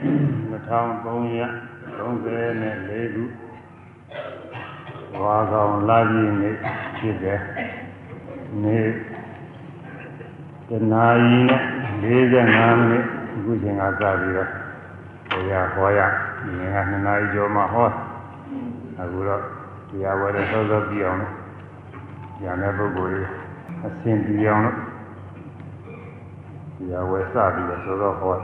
2334ခုဝါကောင်လာကြီးနေ့ဖြစ်တယ်နေ့တနာရီနဲ့45မိနစ်အခုချိန်ကစပြီးတော့ဟိုရဟောရဒီနေ့က2နာရီကျော်မှဟောအခုတော့တရားဝဲတဲ့သောသောပြအောင်လို့ညာတဲ့ပုဂ္ဂိုလ်ကြီးအစဉ်ပြအောင်လို့တရားဝဲစပြီးတော့သောသောဟော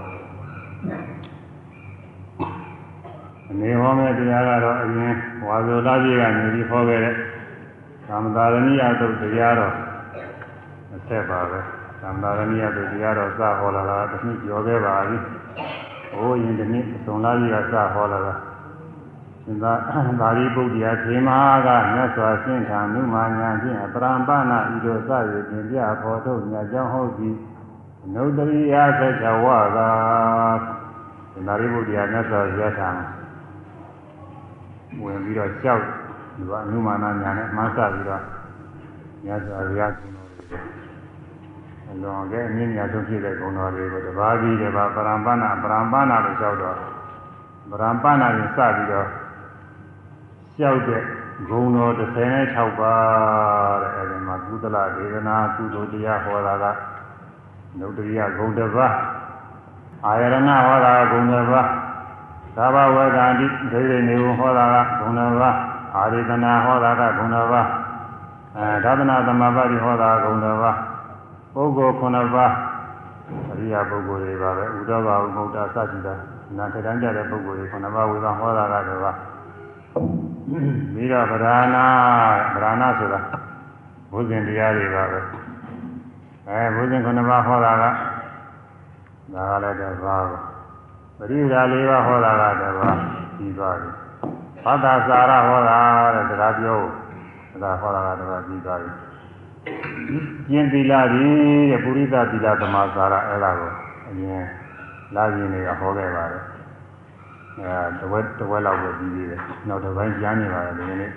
အနေဟောမဲ့တရားကတော့အရင်ဝါဇောလာကြီးကနေပြီးဟောခဲ့တဲ့သမ္မာရဏိယသုတ်တရားတော်အဆက်ပါပဲသမ္မာရဏိယသုတ်တရားတော်စဟောလာတာတစ်နှစ်ကျော်ခဲ့ပါပြီ။ဟိုရင်ဒီနေ့အစုံလာကြီးကစဟောလာတာသင်္သာသာရိပုတ္တရာခေမဟာကမြတ်စွာရှင်းထာနုမာညာဖြင့်ပရံပနာဤသို့စရည်တင်ပြဖော်ထုတ်မြတ်ကြောင်းဟုတ်သည်နုတ္တရိယသက်ချဝကသာရိပုတ္တရာမြတ်စွာဘုရားထံ ဝင်ပြီးတော့ကြောက်ဒီကအနုမာနညာနဲ့မှန်းဆပြီးတော့မြတ်စွာဘုရားကုတော်တွေအလွန်ကဲအမြင့်မြတ်ဆုံးဖြစ်တဲ့ဂုဏ်တော်တွေကိုတပါးပြီးတပါးပရံပနာပရံပနာလို့ကြောက်တော့ပရံပနာကိုစပြီးတော့ကြောက်တဲ့ဂုဏ်တော်36ပါးတဲ့အဲဒီမှာကုသလဒေသနာကုသိုလ်တရားဟောတာကနုတ္တရိယဂုဏ်တစ်ပါးအာယရဏဟောတာဂုဏ်တစ်ပါး သာဘဝကံတိဒိဋ္ဌိနေဝဟောတာကဂုဏ်တစ်ပါးအာရိတနာဟောတာကဂုဏ်တစ်ပါးအဲသာသနာသမဘာတိဟောတာဂုဏ်တစ်ပါးပုဂ္ဂိုလ်9ပါးအရိယာပုဂ္ဂိုလ်တွေပါပဲဥဒ္ဓဘာဝမௌတာစသတိတာနာထတန်းကြတဲ့ပုဂ္ဂိုလ်တွေ9ပါးဝေဘာဟောတာကတော့ပြီးတော့ဗราဏဗราဏဆိုတာဘုဇင်တရားတွေပါပဲအဲဘုဇင်9ပါးဟောတာကဒါကလည်းတစ်ပါး ပဲပရိဒါ၄ပါးဟောတာကတစ်ပါးပြီးသွားပြီဘာသာစာရဟောတာတဲ့တရားပြောဒါဟောတာကတစ်ပါးပြီးသွားပြီကျင့်သီလကြီးတဲ့ပုရိသသီလသမာစာရအဲ့ဒါကိုအရင်လာရင်တွေကဟောခဲ့ပါတယ်အဲတဝက်တဝက်လောက်ပဲပြီးသေးတယ်နောက်တစ်ပိုင်းကြားနေပါတယ်ဒီနေ့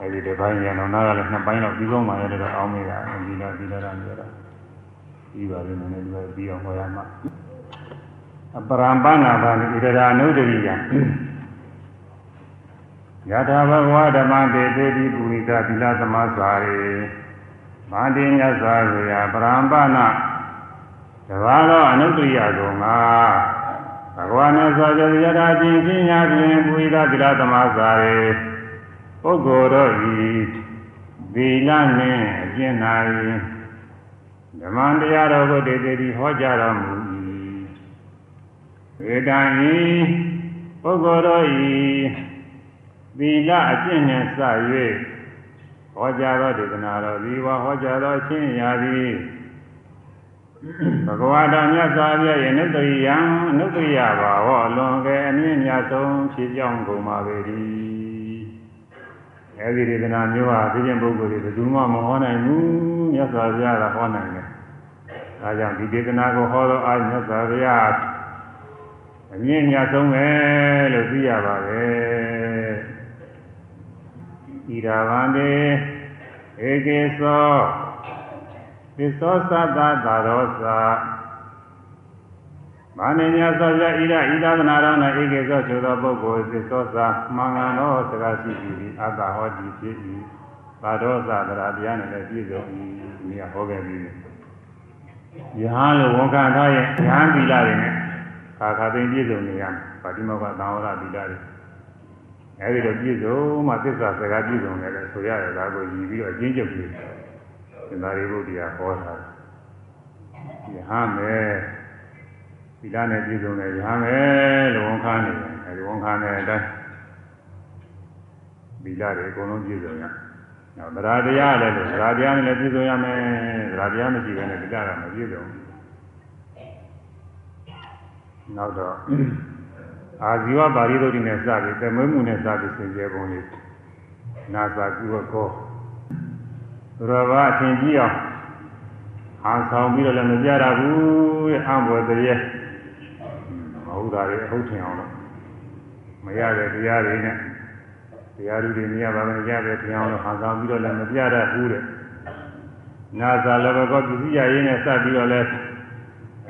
အဲဒီတစ်ပိုင်းရအောင်နားကလည်းနှစ်ပိုင်းလောက်ပြီးဆုံးမှရတယ်တော့အောင်းမိတာဒီလိုဒီလိုရမ်းရတာပြီးပါလိမ့်မယ်ဒီလိုပြီးအောင်ဟောရမှာ အပရံပနာဘာနိဣဒရာနုဒရိယယထာဘဂဝဓမ္မတေသေတိပုရိသသီလသမာစာရေမာတိမြတ်စွာဘုရားပရံပနာတဘာသောအနုတ္တိယကုံကဘဂဝါနဲ့ဆိုကြရတာချင်းချင်းညာဖြင့်ပုရိသသီလသမာစာရေပုဂ္ဂိုလ်တို့ဤသီလနှင့်အကျင့်နာ၏ဓမ္မတရားတော်ကိုတေတေတိဟောကြားတော်မူ၏ေ တံဤပုဂ္ဂိုလ်တို့ဤသီလအကျင့်နှင့်စ၍ဟောကြားသောဒေသနာတော်ဒီဝါဟောကြားသောအချင်းရာသည်ဘဂဝါတော်မြတ်စွာဘုရားရဲ့နုတ္တိယံအနုတ္တိယဘာဟောလွန်ကဲအမြင့်မြတ်ဆုံးဖြစ်ကြောင်းကုန်ပါပေ၏အဲဒီဒေသနာမျိုးဟာသိခြင်းပုဂ္ဂိုလ်တွေဘယ်သူမှမဟောနိုင်ဘူးမြတ်စွာဘုရားကဟောနိုင်တယ်ဒါကြောင့်ဒီဒေသနာကိုဟောတော့အာမြတ်စွာဘုရား အမြင့်မြတ်ဆုံးပဲလို့သိရပါပဲဣရာဗန္တေဧကေသောသစ္သောသတ္တသာရောသာမာနေမြတ်စွာဘုရားဣရဣဒသနာတော်၌ဧကေသောဆိုသောပုဂ္ဂိုလ်သစ္သောသာမှန်ကန်သောစကားရှိသည်အတ္တဟောတိဖြစ်၏သာရောသာတရားတရားနဲ့လည်းပြည့်စုံ၏ဒီကဟောခဲ့ပြီယဟန်လိုဝန်ခံထားရဲ့ယဟန်သီလတွေနဲ့ ခါခါသိပြည့်စုံနေရပါတိမောကသံဝရသီလတွေအဲဒီတော့ပြည့်စုံမှသစ္စာစကားပြည့်စုံတယ်လေဆိုရတယ်ဒါကိုယူပြီးတော့အချင်းချုပ်ပြီးသင်္သာရိပုတ္တရာဟောတာယဟန်မယ်သီလနဲ့ပြည့်စုံတယ်ယဟန်မယ်လို့ဝန်ခံနေတယ်အဲဒီဝန်ခံတဲ့အတိုင်းသီလတွေအကုန်လုံးပြည့်စုံရနောက်တရားတရားလည်းလို့တရားတရားနဲ့လည်းပြည့်စုံရမယ်တရားတရားမရှိဘဲနဲ့သီလကမပြည့်စုံဘူး နောက်တော့အာဇီဝပါဠိတော်ဒီနဲ့စပြီးတမွေးမှုနဲ့စပြီးသင်ကျေပုံလေးနာစာကုဝကောရောဘာအထင်ကြီးအောင်အာဆောင်ပြီးတော့လည်းမပြရဘူးတဲ့အံဘွယ်တည်းမဟုတ်တာတွေအဟုတ်ထင်အောင်လို့မရတဲ့တရားတွေနဲ့တရားတွေမရပါဘူးရတဲ့တရားအောင်လို့အာဆောင်ပြီးတော့လည်းမပြရဘူးတဲ့နာစာလည်းကောပစ္စည်းရရင်းနဲ့စပြီးတော့လည်း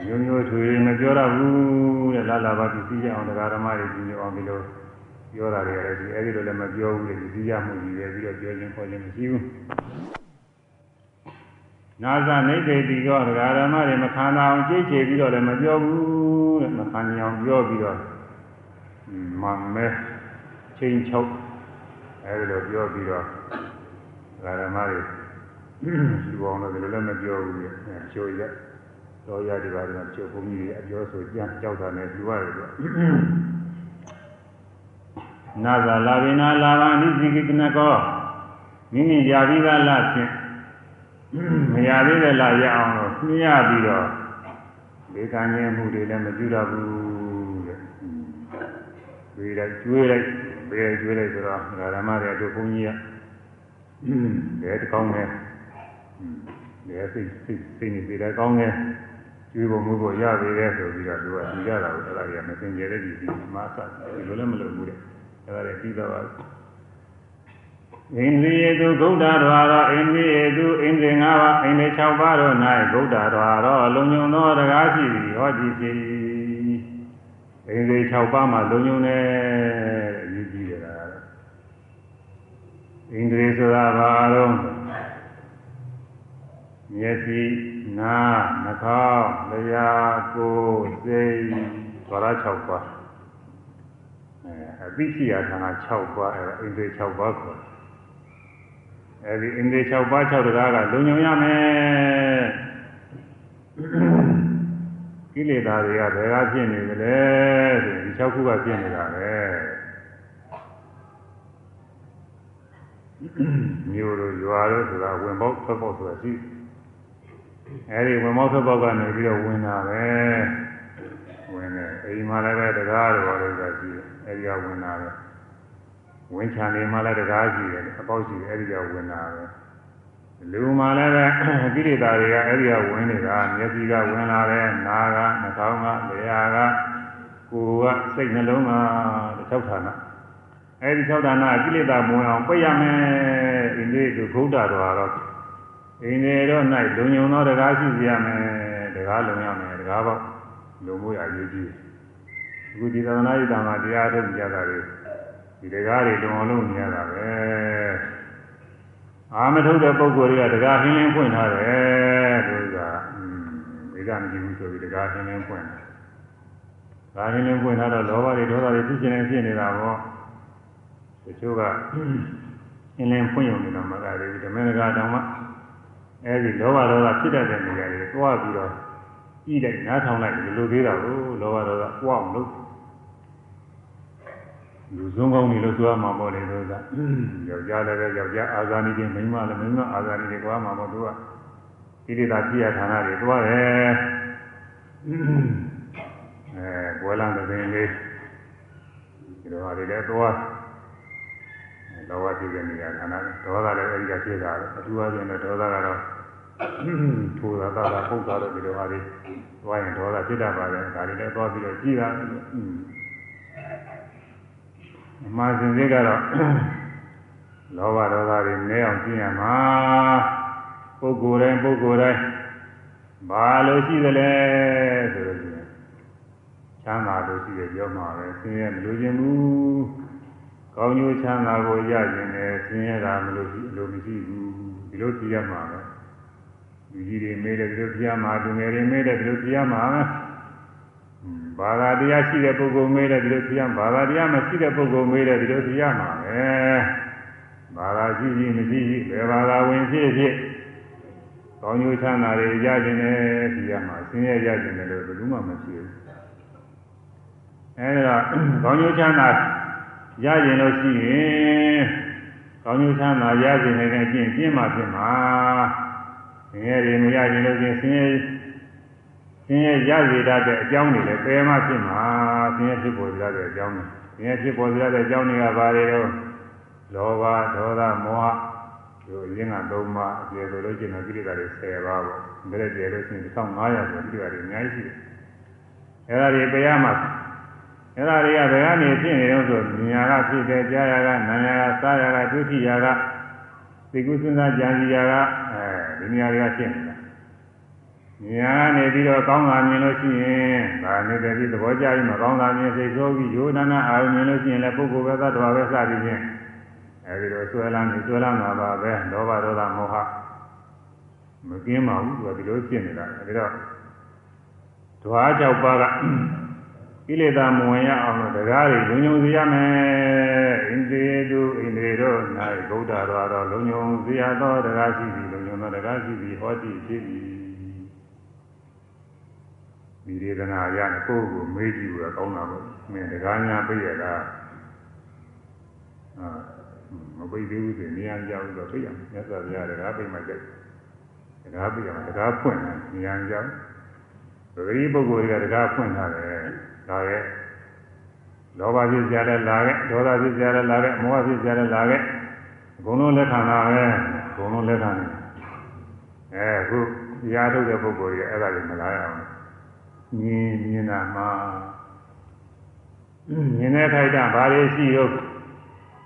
မျိုးမျိုးထွေမပြောရဘူးတဲ့လာလာပါသူသိကြအောင်တရားဓမ္မတွေကြီးအောင်ဒီလိုပြောတာတွေလည်းဒီအဲ့ဒီလိုလည်းမပြောဘူးလေသူသိကြမှုကြီးပဲပြီးတော့ပြောခြင်းခေါ်ခြင်းမရှိဘူးနာဇနိဗ္ဗေတိကောတရားဓမ္မတွေမခံအောင်ကြိတ်ချေပြီးတော့လည်းမပြောဘူးတဲ့မခံအောင်ပြောပြီးတော့မမဲချင်းချုပ်အဲဒီလိုပြောပြီးတော့တရားဓမ္မတွေလူအောင်လို့ဒီလိုလည်းမပြောဘူးလေချိုးရက် တော်ရဒီပါဒီမှာချိုးဘုံကြီးတွေအပြောဆိုကြံကြောက်တာနဲ့လူရတယ်ကွနာဇာလာဝိနာလာဘာနိစိကိကနကောမိမိရာပြီးသားလားဖြင့်မရသေးတဲ့လားရအောင်လို့နှင်းရပြီးတော့ဒီကံငယ်မှုတွေလည်းမပြုတော့ဘူးတဲ့တွေးလိုက်ကျွေးလိုက်ဘယ်ကျွေးလိုက်ဆိုတော့ဓမ္မတွေတို့ဘုန်းကြီးကဘယ်တကောင်းလဲဘယ်စိတ်စိတ်စိတ်နေသေးတယ်ကောင်းလဲ ကျွေးဖို့မှုဖို့ရပေတယ်ဆိုပြီးတော့သူကဒီကြတာကိုအဲ့ဒါတွေကမစင်ကြဲတဲ့ဒီဒီမှာအစဒီလိုလည်းမလုပ်ဘူးတဲ့အဲ့ဒါတွေပြီးတော့ဣန္ဒြိယေတုဂုဏ္ဍတော်ရောဣန္ဒြိယေတုဣန္ဒြေ၅ပါးဣန္ဒြေ၆ပါးတို့၌ဂုဏ္ဍတော်ရောလုံညုံသောတရားရှိသည်ဟောကြည့်ဖြစ်ဣန္ဒြေ၆ပါးမှာလုံညုံတယ်အရေးကြီးတယ်လားဣန္ဒြေဆိုတာဘာလို့မျက်စိ နားနှာခေါင်းလျှာကိုယ်စိတ်ဘာသာ6ပါးအဲအသိရှိရာဌာန6ပါးအဲဣန္ဒြေ6ပါးခေါ်တယ်အဲဒီဣန္ဒြေ6ပါး6တရားကလုံညုံရမယ်ကိလေသာတွေကဘယ်ကဖြစ်နေကြလဲဆိုရင်ဒီ6ခုကဖြစ်နေတာပဲမျိုးတို့ရွာတို့ဆိုတာဝင်ပေါက်ထွက်ပေါက်ဆိုတာရှိ အဲဒီဝင်ပေါက်ထွက်ပေါက်ကနေပြီးတော့ဝင်တာပဲဝင်တယ်အိမ်မှာလည်းပဲတရားတော်လို့ဆိုတာရှိတယ်အဲဒီကဝင်တာပဲဝင်ချန်နေမှလည်းတရားရှိတယ်အပေါက်ရှိတယ်အဲဒီကဝင်တာပဲလူမှလည်းပဲကိရိတာတွေကအဲဒီကဝင်နေတာမျက်စိကဝင်လာတယ်နားကနှာခေါင်းကလျှာကကိုယ်ကစိတ်နှလုံးက၆ဌာနအဲဒီ၆ဌာနကိလေသာမဝင်အောင်ပိတ်ရမယ်အင်းလေးသူဘုဒ္ဓတော်တော့ အင်းလေးတော့၌လုံုံသောတရားရှိစီရမယ်တရားလုံရမယ်တရားပေါ့လုံမှုရရေးကြီးအခုဒီသဒ္ဒနာယိတာမှာတရားထုတ်ကြတာတွေဒီတရားတွေလုံအောင်လုပ်နေရတာပဲအာမထုတ်တဲ့ပုဂ္ဂိုလ်တွေကတရားဟင်းလင်းဖွင့်ထားတယ်လို့ကဒီကမကြည့်ဘူးဆိုပြီးတရားဟင်းလင်းဖွင့်တယ်ဒါဟင်းလင်းဖွင့်ထားတော့လောဘတွေဒေါသတွေဖြစ်နေဖြစ်နေတာပေါ့တချို့ကဟင်းလင်းဖွင့်ရုံနဲ့တော့မကသေးဘူးဓမ္မနဂါတောင်မှ အဲဒီလောဘဒေါသဖြစ်တတ်တဲ့နေရာတွေတွားပြီးတော့ကြည့်လိုက်နားထောင်လိုက်ဒီလိုသေးတာကိုလောဘဒေါသပွားအောင်လုပ်လူစုံကောင်းနေလို့ဆိုရမှာပေါ့လေတို့ကယောက်ျားလည်းပဲယောက်ျားအာဇာနည်တွေမိန်းမလည်းမိန်းမအာဇာနည်တွေကွာမှာပေါ့သူကကိလေသာပြည့်ရဌာနတွေတွားတယ်အဲဘွယ်လန်းတဲ့ပင်လေးဒီလိုဟာတွေလည်းတွား လောဘပြည့်တဲ့နေရာဌာနဒေါသလည်းအဲဒီကပြည့်တာပဲအထူးအားဖြင့်တော့ဒေါသကတော့ထိုးတာတာပုတ်တာတော့ဒီလိုဟာတွေတွားရင်ဒေါသဖြစ်တတ်ပါလေဒါတွေလည်းတွားပြီးတော့ကြည်တာအမှားစင်စစ်ကတော့လောဘဒေါသတွေနည်းအောင်ကျင့်ရမှာပုဂ္ဂိုလ်တိုင်းပုဂ္ဂိုလ်တိုင်းဘာလို့ရှိသလဲဆိုတော့ချမ်းသာလို့ရှိတယ်ပြောမှာပဲဆင်းရဲမလို့ခြင်းဘူး ကောင်းကျိုးချမ်းသာကိုရခြင်းနဲ့ဆင်းရဲတာမလို့ရှိလို့မရှိဘူးဒီလိုကြည့်ရမှာပဲလူကြီးတွေမေးတယ်ဒီလိုကြည့်ရမှာလူငယ်တွေမေးတယ်ဒီလိုကြည့်ရမှာပဲဘာသာတရားရှိတဲ့ပုဂ္ဂိုလ်မေးတယ်ဒီလိုသိရမှာဘာသာတရားမရှိတဲ့ပုဂ္ဂိုလ်မေးတယ်ဒီလိုသိရမှာပဲဘာသာရှိရှိမရှိရှိဘယ်ဘာသာဝင်ဖြစ်ဖြစ်ကောင်းကျိုးချမ်းသာတွေရခြင်းနဲ့သိရမှာဆင်းရဲရခြင်းနဲ့လို့ဘယ်သူမှမရှိဘူးအဲဒါကောင်းကျိုးချမ်းသာ ရခြင်းလို့ရှိရင်ကောင်းကျိုးချမ်းသာရခြင်းနဲ့ကျင့်ကျင့်မှဖြစ်မှာဆင်းရဲတွေမရခြင်းလို့ရှိရင်ဆင်းရဲဆင်းရဲရစေတတ်တဲ့အကြောင်းတွေလည်းပယ်မှဖြစ်မှာဆင်းရဲဖြစ်ပေါ်ရတဲ့အကြောင်းတွေဆင်းရဲဖြစ်ပေါ်ရတဲ့အကြောင်းတွေကဘာတွေတော့လောဘဒေါသမောဟတို့ရင်းကသုံးပါအကျေဆိုလို့ကျင်တဲ့ကိလေသာတွေ10ပါးပေါ့ဒါလည်းကျေလို့ရှိရင်1500ဆိုကိလေသာတွေအများကြီးရှိတယ်အဲဒါတွေပယ်ရမှာ အဲဒါတွေကဘယ်ကနေဖြစ်နေတော့ဆိုဉာဏ်ကဖြစ်တယ်ကြားရကနာရကစားရကဒုတိယကသိကုစဉ်းစားကြံစီရကအဲဒီနေရာတွေကဖြစ်နေတာညာနေပြီးတော့ကောင်းတာမြင်လို့ရှိရင်ဒါနေတဲ့ပြီးသဘောကျပြီးမကောင်းတာမြင်စိတ်ဆိုးပြီးယောနာနာအာရုံမြင်လို့ရှိရင်လည်းပုဂ္ဂိုလ်ပဲသတ္တဝါပဲစသည်ဖြင့်အဲဒီလိုဆွဲလန်းနေဆွဲလန်းတာပါပဲလောဘဒေါသမောဟမကင်းပါဘူးသူကဒီလိုဖြစ်နေတာအဲဒီတော့ဓဝါ၆ပါးက ကိလေသာမဝင်ရအောင်လို့တရားတွေလုံုံစေရမယ်ဣန္ဒြေတုဣန္ဒြေတို့၌ဗုဒ္ဓတော်တော်လုံုံစေရသောတရားရှိသည်လုံုံသောတရားရှိသည်ဟောတိဖြစ်သည်ဒီဒေသနာရတဲ့ကိုယ့်ကိုမေးကြည့်လို့ကောင်းတာပေါ့မင်းတရားညာပြည့်ရတာအာမပိတ်သေးဘူးဆိုနေရာကြောက်တော့ပြည့်ရမယ်မြတ်စွာဘုရားတရားပြိမှကြိုက်တရားပြည့်ရမယ်တရားဖွင့်တယ်နေရာကြောက်ပဂရိပုဂ္ဂိုလ်တွေကတရားဖွင့်ထားတယ်ဒါရဲ့လောဘဖြစ်ကြတယ်လာခဲ့ဒေါသဖြစ်ကြတယ်လာခဲ့မောဟဖြစ်ကြတယ်လာခဲ့အကုန်လုံးလက်ခံတာပဲအကုန်လုံးလက်ခံတယ်အဲအခုတရားထုတ်တဲ့ပုဂ္ဂိုလ်ကြီးအဲ့ဒါတွေမလာရအောင်မြင်မြင်တာမှမြင်တဲ့ထိုက်တာဘာတွေရှိတော့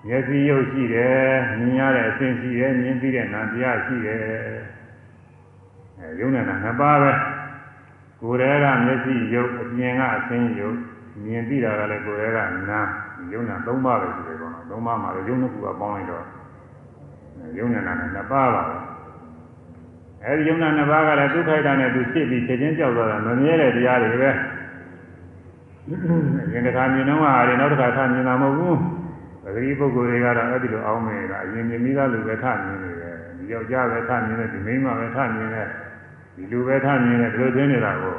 မျက်စိရုပ်ရှိတယ်မြင်ရတဲ့အဆင့်ရှိတယ်မြင်ပြီးတဲ့နာတရားရှိတယ်အဲယုံနေတာနှစ်ပါးပဲ ကိုယ်တည်းကမျက်စိရုပ်အပြင်ကအဆင်းရုပ်မြင်သိတာကလည်းကိုယ်တည်းကနာယုံနာ၃ပါးပဲရှိတယ်ကောနော်၃ပါးမှာလည်းယုံနှစ်ခုကပေါင်းလိုက်တော့ယုံနေတာနဲ့နှစ်ပါးပါပဲအဲဒီယုံနာနှစ်ပါးကလည်းဒုက္ခိတာနဲ့သူဖြစ်ပြီးချက်ချင်းကြောက်သွားတာမမြဲတဲ့တရားတွေပဲအရင်တစ်ခါမြင်တော့ဟာတွေနောက်တစ်ခါထမြင်တာမဟုတ်ဘူးပဂရိပုဂ္ဂိုလ်တွေကတော့အဲ့ဒီလိုအောင်းမေတာအရင်မြင်ပြီးသားလူပဲထမြင်နေတယ်ဒီယောက်ျားပဲထမြင်တယ်ဒီမိန်းမပဲထမြင်တယ် ဒီလူပဲထမြင်တယ်ဒီလိုသိနေတာကို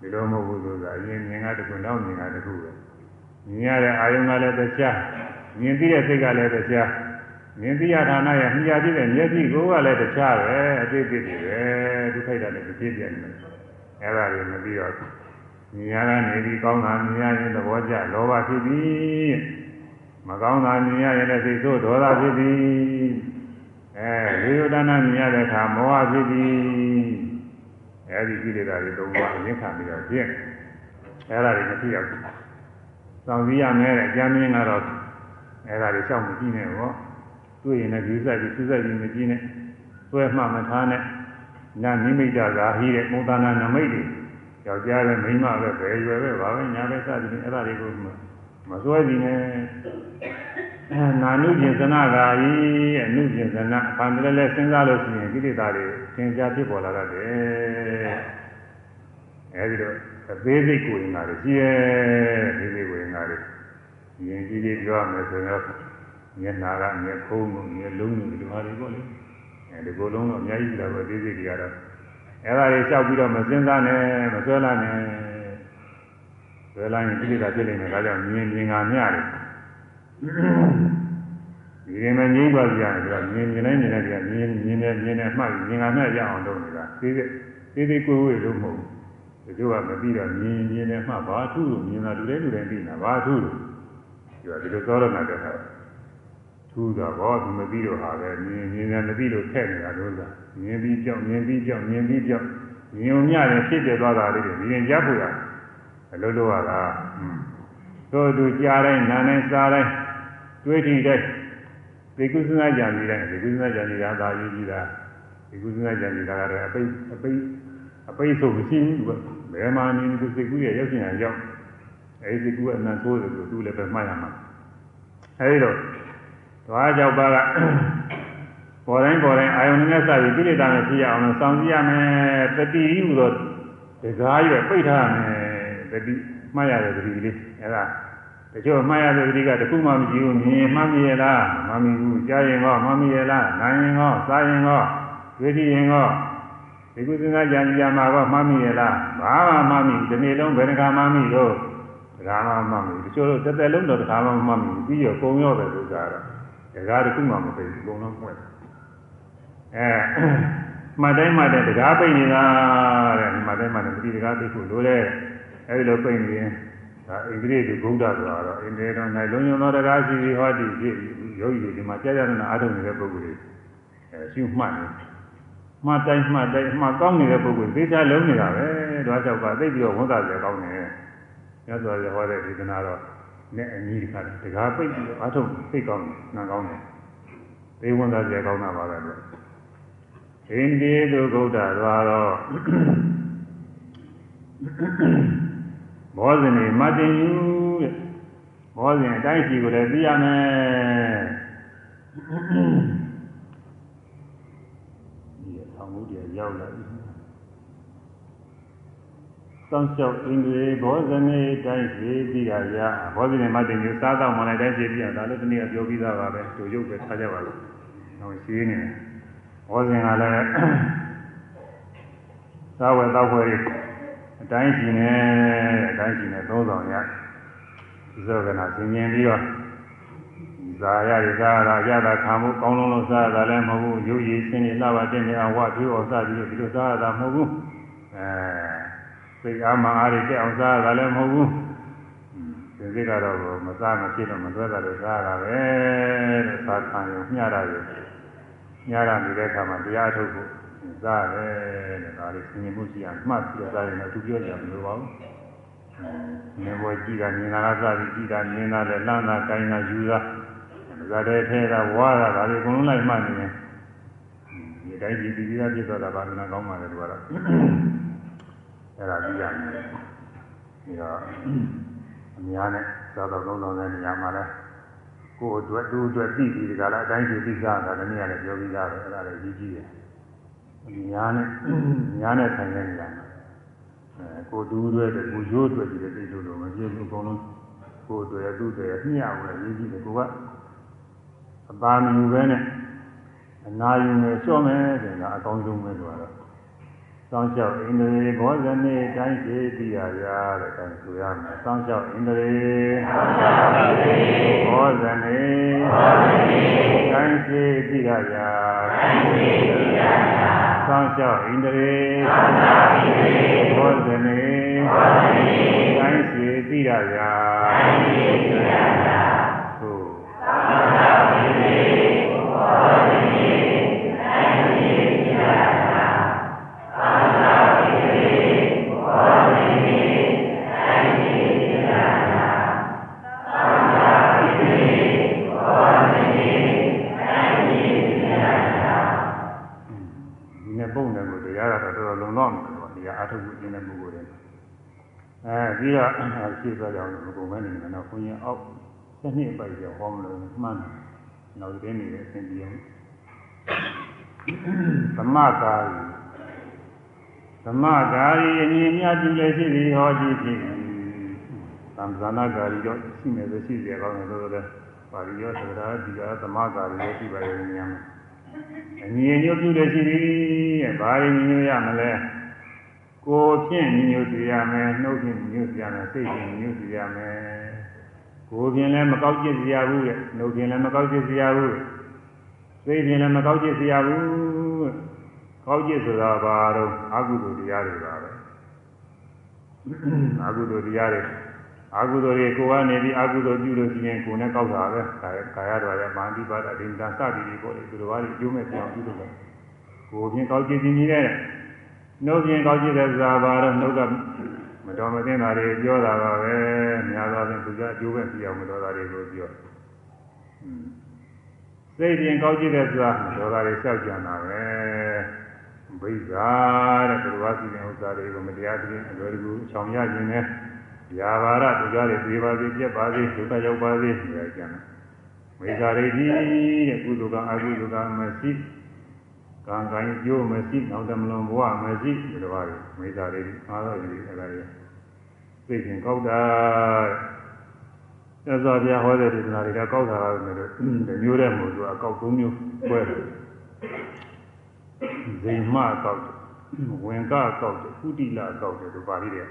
ဒီလိုမဟုတ်ဘူးဆိုတာအရင်မြင်ကတခုနောက်မြင်ကတခုပဲမြင်ရတဲ့အာယုံကလည်းတရားမြင်ပြီးတဲ့စိတ်ကလည်းတရားမြင်သိရဌာနရဲ့မြင်ရပြည့်တဲ့မျက်စိကိုယ်ကလည်းတခြားပဲအသေးသေးတွေပဲဒုက္ခိတလည်းမဖြစ်ပြနေတယ်အဲ့ဒါတွေမပြီးတော့မြင်ရတာနေပြီးကောင်းတာမြင်ရရင်သဘောကျလောဘဖြစ်ပြီးမကောင်းတာမြင်ရရင်လည်းစိတ်ဆိုးဒေါသဖြစ်ပြီးအဲဝိယဒနာမြင်ရတဲ့အခါမောဟဖြစ်ပြီး အဲဒီကိလေသာတွေသုံးပါးအရင်ခံပြီးတော့ဖြစ်အဲ့ဒါတွေမဖြစ်ရဘူး။ဆောင်စည်းရမယ်တဲ့အကြမ်းမြင်ကတော့အဲ့ဒါတွေရှောက်မကြည့်နဲ့ဘောတွေ့ရင်လည်းဒီဆက်ပြီးသူဆက်ပြီးမကြည့်နဲ့ဆွဲမှမထားနဲ့နာနိမိတ်တာဇာဟိတဲ့မုသနာနမိတ်တွေယောက်ျားပဲမိန်းမပဲဘယ်ရွယ်ပဲဘာပဲညာပဲစသည်ဖြင့်အဲ့ဒါတွေကိုမစွဲပြီးနဲ့အဲ နာနုကျင်စနာဂာယီအနုကျင်စနာဖန်တယ်လဲစဉ်းစားလို့ရှိရင်ကိလေသာတွေသင်္ချာဖြစ်ပေါ်လာတတ်တယ်အဲဒီတော့အသေးစိတ်ကိုရင်လာတယ်ကြီးရဲ့သေးစိတ်ကိုရင်လာတယ်ရင်ကြီးကြီးပြောရမယ်ဆိုရင်မျက်နာကမျက်ခုံးကိုမျက်လုံးကိုဒီလိုဟာတွေပေါ့လေအဲဒီကိုယ်လုံးတော့အများကြီးလာပဲသေးစိတ်တွေကတော့အဲဒါတွေလျှောက်ပြီးတော့မစင်စားနဲ့မဆွဲလာနဲ့ဆွဲလာရင်ကိလေသာဖြစ်နေတယ်ဒါကြောင့်မြင်မြင်ကမျှတယ် ဒီရင်မငြိမ့်ပါကြရတယ်ဆိုတော့မြင်မြင်တိုင်းမြင်တိုင်းကမြင်မြင်နဲ့မြင်နဲ့မှတ်မြင်ကမျှရအောင်လုပ်နေတာသေးသေးသေးသေးကိုယ်ဝေလို့မဟုတ်ဘူးတချို့ကမပြီးတော့မြင်မြင်နဲ့မှတ်ဘာထုလို့မြင်တာလူတိုင်းလူတိုင်းသိနေတာဘာထုလို့ဒီလိုသောရဏတဲ့ဟာထူးတာဘောသူမပြီးတော့ဟာပဲမြင်မြင်နဲ့မပြီးလို့ထက်နေတာလို့လားမြင်ပြီးကြောက်မြင်ပြီးကြောက်မြင်ပြီးကြောက်မြင်ုံညရင်ဖြစ်ပြသွားတာလေးတွေမြင်ကြဖို့ရအလုပ်လုပ်ရတာတို့သူကြားတိုင်းနားတိုင်းစားတိုင်း တွေးကြည့်တိုင်းဒီကုသနာကြံပြီးတိုင်းဒီကုသနာကြံနေတာသာရေးကြည့်တာဒီကုသနာကြံနေတာကတော့အပိအပိအပိဆိုမရှိဘူးဘယ်မှာနေသူစိတ်ကူးရဲ့ရောက်ချင်အောင်ရောက်အဲဒီစိတ်ကူးကအနံဆိုးတယ်လို့သူလည်းပဲမှတ်ရမှာအဲဒီတော့သွားကြောက်ပါကပေါ်တိုင်းပေါ်တိုင်းအာယုန်နဲ့စပြီးကိလေသာနဲ့ဖြစ်ရအောင်လို့စောင့်ကြည့်ရမယ်တတိဟူသောတကားရွယ်ပိတ်ထားရမယ်တတိမှတ်ရတဲ့တတိလေးအဲဒါ တချို့မှတ်ရတဲ့တတိကတခုမှမရှိဘူးမြင်မှတ်မိရလားမမှန်ဘူးကြားရင်ကောမှတ်မိရလားနားရင်ကောစားရင်ကောတွေ့ကြည့်ရင်ကောဒီကုသနာကြံကြံမှာကောမှတ်မိရလားဘာမှမမှတ်မိဒီနေ့လုံးဘယ်နှခါမှတ်မိတော့တရားမှမှတ်မိတချို့တစ်သက်လုံးတော့တရားမှမှတ်မိပြီးတော့ကုံရောတယ်ဆိုတာတော့တရားတစ်ခုမှမသိဘူးအကုန်လုံးပွင့်အဲမှတ်တိုင်းမှတ်တဲ့တရားပိတ်နေတာတဲ့မှတ်တိုင်းမှတ်တဲ့ပฏิတရားပိတ်ဖို့လိုတဲ့အဲဒီလိုပိတ်နေရင် ဒါဣန္ဒြေတွေဘုဒ္ဓဆိုတာတော့ဣန္ဒြေတော်၌လုံညုံသောတရားရှိပြီးဟောဒီဖြစ်ယောဂီတွေဒီမှာကြာကြာနာအားထုတ်နေတဲ့ပုဂ္ဂိုလ်တွေအဲရှုမှတ်နေမှတ်တိုင်းမှတ်တိုင်းမှတ်ကောင်းနေတဲ့ပုဂ္ဂိုလ်သိချလုံးနေတာပဲဒါကြောင့်ပါသိပြီးတော့ဝန်သာစေကောင်းနေမြတ်စွာဘုရားဟောတဲ့ဒေသနာတော့နဲ့အညီတခါတကားပိတ်ပြီးအားထုတ်သိကောင်းတယ်နာကောင်းတယ်သိဝန်သာစေကောင်းတာပါပဲလို့ဣန္ဒြေသူဂௌဒသွားတော့ ဘောဇင်နေမတင်ယူတဲ့ဘောဇင်အတိုင်းစီကိုလည်းသိရမယ်ဒီအောင်မှုတွေရောက်လာပြီစောင့်ရှောက်အင်္ဂလိပ်ဘောဇနေတိုင်းစီသိရရဘောဇင်နေမတင်ယူစားတော့မှလည်းတိုင်းစီသိရဒါလည်းဒီနေ့ပြောပြီးသားပါပဲတို့ရုပ်ပဲထားကြပါလို့ဟောရှင်းနေတယ်ဘောဇင်ကလည်းသာဝေသောဖွယ် အတိုင်းရှင်နဲ့အတိုင်းရှင်နဲ့သုံးဆောင်ရဒီသောကနာသင်မြင်ပြီးတော့ဇာရရသာရရတာခံမှုကောင်းလုံးလုံးစားရတာလည်းမဟုတ်ဘူးရုပ်ရည်ရှင်နေလှပါတဲ့နေအောင်ဝတ်ပြီးအောင်စားပြီးဒီလိုစားရတာမဟုတ်ဘူးအဲစိတ်အားမအားရတဲ့အောင်စားရတာလည်းမဟုတ်ဘူးဒီစိတ်ကတော့မစားမဖြစ်တော့မတွဲတာလို့စားရတာပဲတဲ့စားခံရမျှရတယ်ညရနေတဲ့အခါမှာတရားထုတ်ဖို့ စားတယ်တဲ့ဒါလေးသင်မှုရှိအောင်မှတ်ပြီးတော့စားရင်တော့သူပြောကြမလို့ပါဘူး။မြင်ပေါ်ကြည့်တာမြင်တာကစားပြီးကြည့်တာမြင်တာလည်းလှမ်းတာကိုင်းတာယူတာဇာတဲ့ထဲတာဝါတာဒါလေးအကုန်လုံးလိုက်မှတ်နေရင်ဒီတိုင်းကြည့်ပြီးသားပြည့်သွားတာပါမနာကောင်းပါလေသူကတော့အဲ့ဒါကြည့်ရမယ်။ဒီတော့အများနဲ့သာတော်လုံးလုံးတဲ့နေရာမှာလဲကိုယ်အတွက်သူ့အတွက်သိပြီးဒီကလာအတိုင်းကြည့်ပြီးသားတာလည်းနေရာနဲ့ပြောပြီးသားပဲအဲ့ဒါလည်းကြီးကြီးတယ်။ ညာနဲ့ညာနဲ့ဆိုင်တဲ့နေရာမှာအဲကိုတူးတွေကိုရိုးတွေဒီလိုသိလို့လို့မပြည့်ဘူးအကုန်လုံးကိုတွေသူ့တွေမျှဝင်ရေးကြည့်တယ်ကိုကအပါမယူပဲနဲ့အနာယူနဲ့လျှော့မယ်ဆိုရင်အကောင်းဆုံးပဲလို့ကတော့စောင်းလျှောက်ဣန္ဒြေဘောဇနေတိုင်းရှိတိရရာတဲ့အဲဆိုရမယ်စောင်းလျှောက်ဣန္ဒြေဘောဇနေတိုင်းရှိတိရရာစောင်း လျှောက်ဣန္ဒြေဘောဇနေတိုင်းရှိတိရရာဟုတ်ဒီနဲ့ပုံတယ်ကိုတရားကတော့တော်တော်လုံလောက်နေတယ်ပေါ့ဒီကအထုပ်ကိုကျင်းတဲ့ပုဂ္ဂိုလ်တွေအဲပြီးတော့ရှင်းသွားကြအောင်ဘုကုံမဲနေတယ်တော့ဘုန်းကြီး အောက်တစ်နှစ်ပိုက်ကျော်ဟောမလို့မှန်းတယ်နောက်တည်းနေတဲ့အစဉ်ပြေအောင်သမကာရီသမကာရီအမြင်များကြည့်လည်းရှိသည်ဟောကြည့်ဖြစ်သံဇာနာကာရီတော့ရှိမယ်ဆိုရှိကြကောင်းတယ်လို့လည်းပါဠိရောသဒ္ဒါဒီကသမကာရီလည်းရှိပါရဲ့ဉာဏ်အမြင်ညွတ်ပြုလည်းရှိသည်တဲ့ဘာရင်းညွတ်ရမလဲကိုယ်ဖြင့်ညွတ်ပြရမယ်နှုတ်ဖြင့်ညွတ်ပြရမယ်စိတ်ဖြင့်ညွတ်ပြရမယ် ကိုယ်ဖြင့်လည်းမကောက်ကျစ်စရာဘူးတဲ့နှုတ်ဖြင့်လည်းမကောက်ကျစ်စရာဘူးစိတ်ဖြင့်လည်းမကောက်ကျစ်စရာဘူးကောက်ကျစ်ဆိုတာဘာတော့အကုသိုလ်တရားတွေပါပဲအကုသိုလ်တရားတွေအကုသိုလ်တွေကိုကနေပြီးအကုသိုလ်ပြုလို့ရှိရင်ကိုယ်နဲ့ကောက်တာပဲကာယကာယတော်ရဲ့မာနတိပါဒအရင်တန်စသည်တွေပေါ်တယ်သူတော်ဘာတွေအကျိုးမဲ့ပြောင်းပြုလို့ပဲကိုယ်ဖြင့်ကောက်ကျစ်ခြင်းကြီးတဲ့နှုတ်ဖြင့်ကောက်ကျစ်တဲ့ဇာဘာတော့နှုတ်က မတော်မသင့်တာတွေပြောတာပါပဲများသောဖြင့်သူကအကျိုးပဲပြအောင်မတော်တာတွေကိုပြောစိတ်ဖြင့်ကောက်ကျစ်တဲ့ဇာမတော်တာတွေလျှောက်ကြံတာပဲဘိဇာတဲ့သူတော်ဘာစီရင်ဥစ္စာတွေကိုမတရားခြင်းအလွယ်တကူချောင်ရခြင်းနဲ့။ယာဘာရသူကြတွေပြေပါစေပြက်ပါစေဒုက္ခရောက်ပါစေဒီအကျမ်း။မေဇာရိတိတဲ့ကုသိုလ်ကအကုသိုလ်ကမရှိ ကံကံကျိုးမရှိနောက်တမလွန်ဘဝမရှိဒီလိုပါလေမေဇာရိတိအားတော့ဒီအဲ့ဒါကြီးသိချင်းကောက်တာသစ္စာပြဟောတဲ့ဒေသနာတွေကကောက်တာကလည်းဒီမျိုးတဲ့မို့သူအကောက်၃မျိုးခွဲတယ်ဇိမကောက်တယ်ဝင်ကကောက်တယ်ကုတိလကောက်တယ်ဒီပါဠိတွေ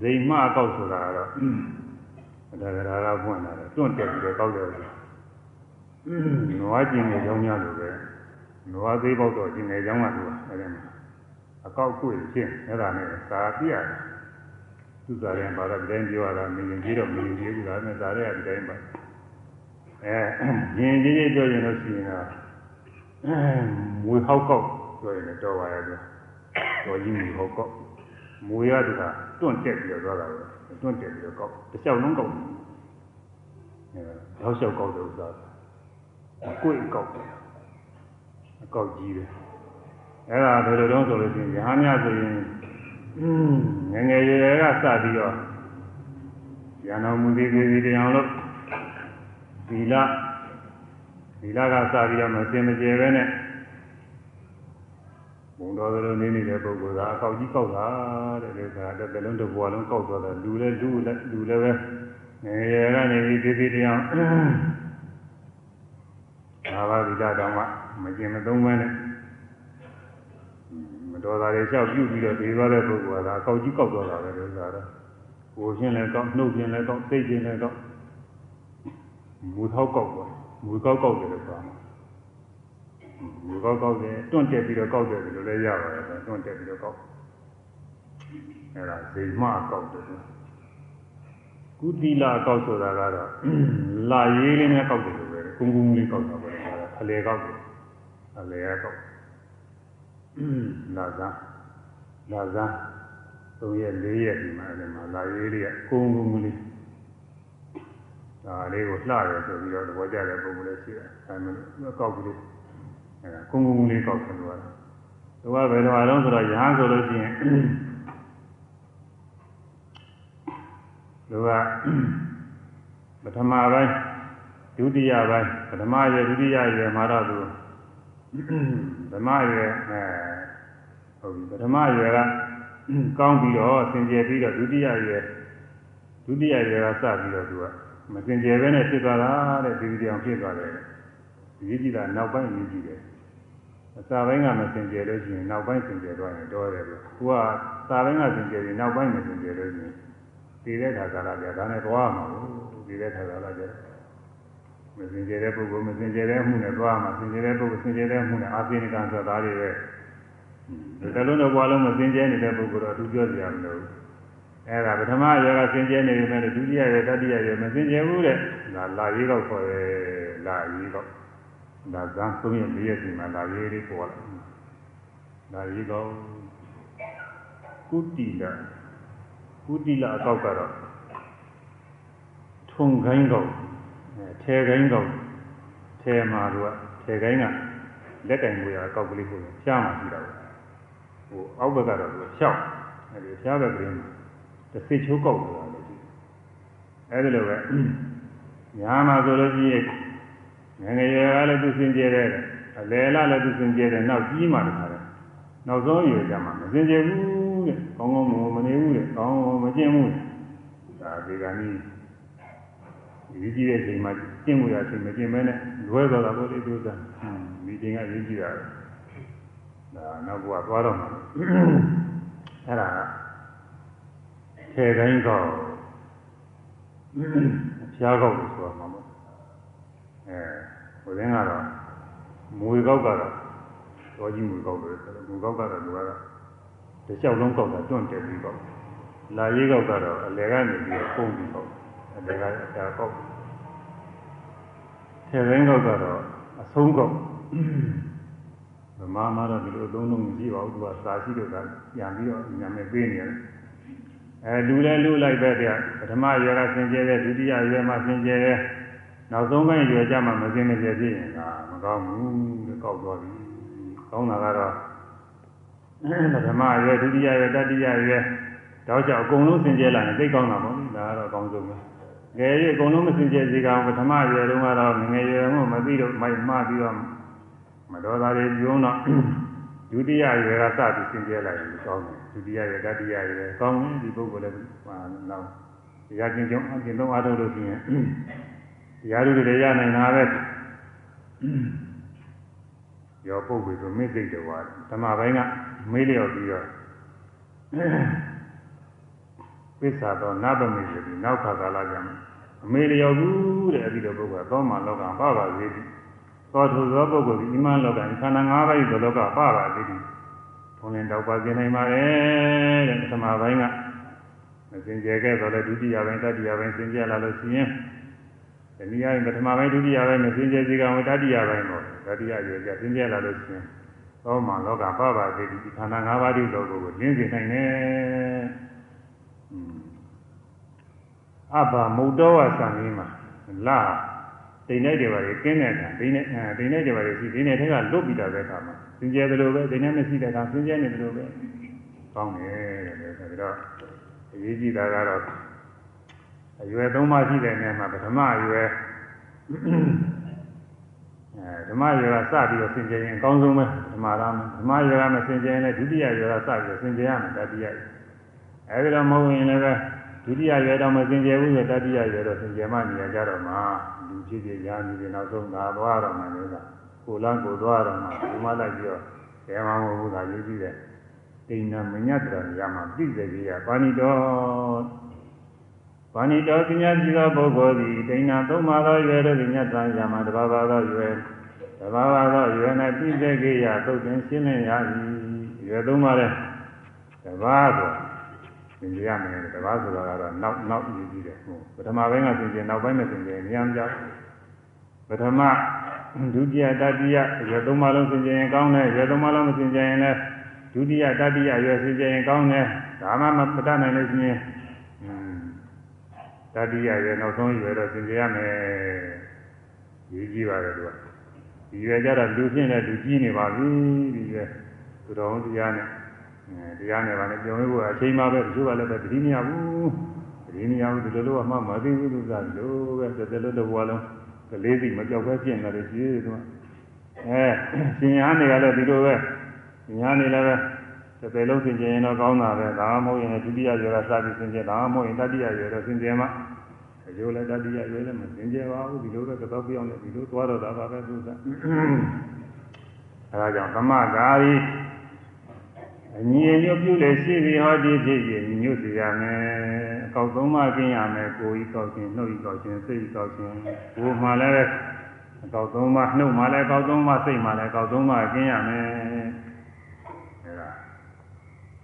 ဇိမအကောက်ဆိုတာကတော့ဒါကရာကပွင့်လာတယ်တွန့်တက်ပြီးတော့ကောက်တယ်နွားကျင်နေကြောင်းများလို့ပဲ နွားသေးပေါက်တော့ကျင်နေကြောင်းကသူကအဲ့ဒါအကောက်ကိုဖြစ်အဲ့ဒါနဲ့သာပြရတယ်သူစားရင်ဘာလို့ဒီတိုင်းပြောရတာမင်းကြီးတော့မင်းကြီးဘူးလားနဲ့သာရဲဒီတိုင်းပါအဲရင်ကြီးကြီးပြောရင်လို့ရှိရင်တော့မွေဟောက်ကောက်ပြောရင်တော့ပါရဲ့တော်ကြီးမွေဟောက်ကောက်မွေရတူတာတွန့်တက်ပြီးတော့သွားတာပဲတွန့်တက်ပြီးတော့ကောက်တစ်လျှောက်လုံးကောက်အဲတော့လျှောက်ကောက်တဲ့ဥစ္စာအကွေ့ကောက်တယ်အ ကောက်ကြီးတယ်အဲ့ဒါဘယ်လိုတုံးဆိုလို့ရှိရင်ရဟန်းများဆိုရင်ငငယ်ရွယ်ရွယ်ကစပြီးတော့ရန်တော်မူသေးသေးသေးတရားလို့သီလသီလကစပြီးတော့မစင်မကြယ်ပဲနဲ့ဘုံတော်လိုနေနေတဲ့ပုဂ္ဂိုလ်ကအကောက်ကြီးကောက်တာတဲ့လေကတစ်လုံးတစ်ဘွားလုံးကောက်သွားတယ်လူလည်းလူလည်းလူလည်းပဲငယ်ရွယ်ကနေပြီးသေးသေးတရားဘာဝသီလတောင်မှ မကျင်မသုံးပဲနဲ့မတော်တာတွေလျှောက်ပြုပြီးတော့ဒီသွားတဲ့ပုဂ္ဂိုလ်ကအကောက်ကြီးကောက်သွားတာပဲလို့ဆိုတာတော့ကိုယ်ချင်းလည်းကောက်နှုတ်ချင်းလည်းကောက်သိချင်းလည်းကောက်မူထောက်ကောက်သွားမူကောက်ကောက်တယ်လို့ဆိုတာမူကောက်ကောက်တယ်တွန့်တက်ပြီးတော့ကောက်တယ်လို့လည်းရပါတယ်တွန့်တက်ပြီးတော့ကောက်အဲ့ဒါဇိမကောက်တယ်ကုသီလာကောက်ဆိုတာကတော့လာရေးလေးနဲ့ကောက်တယ်လို့ပဲကုန်းကုန်းလေးကောက်တာပဲအလေကောက်တယ် အလေကောက်လာစားလာစား၃ရက်၄ရက်ဒီမှာအဲ့မှာလာရေးလေးကကုန်းကုန်းလေးဒါလေးကိုလှရဆိုပြီးတော့သဘောကျတဲ့ပုံလေးရှိတယ်အဲမှာကောက်ကလေးအဲကုန်းကုန်းလေးကောက်တယ်လို့ကတော့သူကဘယ်တော့အလုံးဆိုတော့ရဟန်းဆိုလို့ရှိရင်သူကပထမပိုင်းဒုတိယပိုင်းပထမရယ်ဒုတိယရယ်မှာတော့သူ ဓမ္မရယ်အဲဟုတ်ပြီပထမရယ်ကကောင်းပြီးတော့စင်ကြယ်ပြီးတော့ဒုတိယရယ်ဒုတိယရယ်ကစပြီးတော့သူကမစင်ကြယ်ပဲနဲ့ဖြစ်သွားတာတဲ့ဒီဒီအောင်ဖြစ်သွားတယ်ဒီကြည့်တာနောက်ပိုင်းရေးကြည့်တယ်အစာပိုင်းကမစင်ကြယ်လို့ရှိရင်နောက်ပိုင်းစင်ကြယ်သွားရင်တော့တယ်လို့သူကစာပိုင်းကစင်ကြယ်ရင်နောက်ပိုင်းမစင်ကြယ်လို့ရှိရင်ဒီတဲ့ခါကာလပြဒါနဲ့သွားမှာဘူးဒီတဲ့ခါကာလပြ မစင်ကြယ်တဲ့ပုဂ္ဂိုလ်မစင်ကြယ်တဲ့အမှုနဲ့သွားမှာစင်ကြယ်တဲ့ပုဂ္ဂိုလ်စင်ကြယ်တဲ့အမှုနဲ့အာသိနိကံဆိုတာတွေပဲဒီလုံးတော့ဘွားလုံးမစင်ကြယ်နေတဲ့ပုဂ္ဂိုလ်တော့သူပြောကြရမလို့အဲဒါပထမရွယ်ကစင်ကြယ်နေပြီမဲ့ဒုတိယရွယ်တတိယရွယ်မစင်ကြယ်ဘူးတဲ့ဒါလာရေးတော့ခေါ်တယ်လာရေးတော့ဒါဇန်သုံးရ၄ရက်ဒီမှာလာရေးလေးပေါ်လာလာရေးတော့ကုတိလကုတိလအကောက်ကတော့ထုံခိုင်းတော့ ထဲခိုင်းတော့ထဲမှာတော့ထဲခိုင်းကလက်ကင်ကိုရအကောက်ကလေးကိုရှားမှရှိတာပဲဟိုအောက်ဘက်ကတော့သူရှောက်အဲဒီရှားဘက်ကလေးမှာတစ်စစ်ချိုးကောက်လို့ရတယ်ရှိအဲဒီလိုပဲညာမှာဆိုလို့ရှိရင်ငငယ်ရွယ်ကလည်းသူစင်ကြဲတယ်အလယ်လာလည်းသူစင်ကြဲတယ်နောက်ကြီးမှတခါတယ်နောက်ဆုံးရွယ်ကြမှာမစင်ကြဲဘူးတဲ့ကောင်းကောင်းမနေဘူးတဲ့ကောင်းကောင်းမကျင့်ဘူးဒါဒီကနေ့ ဒီကြီးတဲ့ချိန်မှာကျင့်မှုရချိန်မကျင့်မဲနဲ့လွဲသွားတာပေါ့လေသူကဒီချိန်ကရင်းကြည့်တာဒါနောက်ဘုရားသွားတော့မှာအဲ့ဒါခေတိုင်းကောဖျားကောက်လို့ဆိုမှာပေါ့အဲဟိုတင်းကတော့မွေကောက်ကတော့တော်ကြီးမွေကောက်လို့ဆိုတော့မွေကောက်ကတော့လူကတော့တစ်လျှောက်လုံးကောက်တာတွန့်တယ်ပြီးကောက်လာရေးကောက်ကတော့အလယ်ကနေပြီးပုံပြီးကောက် အလယ်ကအတာကောက်ထေရင်းကောက်ကတော့အဆုံးကောက်ဗမာမှာတော့ဒီလိုအသုံးလုံးမရှိပါဘူးသူကစာရှိလို့ကပြန်ပြီးတော့ညံမဲ့ပေးနေတယ်အဲလူလဲလူလိုက်ပဲတဲ့ပထမရွယ်ကဆင်ကျဲတဲ့ဒုတိယရွယ်မှာဆင်ကျဲတဲ့နောက်ဆုံးပိုင်းရွယ်ကြမှာမစင်မကျဲဖြစ်ရင်ကမကောင်းဘူးတဲ့ကောက်သွားပြီကောင်းတာကတော့ပထမရွယ်ဒုတိယရွယ်တတိယရွယ်တောက်ကြအကုန်လုံးဆင်ကျဲလာရင်သိကောင်းတာပေါ့ဒါကတော့အကောင်းဆုံးပဲ ငယ်ရအကုန်လုံးမစင်ကြဲစေကောင်ပထမရွယ်တုန်းကတော့ငငယ်ရွယ်မှမသိတော့မိုက်မှားပြီးတော့မတော်တာတွေပြုံးတော့ဒုတိယရွယ်ကစပြီးစင်ကြဲလာရင်ကောင်းတယ်ဒုတိယရွယ်တတိယရွယ်ကောင်းရင်ဒီပုဂ္ဂိုလ်လည်းဟာတော့တရားကျင့်ကြုံအကျင့်သုံးအားထုတ်လို့ရှိရင်တရားလူတွေရနိုင်တာပဲရောပုဂ္ဂိုလ်ဆိုမိသိတယ်ကွာဓမ္မပိုင်းကမေးလျော်ပြီးတော့ ပစ္စာတော့နတ်သမီးဆိုပြီးနောက်ခါကာလကျမှအမေလျော်ဘူးတဲ့အဲ့ဒီလိုပုဂ္ဂိုလ်သောမှလောကပပါသေးသည်သောသူသောပုဂ္ဂိုလ်ဒီအမှန်လောကခန္ဓာ၅ပါးဤသောလောကပပါသေးသည်ဘုံရင်တော့ပါကျင်နိုင်ပါလေတဲ့ပထမပိုင်းကမစင်ကြယ်ခဲ့တော့လေဒုတိယပိုင်းတတိယပိုင်းစင်ကြယ်လာလို့ရှိရင်ဒီနည်းအားဖြင့်ပထမပိုင်းဒုတိယပိုင်းမစင်ကြယ်စီကံဝတတိယပိုင်းပေါ့တတိယရွယ်ကျစင်ကြယ်လာလို့ရှိရင်သောမှလောကပပါသေးသည်ခန္ဓာ၅ပါးဤသောကိုလင်းစေနိုင်တယ် အဘမုတ်တော်ဝဆံကြီးမှာလာတိမ်လိုက်တယ်ပါလေကင်းတဲ့အခါတိမ်နဲ့တိမ်လိုက်တယ်ပါလေရှိတိမ်နဲ့ထက်ကလွတ်ပြီးတာပဲခါမှာစင်ကြယ်တယ်လို့ပဲတိမ်နဲ့မရှိတဲ့အခါစင်ကြယ်နေတယ်လို့ပဲကောင်းတယ်တဲ့ဆိုတော့အရေးကြီးတာကတော့အရွယ်သုံးပါးရှိတဲ့နေရာမှာပထမအရွယ်အဲဓမ္မရွယ်ကစပြီးတော့သင်ကျင်ရင်အကောင်းဆုံးပဲဓမ္မရာဓမ္မရွယ်ကမသင်ကျင်ရင်လည်းဒုတိယရွယ်ကစပြီးတော့သင်ကျင်ရမယ်တတိယ အဲဒီတော့မဟုတ်ရင်လည်းဒုတိယရွယ်တော့မသင်ကျင်ဘူးဆိုတတိယရွယ်တော့သင်ကျင်မှနေရာကြတော့မှလူဖြစ်ဖြစ်ရာနေပြီးနောက်ဆုံးသာသွားတော့မှလည်းကိုလန်းကိုသွားတော့မှဒီမှလိုက်ပြီးတော့ဘယ်မှမဟုတ်ဘူးသာရေးကြည့်တယ်တိဏမညတ္တရာမှာပြည့်စေကြီးရပါဏိတော်ပါဏိတော်ပညာရှိသောပုဂ္ဂိုလ်သည်တိဏသုံးပါးသောရွယ်တို့ညတ္တရာမှာတဘာဝသောရွယ်တဘာဝသောရွယ်၌ပြည့်စေကြီးရသုတ်တင်ရှင်းလင်းရ၏ရွယ်သုံးပါးတဲ့တဘာဆို သင်ကြရမယ်တဘာဆိုတာကတော့နောက်နောက်ယူကြည့်တယ်ဟုတ်ပထမပိုင်းကသင်ကြနောက်ပိုင်းမှာသင်ကြဉာဏ်ကြောက်ပထမဒုတိယတတိယရွယ်သုံးပါးလုံးသင်ကြရင်ကောင်းတယ်ရွယ်သုံးပါးလုံးမသင်ကြရင်လည်းဒုတိယတတိယရွယ်သင်ကြရင်ကောင်းတယ်ဒါမှမပတတ်နိုင်လို့ရှိရင်တတိယရွယ်နောက်ဆုံးရွယ်တော့သင်ကြရမယ်ရေးကြည့်ပါတယ်သူကဒီရွယ်ကြတော့လူဖြစ်နေလူကြီးနေပါပြီဒီရွယ်သူတော်တရားနဲ့ တရားနဲ့ပါနဲ့ပြောင်းလို့အချိန်မှပဲတချို့ကလည်းပဲတတိမရဘူးတတိမရဘူးဒီလိုလိုမှမသိဘူးသူကလို့ပဲတစ်သက်လုံးတစ်ဘဝလုံးကလေးစီမကြောက်ပဲပြင်နေတယ်ကြီးသူကအဲရှင်ညာနေရလဲဒီလိုပဲရှင်ညာနေလည်းပဲတစ်သက်လုံးသင်ကျင်ရင်တော့ကောင်းတာပဲဒါမှမဟုတ်ရင်ဒုတိယရွယ်ကစပြီးသင်ကျင်ဒါမှမဟုတ်ရင်တတိယရွယ်တော့သင်ကျင်မှအကျိုးလည်းတတိယရွယ်လည်းမသင်ကျင်ပါဘူးဒီလိုပဲကတော့ပြောင်းနေဒီလိုသွားတော့တာပါပဲသူကအဲဒါကြောင့်သမဂါရီ အညီအညွတ်ပြုလေရှိပြီးဟောဒီဖြစ်ရင်ညွတ်စီရမယ်အကောက်သုံးပါးကျင်းရမယ်ကိုယ်ဤကောက်ခြင်းနှုတ်ဤကောက်ခြင်းစိတ်ဤကောက်ခြင်းကိုယ်မှလည်းအကောက်သုံးပါးနှုတ်မှလည်းအကောက်သုံးပါးစိတ်မှလည်းအကောက်သုံးပါးကျင်းရမယ်အဲဒါ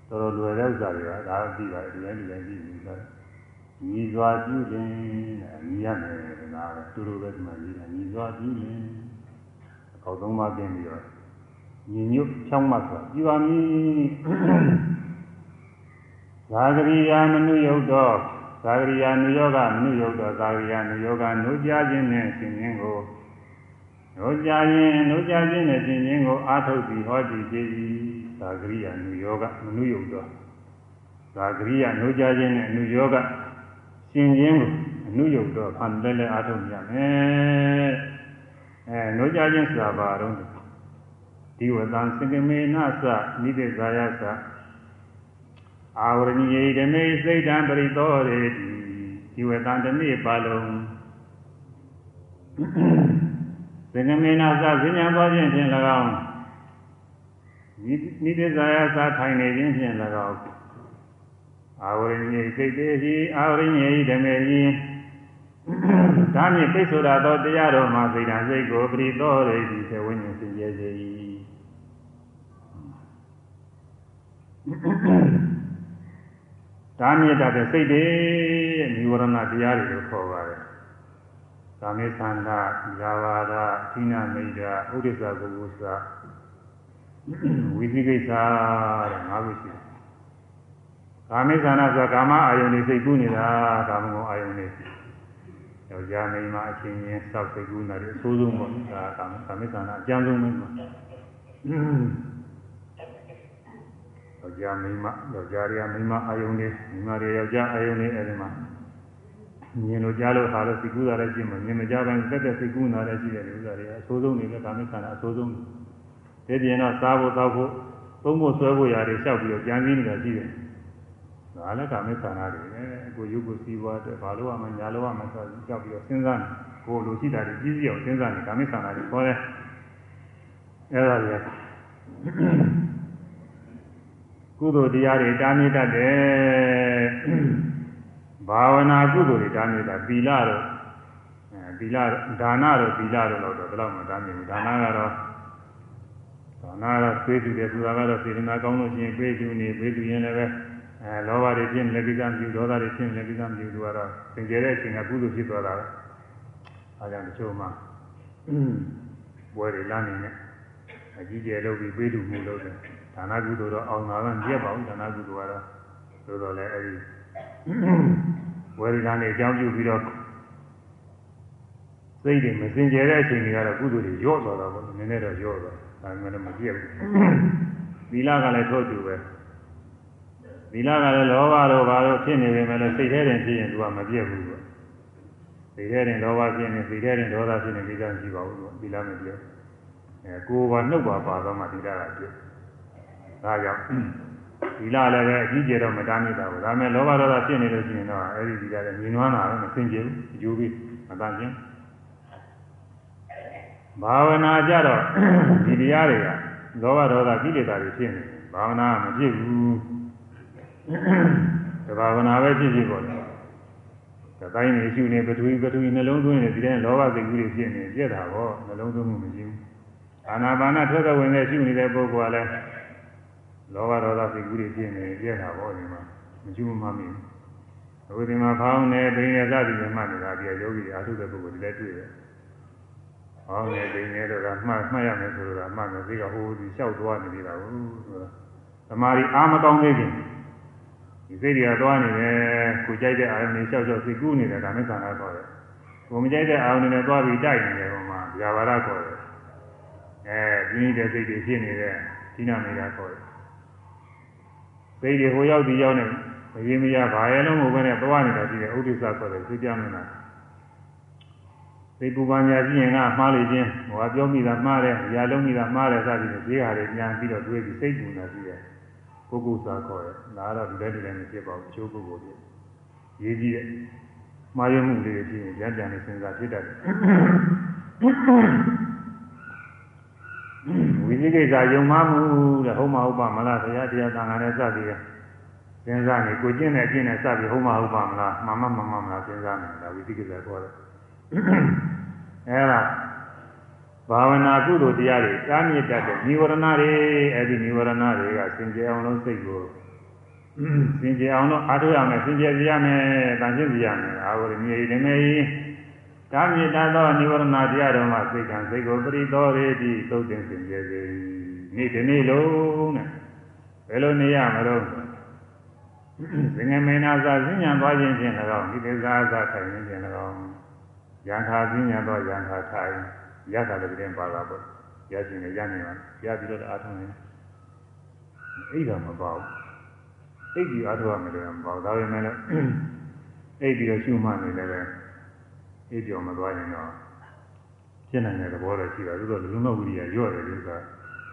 တော်တော်လွယ်တဲ့ဥစ္စာတွေကဒါသိပါတယ်ဒီတိုင်းဒီတိုင်းကြည့်ပြီးတော့ညီစွာပြုခြင်းညီရမယ်ဒါပဲတူတူပဲဒီမှာညီတာညီစွာပြုခြင်းအကောက်သုံးပါးကျင်းပြီးတော့ ညီညွတ်ဖြောင်းမှဆိုပြီးပါမည်သာဂရိယာမနုယုတ်တော့သာဂရိယာနုယောဂမနုယုတ်တော့သာဂရိယာနုယောဂနှုတ်ကြခြင်းနဲ့ရှင်ခြင်းကိုနှုတ်ကြခြင်းနှုတ်ကြခြင်းနဲ့ရှင်ခြင်းကိုအာထုတ်ပြီးဟောတည်ကြ၏သာဂရိယာနုယောဂမနုယုတ်တော့သာဂရိယာနှုတ်ကြခြင်းနဲ့အနုယောဂရှင်ခြင်းကိုအနုယုတ်တော့ဖန်တယ်လည်းအာထုတ်ရမယ်အဲနှုတ်ကြခြင်းဆိုတာဘာတော့ ဒီဝတံစကမေနသနိတိဇာယသအာဝရဏိယေဓမေစိတ်တံပရိသောရေတိဒီဝတံတနေ့ပါလုံးစကမေနသဈဉ္ညာပေါ်ခြင်းဖြင့်၎င်းနိတိဇာယသထိုင်နေခြင်းဖြင့်၎င်းအာဝရဏိစိတ်တေဟိအာဝရဏိဓမေဟိဒါမြင့်ပိတ်ဆိုရသောတရားတော်မှာစိတ်ဓာတ်စိတ်ကိုပရိသောရေတိသေဝိညာဉ်စင်ကြယ်စေ၏ ဒါမြင့်တတ်တဲ့စိတ်တွေရဲ့និဝရဏတရားတွေလို့ခေါ်ပါတယ်။ကာမေသန္တာ၊ဇာဝါဒ၊သီနာမိတ်တာ၊ဥဒိစ္စကုကုသဝိသိကိစ္စတဲ့ငါးခုရှိတယ်။ကာမေသန္တာဆိုတာကာမအာယုန်တွေစိတ်ကူးနေတာကာမဂုဏ်အာယုန်တွေယောက်ျားမိန်းမအချင်းချင်းစောက်စိတ်ကူးနေတာအဆိုးဆုံးပေါ့ဒါကာမကာမေသန္တာအကျဉ်းဆုံးပဲ။ ယောက်ျားမိန်းမယောက်ျားတွေကမိန်းမအာယုန်တွေမိန်းမတွေယောက်ျားအာယုန်တွေအဲဒီမှာမြင်လို့ကြားလို့ဟာလို့စိတ်ကူးတာလည်းရှိမှာမြင်မကြပိုင်းတက်တက်စိတ်ကူးတာလည်းရှိတယ်ဒီဥစ္စာတွေအဆိုးဆုံးနေလဲကာမိခန္ဓာအဆိုးဆုံးဒီပြင်တော့စားဖို့တောက်ဖို့သုံးဖို့ဆွဲဖို့ရာတွေလျှောက်ပြီးတော့ကြံစည်နေတာရှိတယ်ဒါလည်းကာမိခန္ဓာတွေပဲကိုရုပ်ကိုစီးပွားတဲ့ဘာလို့မှညာလို့မှဆိုပြီးကြောက်ပြီးတော့စဉ်းစားနေကိုလိုရှိတာတွေကြီးစီအောင်စဉ်းစားနေကာမိခန္ဓာတွေခေါ်တယ်အဲဒါတွေ ကုသိုလ်တရားတွေတားမြစ်တတ်တယ်ဘာဝနာကုသိုလ်တွေတားမြစ်တာသီလတော့အဲသီလဒါနတော့သီလတော့တော့ဘယ်တော့မှတားမြစ်ဘူးဒါနကတော့ဒါနကတော့သွေးတူတယ်ဆိုတာကတော့စေတနာကောင်းလို့ရှိရင်ပေးသူနေပေးသူရင်လည်းပဲအဲလောဘတွေဖြစ်လည်းကိစ္စမပြုဒေါသတွေဖြစ်လည်းကိစ္စမပြုသူကတော့သင်ကျဲတဲ့အချိန်ကကုသိုလ်ဖြစ်သွားတာပဲအဲကြောင့်တချို့မှာဘွယ်တွေလမ်းနေနဲ့အကြီးကျယ်လုပ်ပြီးပေးသူမှုလုပ်တယ် ဒါနကုသိုလ်တော့အောင်တာကမြက်ပါဘူးဒါနကုသိုလ်ကတော့သို့တော်လည်းအဲဒီဝေဒနာနဲ့အကြောင်းပြုပြီးတော့စိတ်တွေမစင်ကြဲတဲ့အချိန်တွေကတော့ကုသိုလ်တွေညော့သွားတာပေါ့နည်းနည်းတော့ညော့သွားဒါပေမဲ့မပြည့်ဘူးသီလကလည်းထို့တူပဲသီလကလည်းလောဘတော့ဘာလို့ဖြစ်နေပေမဲ့လည်းစိတ်ထဲတင်ဖြစ်ရင်သူကမပြည့်ဘူးကွစိတ်ထဲတင်လောဘဖြစ်နေစိတ်ထဲတင်ဒေါသဖြစ်နေပြီးသားမရှိပါဘူးသီလမပြည့်အဲကိုယ်ပါနှုတ်ပါပါတော့မှသီလကပြည့် ဒါကြောင့်သီလလည်းပဲအကြီးကျယ်တော့မတားမိတာဘူးဒါပေမဲ့လောဘဒေါသဖြစ်နေလို့ရှိရင်တော့အဲဒီသီလလည်းမြင်နွမ်းတာတော့မစင်ကြဘူးအကျိုးပေးမတန်ခြင်းဘာဝနာကြတော့ဒီတရားတွေကလောဘဒေါသကိလေသာတွေဖြစ်နေဘာဝနာမဖြစ်ဘူးတဘာဝနာပဲဖြစ်ဖြစ်ပေါ့လေ။ဒါတိုင်းနေရှုနေပထဝီပထဝီနှလုံးသွင်းနေဒီတိုင်းလောဘစိတ်ကူးတွေဖြစ်နေပြက်တာပေါ့နှလုံးသွင်းမှုမရှိဘူး။အာနာပါနထွက်တဲ့ဝင်နဲ့ရှုနေတဲ့ပုဂ္ဂိုလ်ကလည်း လောဘဒေါသစိတ်ကူးတွေဖြစ်နေပြက်တာပေါ့ဒီမှာမရှုမှမမင်း။အခုဒီမှာဖောင်းနေပိနေစသည်တွေမှတ်နေတာဒီယောဂီတွေအားထုတ်တဲ့ပုဂ္ဂိုလ်တွေလည်းတွေ့တယ်။ဖောင်းနေပိနေတော့ကမှတ်မှတ်ရမယ်ဆိုတော့မှတ်မယ်ဒီကဟိုဒီလျှောက်သွားနေပြီလားဟုတ်ဆိုတာ။သမာဓိအားမကောင်းသေးခင်ဒီစိတ်တွေကသွားနေတယ်ကိုကြိုက်တဲ့အာရုံတွေလျှောက်လျှောက်စိတ်ကူးနေတယ်ဒါနဲ့ဆန္ဒခေါ်တယ်ကိုမကြိုက်တဲ့အာရုံတွေနဲ့သွားပြီးတိုက်နေတယ်ဟိုမှာဗျာပါဒခေါ်တယ်အဲပြင်းတဲ့စိတ်တွေဖြစ်နေတဲ့ဒီနာနေတာခေါ်တယ် စိတ်တွေဟိုရောက်ဒီရောက်နေမရင်မရဘာရဲ့လုံးကိုပဲနဲ့သွားနေတာရှိတယ်ဥဒိစ္စခေါ်တယ်သိကြမလားစိတ်ပူပန်ညာရှိရင်ကမှားလေခြင်းဟိုကပြောမိတာမှားတယ်၊ရာလုံးမိတာမှားတယ်စသည်ဖြင့်ဈေးဟာတွေညာပြီးတော့တွေးပြီးစိတ်ပူနေတာရှိတယ်ပုဂ္ဂိုလ်စာခေါ်တယ်။ဒါကတော့ဒီလက်ဒီလက်နဲ့ဖြစ်ပါဘူး။အချိုးပုဂ္ဂိုလ်ပြရေးကြည့်တဲ့မှားယွင်းမှုလေးတွေဖြစ်ရင်ပြန်ပြန်နေစဉ်းစားဖြစ်တတ်တယ်။ ဝိသိကိစ္စယုံမှမှုတဲ့ဟုတ်မဟုတ်ပါမလားဆရာတရားသံဃာနဲ့စသည်ရဲ့စဉ်းစားနေကိုကျင့်တဲ့အကျင့်နဲ့စပြီးဟုတ်မဟုတ်ပါမလားမှန်မှမှန်မှမလားစဉ်းစားနေတာဝိသိကိစ္စခေါ်တယ်။အဲဒါဘာဝနာကုသိုလ်တရားတွေတားမြစ်တတ်တဲ့និဝရဏတွေအဲ့ဒီនិဝရဏတွေကစင်ကြယ်အောင်လို့စိတ်ကိုစင်ကြယ်အောင်လို့အားထုတ်ရမယ်စင်ကြယ်ရမယ်တန်ရှင်းပြရမယ်အာဝရမြေဓမေ တားမြစ်တတ်သောនិဝရဏတရားတော်မှာစိတ်ကံစိတ်ကိုပရိသောရေတိသုတ်တင်စင်ကြယ်စေနေ့ဒီနေ့လုံးနဲ့ဘယ်လိုနေရမလို့သင်္ကမေနာသာစဉ္ညာသွားခြင်းဖြင့်၎င်းဒီသေသာသာထိုင်ခြင်းဖြင့်၎င်းယံခာစဉ္ညာတော့ယံခာထိုင်ရတာလည်းပြင်ပါတာပေါ့ရခြင်းနဲ့ရနိုင်ပါရပြီးတော့အားထုတ်နေအိဒါမပေါ့အိပ်ပြီးအားထုတ်ရမယ်လည်းမပေါ့ဒါပေမဲ့လည်းအိပ်ပြီးတော့ရှုမှတ်နေလည်းပဲ အိပ်ပြောမသွားရင်တော့ဖြစ်နိုင်တဲ့သဘောတော့ရှိတာသို့တော့လူလုံးဝိရိယညော့တယ်လို့ဆိုတာ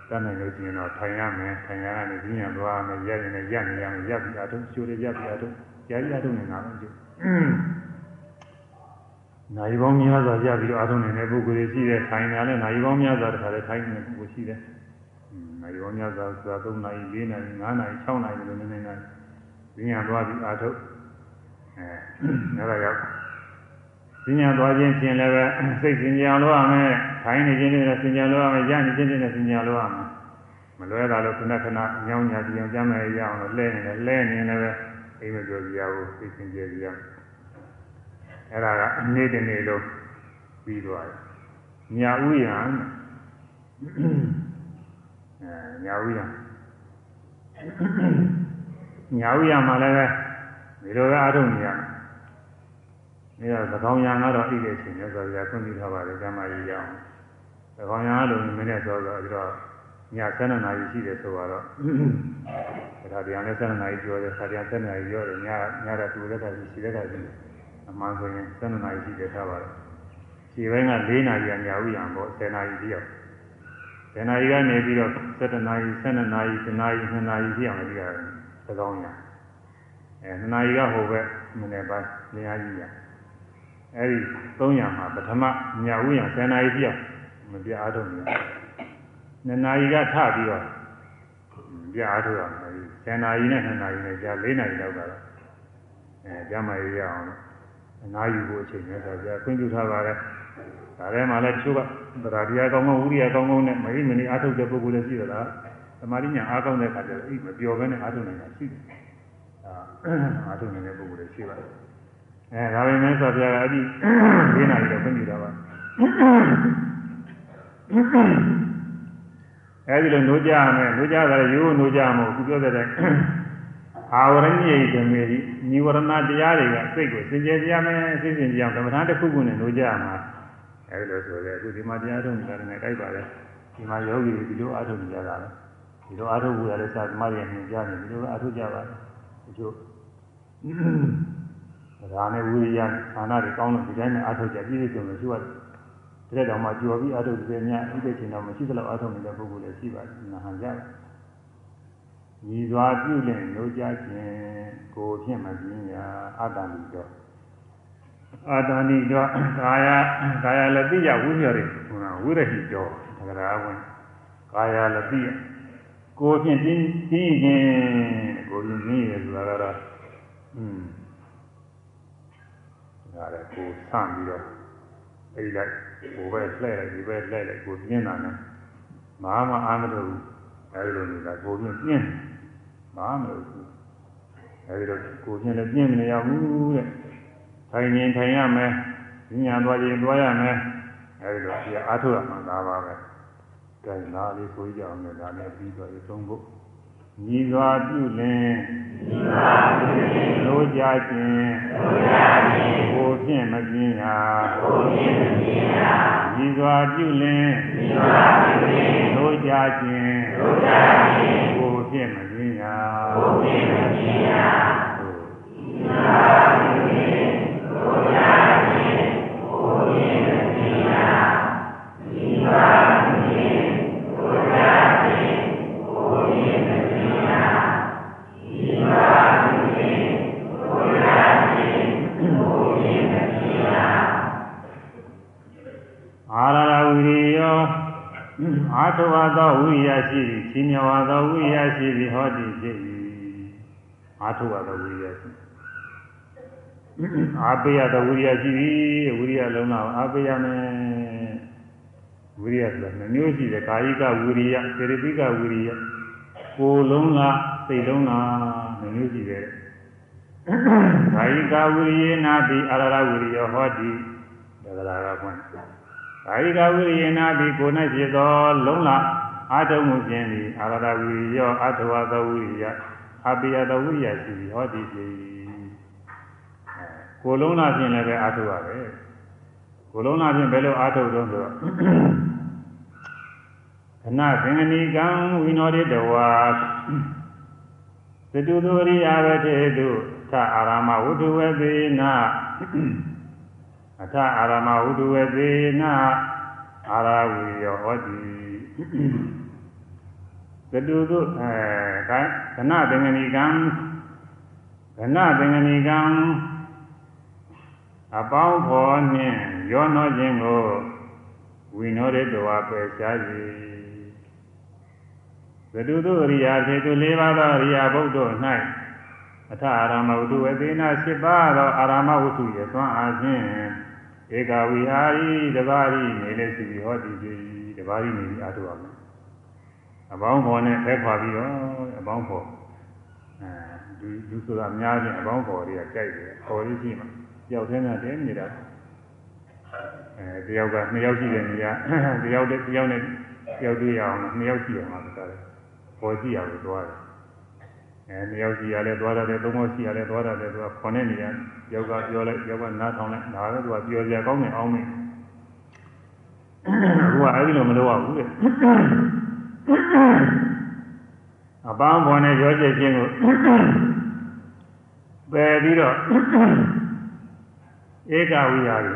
တတ်နိုင်လို့ရှိရင်တော့ထိုင်ရမယ်ထိုင်ရကနေပြင်းရသွားမယ်ရရင်လည်းရနေရမယ်ရပြီးအားထုတ်ရှုရရပြီးအားထုတ်ရရအားထုတ်နေတာပဲကျနိုင်ပေါင်းများစွာကြပြီးတော့အားထုတ်နေတဲ့ပုဂ္ဂိုလ်တွေရှိတယ်ထိုင်တာလည်းနိုင်ပေါင်းများစွာတခါလည်းထိုင်နေတဲ့ပုဂ္ဂိုလ်ရှိတယ်နိုင်ပေါင်းများစွာဆိုတာ3နာရီ4နာရီ5နာရီ6နာရီလိုနေနေတာပြင်းရသွားပြီးအားထုတ်အဲအဲ့ဒါကြောင့် ပညာသွားခြင်းဖြင့်လည်းပဲစိတ်စင်ကြအောင်လုပ်ရမယ်။ထိုင်နေခြင်းနဲ့စင်ကြအောင်လုပ်ရမယ်။ရနေခြင်းနဲ့စင်ကြအောင်လုပ်ရမယ်။မလွဲတာလို့ခဏခဏညောင်းညာကြည့်အောင်ကြမ်းမယ်ရအောင်လို့လဲနေတယ်လဲနေလည်းပဲအိမ်မပြောကြရဘူးစိတ်စင်ကြယ်ကြရမယ်။အဲ့ဒါကအနည်းတနေ့လုံးပြီးသွားတယ်။ညာဥယံအဲညာဥယံညာဥယံမှာလည်းပဲဒီလိုပဲအားထုတ်နေရတယ်။ ဒါကသကောင်ရံကတော့အိတ်တဲ့အချိန်နဲ့ဆိုကြဆွံ့ပြီးထားပါတယ်ကျမကြီးရအောင်။သကောင်ရံကလည်းမင်းနဲ့ဆိုတော့ဒီတော့ည7နာရီရှိတယ်ဆိုတော့ဒါတရားနဲ့7နာရီကျော်တယ်ဆရာ7နာရီကျော်တယ်ညညရတူတဲ့ခါရှိတဲ့ခါရှိအမှန်ဆိုရင်7နာရီရှိတယ်ထားပါတယ်။ခြေပိုင်းက4နာရီကညာဥရံပေါ့10နာရီတည်း10နာရီကနေပြီးတော့7နာရီ12နာရီ10နာရီ2နာရီပြည့်အောင်ပြီးရတယ်သကောင်ရံအဲ2နာရီကဟိုဘက်မနေ့ပိုင်းနေရာကြီးရ အဲဒီ300မှာပထမညာဥယျာဉ်10နာရီပြောက်မပြအားထုတ်နေတယ်2နာရီကထပြီးတော့ပြအားထုတ်ရမယ်10နာရီနဲ့2နာရီနဲ့ကြာ4နာရီလောက်ကတော့အဲကျမရရအောင်လို့အနာယူဖို့အချိန်နဲ့ဆိုကြခွင့်ပြုထားပါတယ်ဒါထဲမှာလည်းတချို့ကဗရာတရားကောင်းကောင်းဝိရိယကောင်းကောင်းနဲ့မရိမဏီအားထုတ်တဲ့ပုဂ္ဂိုလ်လည်းရှိသလားသမာဓိညာအားကောင်းတဲ့အခါကျတော့အိမပျော်ဘဲနဲ့အားထုတ်နေတာရှိတယ်အားထုတ်နေတဲ့ပုဂ္ဂိုလ်တွေရှိပါတယ် အဲဒါပေမဲ့ဆိုပြကအဲ့ဒီ၄နာရီတော့ခွင့်ပြုတာပါအဲဒီလိုနှိုးကြရမယ်နှိုးကြတာရိုးနှိုးကြမှာခုပြောတဲ့တိုင်းအာဝရဏိယိတမေဒီညီဝရဏတရားတွေကစိတ်ကိုစင်ကြယ်ကြရမယ်စိတ်စင်ကြအောင်ကမ္မထာတစ်ခုခုနဲ့နှိုးကြရမှာအဲဒီလိုဆိုတဲ့အခုဒီမှာတရားထုတ်နေတာနဲ့တိုက်ပါတယ်ဒီမှာယောဂီတွေဒီလိုအားထုတ်နေကြတာလေဒီလိုအားထုတ်ဖို့ရလဲစာသမားတွေမြင်ကြတယ်ဒီလိုအားထုတ်ကြပါတယ်ဒီလို ဒါနဲ့ဝိရိယဌာနတွေကောင်းလို့ဒီတိုင်းနဲ့အားထုတ်ကြပြည့်စုံလို့ရှိရတယ်တဲ့တောင်မှကြော်ပြီးအားထုတ်ကြများဥပ္ပချင်တော့မရှိသလောက်အားထုတ်နေတဲ့ပုဂ္ဂိုလ်လည်းရှိပါတယ်နာဟန်ကြတယ်ညီစွာပြုလင်လို့ကြခြင်းကိုဖြင့်မပြင်းရာအတ္တလိတော့အာတဏိတော့ကာယကာယလတိယဝိရရိဟိုဝိရဟိတော့သက္ကရာဝင်ကာယလတိယကိုဖြင့်ပြင်းပြင်းခြင်းကိုပြင်းပြင်းရဆိုတာကတော့อืม ဒါလည်းကိုဆန့်ပြီးတော့အိတ်လိုက်ကိုပဲလှဲ့လိုက်ဒီပဲလှဲ့လိုက်ကိုပြင်းတာနဲ့မဟာမအာမတော်ဘူးအဲဒီလိုနေတာကိုပြင်းပြင်းဘာမှမလုပ်ဘူးအဲဒီတော့ကိုပြင်းလည်းပြင်းမနေရဘူးတဲ့ထိုင်ရင်ထိုင်ရမယ်ဉာဏ်သွားရင်သွားရမယ်အဲဒီတော့ဒီအားထုတ်ရမှာဒါပါပဲကဲနားလေးဆိုကြအောင်လည်းဒါနဲ့ပြီးတော့သုံးဖို့ ညီစွာပြုလင်ညီစွာပြုလင်လို့ကြခြင်းလို့ကြခြင်းကိုဖြင့်မပြင်းရာကိုဖြင့်မပြင်းရာညီစွာပြုလင်ညီစွာပြုလင်လို့ကြခြင်းလို့ကြခြင်းကိုဖြင့်မပြင်းရာကိုဖြင့်မပြင်းရာ အာထဝသောဝိရိယရှိသည်ချင်းမြဝသောဝိရိယရှိသည်ဟောတိဖြစ်၏အာထဝသောဝိရိယရှိအာပေယသောဝိရိယရှိသည်ဝိရိယလုံးတော့အာပေယမယ်ဝိရိယဆိုတာနှမျိုးရှိတယ်ကာယိကဝိရိယစေရတိကဝိရိယကိုယ်လုံးလားစိတ်လုံးလားနှမျိုးရှိတယ်ကာယိကဝိရိယနာတိအာရရဝိရိယဟောတိဒါကလာကဖွင့် ကာယကဝိရိယနာတိကိုယ်၌ဖြစ်သောလုံးလအာထုံမှုဖြင့်သည်အာရဒဝိရိယောအထဝသောဝိရိယအပိယသောဝိရိယရှိသည်ဟောဒီဖြစ်ကိုယ်လုံးလာဖြင့်လည်းပဲအာထုရတယ်ကိုယ်လုံးလာဖြင့်ဘယ်လိုအာထုတော့ဆိုတော့ခဏသင်္ကနီကံဝိနောရိတဝါသတုသူရိယာဝတေတုသအာရမဝုဒ္ဓဝေသေနာ အထအာရမဝုဒ္ဓဝေသေနာအာရဝိယောဟောတိသတုသုအဲကကနသင်္ကနီကံကနသင်္ကနီကံအပေါင်းဖော်နှင့်ရောနှောခြင်းကိုဝိနောရတဝပယ်ရှားသည်သတုသုရိယာသေတု၄ပါးသောရိယာဘုဒ္ဓ၌အထအာရမဝတ္ထုဝေသေနာ၈ပါးသောအာရမဝတ္ထုရဲ့သွမ်းအားဖြင့် ဧကဝိဟာရီတပါးရီနေလေစီပြီးဟောဒီဒီတပါးရီနေပြီးအားထုတ်ရမယ်အပေါင်းဖော်နဲ့ဖဲခွာပြီးတော့အပေါင်းဖော်အဲဒီလူဆိုတာအများကြီးအပေါင်းဖော်တွေကကြိုက်တယ်ခေါ်ရရှိမှာတယောက်တည်းနဲ့တည်းနေတာအဲတယောက်ကနှစ်ယောက်ရှိတဲ့နေရာတယောက်တည်းတယောက်နဲ့တယောက်တွေ့ရအောင်နှစ်ယောက်ရှိရမှာဆိုတာပေါ်ရှိရလို့တွားတယ် အဲနှစ်ယောက်ရှိရလဲသွားရတယ်သုံးယောက်ရှိရလဲသွားရတယ်သူကခွန်တဲ့နေရာယောက်ကပြောလိုက်ယောက်ကနားထောင်လိုက်ဒါလည်းသူကပြောစရာကောင်းတယ်အောင်းမယ်အခုကအဲဒီလိုမလုပ်ရဘူးတဲ့အပန်းပေါ်နဲ့ရောချက်ချင်းကိုပယ်ပြီးတော့ဧကဝိဟာရီ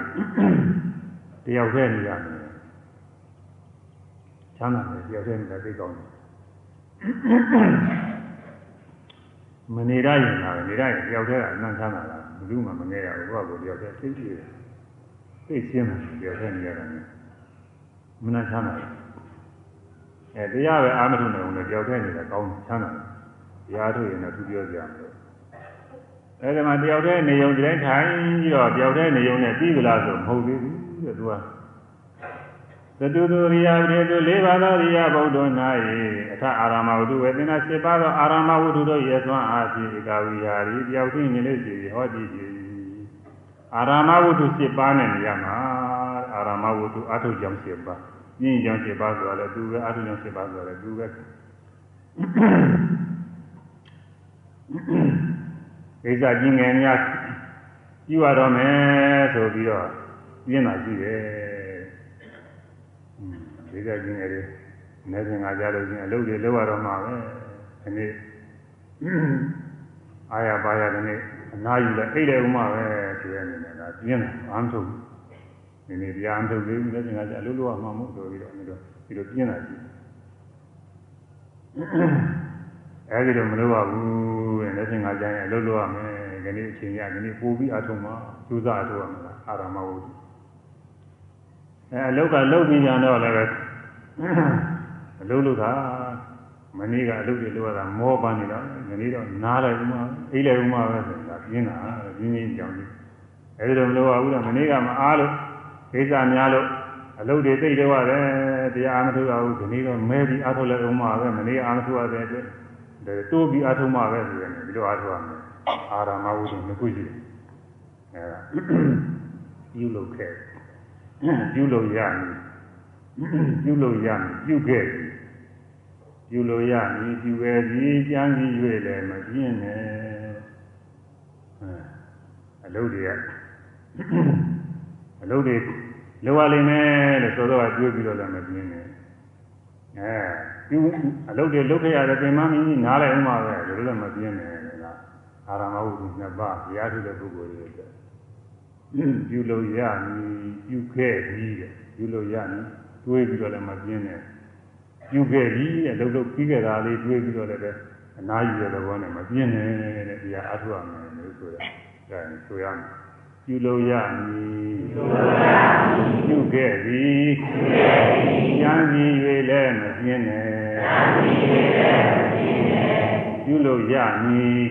တယောက်တည်းနေရမယ်ချမ်းသာတယ်တယောက်တည်းနေတာသိကောင်းတယ် မနေရရင်လာနေရရင်တယောက်တည်းကအနံ့ချမ်းသာတာဘယ်သူမှမငဲရဘူးဘာကိုတယောက်တည်းသိကြည့်တယ်သိရှင်းတယ်တယောက်တည်းနေရတယ်မနံ့ချမ်းသာတယ်အဲတရားပဲအာမထုနေအောင်လည်းတယောက်တည်းနေတာကောင်းချမ်းသာတယ်တရားထုတ်ရင်လည်းသူပြောကြရမယ်အဲဒီမှာတယောက်တည်းနေုံဒီတိုင်းထိုင်ပြီးတော့တယောက်တည်းနေုံနဲ့ပြီးကြလားဆိုမဟုတ်သေးဘူးတဲ့သူက သတုသူရိယာပြေသူ၄ပါးသောရိယာဘုဒ္ဓ၌အထအာရမဝတ္ထုဝေသနာ၈ပါးသောအာရမဝတ္ထုတို့ရဲ့သွမ်းအားဖြင့်ဧကဝိဟာရီတယောက်ချင်းနေလို့ရှိဟောဒီပြီအာရမဝတ္ထု၈ပါးနဲ့နေရမှာအာရမဝတ္ထုအထုကြောင့်၈ပါးညင်ကြောင့်၈ပါးဆိုတော့လည်းသူပဲအထုကြောင့်၈ပါးဆိုတော့လည်းသူပဲကိစ္စကြီးငယ်များပြုရတော့မယ်ဆိုပြီးတော့ပြင်းတာရှိတယ် ကိစ္စကြီးငယ်တွေနေစဉ်ကကြားလို့ချင်းအလုပ်တွေလုပ်ရတော့မှာပဲဒီနေ့အာရပါရတဲ့နေ့အနာယူလိုက်အိတ်တယ်ဥမပဲဆိုရနေတယ်ဒါပြင်းတယ်ဘာမှမထုတ်ဘူးဒီနေ့တရားမထုတ်သေးဘူးလက်စင်ကကြအလုပ်လုပ်မှမဟုတ်ဆိုပြီးတော့ဒီလိုဒီလိုပြင်းတာကြည့်အဲဒီတော့မလုပ်ရဘူးတဲ့လက်စင်ကကြရင်အလုပ်လုပ်ရမယ်ခဏအချိန်ရခဏပို့ပြီးအထုံးမှာကျူးစားအထုံးရမှာအာရမဝုဒ္ဓ အဲအလုတ်ကလုတ်ပြီးကြတော့လည်းပဲအလုတ်လုတ်တာမနေ့ကအလုတ်တွေလုရတာမောပန်းနေတော့ဒီနေ့တော့နားလိုက်ဦးမှာအိတ်လိုက်ဦးမှာပဲဆိုတာပြင်းတာပြင်းပြင်းကြောင်ကြီးအဲဒီလိုမလို့ဘူးတော့မနေ့ကမအားလို့ကိစ္စများလို့အလုတ်တွေသိတော့ရတယ်တရားအားမထုတ်ရဘူးဒီနေ့တော့မဲပြီးအားထုတ်လိုက်ဦးမှာပဲမနေ့အားမထုတ်ရတဲ့အတွက်တိုးပြီးအားထုတ်မှာပဲဆိုရင်ဒီလိုအားထုတ်ရမယ်အာရမဝုဒ္ဓနှစ်ခုရှိတယ်အဲဒါပြုလုပ်ခဲ့ ပြုလုပ်ရမည်ပြုလုပ်ရမည်ပြုခဲ့ပြီပြုလို့ရမည်ပြုခဲ့ပြီကြမ်းပြီး၍လည်းမပြင်းနဲ့အလုပ်တွေကအလုပ်တွေလိုရလိမ့်မယ်လို့ဆိုတော့တွေးပြီးတော့လည်းမပြင်းနဲ့အဲပြုအလုပ်တွေလုပ်ခဲ့ရတဲ့ပင်မမင်းကြီးနားလိုက်အောင်ပါပဲဒါလည်းမပြင်းနဲ့ကအာရမဝုဒ္ဓနှစ်ပါးတရားထုတဲ့ပုဂ္ဂိုလ်တွေအတွက် ပြုလို့ရမည်ပြုခဲ့ပြီးတဲ့ပြုလို့ရမည်တွေးပြီးတော့လည်းမပြင်းနဲ့ပြုခဲ့ပြီးတဲ့လှုပ်လှုပ်ပြီးခဲ့တာလေးတွေးပြီးတော့လည်းပဲအနာယူတဲ့သဘောနဲ့မပြင်းနဲ့တဲ့တရားအထုရမယ်လို့ဆိုတာဒါဆိုရမယ်ပြုလို့ရမည်ပြုခဲ့ပြီးဉာဏ်ကြီး၍လည်းမပြင်းနဲ့ပြုလို့ရမည်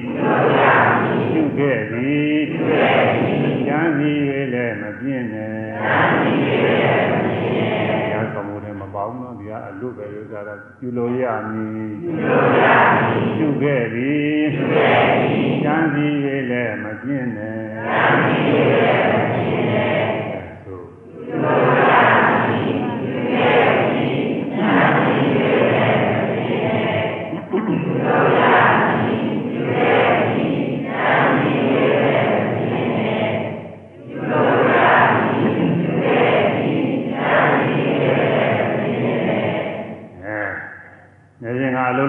ပြုခဲ့ပြီး ဉာဏ်ကြီး၍လည်းမပြင်းနဲ့ပါဘူးနော်ဒီကအလွတ်ပဲလို့ဆိုတာပြုလို့ရမည်ပြုခဲ့ပြီကျမ်းစီ၍လည်းမပြင်းနဲ့သို့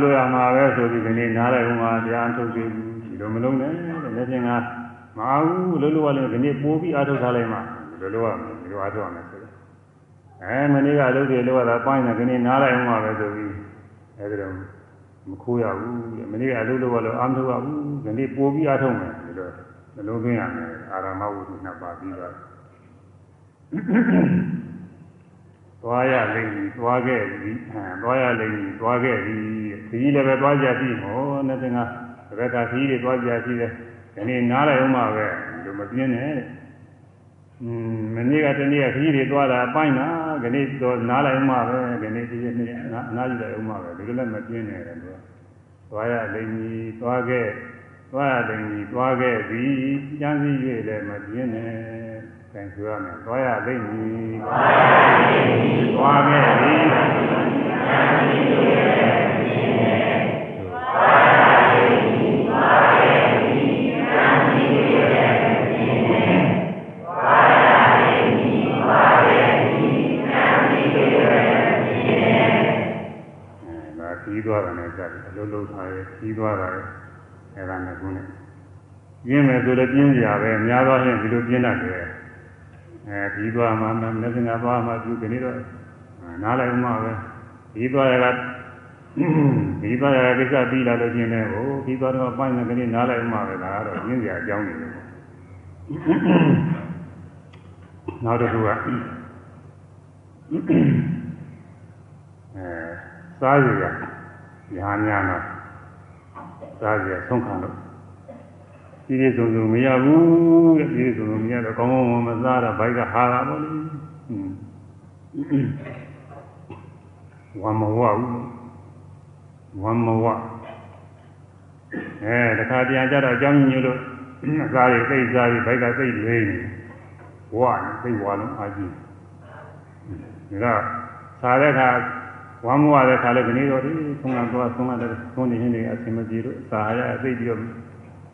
လုပ်လုပ်ရမှာပဲဆိုပြီးဒီနေ့နားလိုက်ဦးမှာတရားထုတ်သေးဘူးဒီလိုမလုံးနဲ့နေချင်းကမအားဘူးလုပ်လို့ရလို့ဒီနေ့ပိုးပြီးအားထုတ်ထားလိုက်မှဒီလိုလုပ်ရမယ်ဒီလိုအားထုတ်ရမယ်ဆိုတော့အဲမနေ့ကအလုပ်တွေလုပ်ရတာပိုင်းနေဒီနေ့နားလိုက်ဦးမှာပဲဆိုပြီးအဲဒီတော့မခိုးရဘူးတဲ့မနေ့ကအလုပ်လုပ်ရလို့အားမထုတ်ရဘူးဒီနေ့ပိုးပြီးအားထုတ်မယ်ဒီလိုနှလုံးသွင်းရမယ်အာရမဝုဒ္ဓနှစ်ပါးပြီးတော့ သွားရလိမ့်မည်သွားခဲ့ပြီသွားရလိမ့်မည်သွားခဲ့ပြီခကြီးလည်းပဲသွားကြပြီဟောနဲ့တင်ကတပည့်ကခကြီးတွေသွားကြပြီတယ်ဒီနေ့နားလိုက်အောင်ပါပဲဒီမပြင်းနဲ့อืมမနေ့ကတနေ့ကခကြီးတွေသွားတာအပိုင်းနာခနေ့တော့နားလိုက်အောင်ပါပဲခနေ့ဒီနေ့နားယူလိုက်အောင်ပါပဲဒီလိုလည်းမပြင်းနဲ့တယ်သူကသွားရလိမ့်မည်သွားခဲ့သွားရလိမ့်မည်သွားခဲ့ပြီကျမ်းစည်း၍လည်းမပြင်းနဲ့ ပြန်ဆိုရမယ်သွားရလိမ့်မည်သွားခဲ့ပြီပြီးသွားတယ်နဲ့ကြတယ်အလုံးလုံးထားရဲပြီးသွားတာရဲ့အဲ့ဒါနဲ့ခုနဲ့ပြင်းမယ်ဆိုလည်းပြင်းကြရပဲအများသောဖြင့်ဒီလိုပြင်းတတ်တယ် အဲပြီးသွားမှမနေ့ကသွားမှသူဒီနေ့တော့နားလိုက်မှပဲပြီးသွားရကပြီးသွားရကိစ္စပြီးလာလို့ချင်းလည်းဟိုပြီးသွားတော့ပိုင်းကလေးနားလိုက်မှပဲဒါကတော့ပြင်းကြအကြောင်းနေတယ်နောက်တစ်ခုကအဲစားရရညာများတော့စားရဆုံးခံလို့ ဒီဒီစုံစုံမရဘူးတဲ့ဒီဒီစုံစုံမရတော့ကောင်းကောင်းမစားတော့ဘိုက်ကဟာတာပေါ့လေဝမ်းမဝဘူးဝမ်းမဝအဲတခါပြန်ကြတော့အကြောင်းညို့လို့အစားတွေသိစားပြီးဘိုက်ကသိလေးနေဝါနေသိဝါလုံးအားကြီးဒါကစားတဲ့အခါဝမ်းမဝတဲ့ခါလည်းဒီနေ့တော့ဒီဆုံးလာတော့ဆုံးလာတဲ့ဆုံးနေရင်တွေအဆင်မပြေလို့စာရအသိပြီးတော့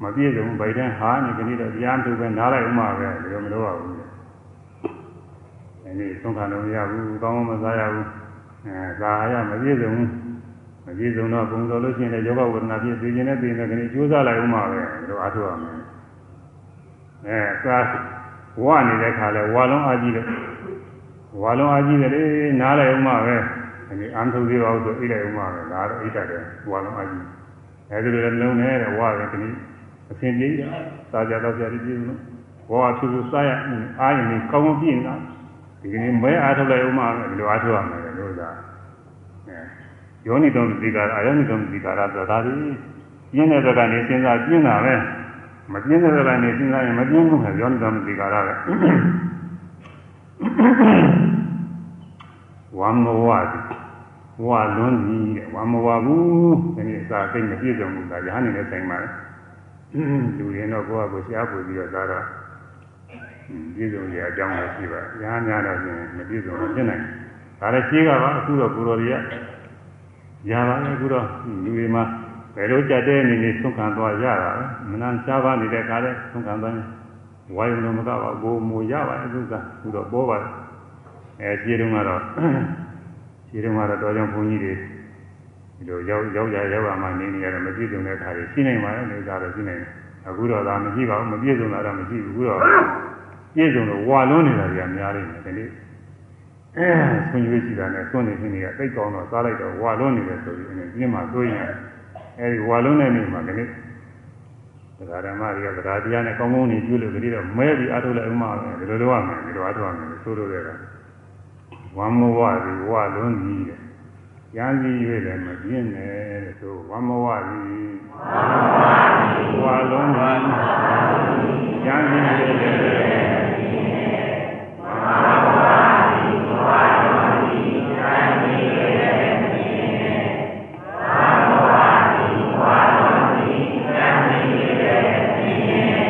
မပြည့်စုံဗိုက်တန်းဟာနေဒီနေ့တော့တရားထုတ်ပဲနားလိုက်ဥမှာပဲဒီလိုမလုပ်ရဘူးဒီနေ့ဆုံးခံလို့မရဘူးကောင်းမစားရဘူးအဲစာရမပြည့်စုံဘူးမပြည့်စုံတော့ဘုံတော်လို့ရှိရင်လည်းယောဂဝေဒနာဖြစ်သိခြင်းနဲ့သိနေကနေကြိုးစားလိုက်ဦးမှာပဲလို့အားထုတ်ရမယ်အဲသာဝနေတဲ့ခါလဲဝါလုံးအားကြီးတယ်ဝါလုံးအားကြီးတယ်လေနားလိုက်ဦးမှာပဲဒီအမ်းထုတ်သေးပါဦးဆိုအိတ်လိုက်ဦးမှာပဲဒါတော့အိတ်တတ်တယ်ဝါလုံးအားကြီးအဲဒီလိုလည်းလုံးနေတဲ့ဝါပဲဒီ အစဉ်ပြေးရစာကြတော့ကြပြီးပြေးလို့ဘောအဖြူဖြူစားရအားရင်ကောင်းကောင်းပြည့်နေတာဒီကနေ့မဲအားထုတ်လိုက်ဦးမှာပဲဒီလိုအားထုတ်ရမယ်လို့သာအဲယောနိတော်ဒီကာရအာယောနိတော်ဒီကာရဆိုတာဒါဒီပြင်းတဲ့ဘက်ကနေစဉ်းစားပြင်းတာပဲမပြင်းတဲ့ဘက်ကနေစဉ်းစားရင်မပြင်းဘူးခင်ယောနိတော်ဒီကာရပဲဝမ်းမဝတိဝါလွန်းကြီးတဲ့ဝမ်းမဝဘူးဒီနေ့စာသိမပြည့်စုံဘူးဒါရဟန်းနေနဲ့ဆိုင်ပါလေ လူရင်တော့ကိုယ့်အကိုရှားပွေပြီးတော့ဒါတော့ပြည့်စုံရအကြောင်းလည်းရှိပါရဟန်းများတော့ရှင်မပြည့်စုံတော့ဖြစ်နိုင်ဒါလည်းရှိကပါအခုတော့ကိုတော်တွေကရပါလေအခုတော့လူတွေမှာဘယ်လိုကြတဲ့အနေနဲ့သုံးခံသွားရတာလဲမနန်းရှားပါနေတဲ့ကားလဲသုံးခံသွားရင်ဝိုင်းလို့မကပါဘူးမူရပါအခုကအခုတော့ပေါ်ပါတယ်အဲခြေတုံးကတော့ခြေတုံးကတော့တော်ကြောင်ဘုန်းကြီးတွေ ဒီလိုရောက်ရောက်ရရောက်ရမှနေနေရတယ်မပြည့်စုံတဲ့ခါတွေရှိနိုင်ပါရဲ့နေသားတော့ရှိနိုင်တယ်အခုတော့ဒါမရှိပါဘူးမပြည့်စုံတာတော့မရှိဘူးအခုတော့ပြည့်စုံလို့ဝါလွန်းနေတာတွေကများနေတယ်ဒီနေ့အဲဆွေးနွေးကြည့်တာနဲ့ဆွနေနေကတိတ်ကောင်းတော့စားလိုက်တော့ဝါလွန်းနေတယ်ဆိုပြီးအင်းပြင်းမှတွေးရင်အဲဒီဝါလွန်းတဲ့နေ့မှာဒီနေ့တရားဓမ္မတွေကတရားတရားနဲ့ကောင်းကောင်းနေပြုလို့ဒီတော့မဲပြီးအထုတ်လိုက်ဥမာပဲဒီလိုလိုရမယ်ဒီလိုအထုတ်ရမယ်ဆိုလိုတဲ့ကဝမ်းမဝဒီဝါလွန်းကြီးတဲ့ ရန်ကြီးရွေးလည်းမပြင်းနဲ့ဆိုဝမ်းမဝဒီဝါလွန်းကြီးရန်ကြီးရွေးလည်းဝမ်းမဝဒီဝါလွန်းကြီးရန်ကြီးရွေးလည်းမပြင်းနဲ့ဝမ်းမဝဒီဝါလွန်းကြီးရန်ကြီးရွေးလည်းမပြင်းနဲ့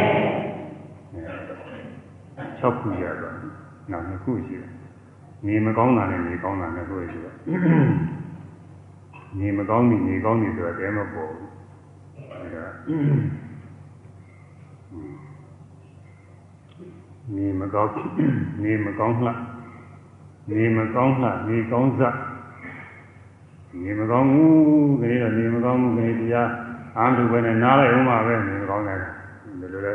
6ခုရတော့နောက်2ခုရှိတယ်နေမကောင်းတာနဲ့နေကောင်းတာနဲ့ဆိုရရှိတယ် နေမကောင်းပြီနေကောင်းပြီဆိုတာတဲမပေါ်ဘူးဒါနေမကောင်းနေမကောင်းလှနေမကောင်းလှနေကောင်းစနေမကောင်းဘူးခရီးတော့နေမကောင်းဘူးခရီးတရားအားလူပဲနဲ့နားလိုက်ဦးမှာပဲနေမကောင်းတယ်ဒီလိုလဲ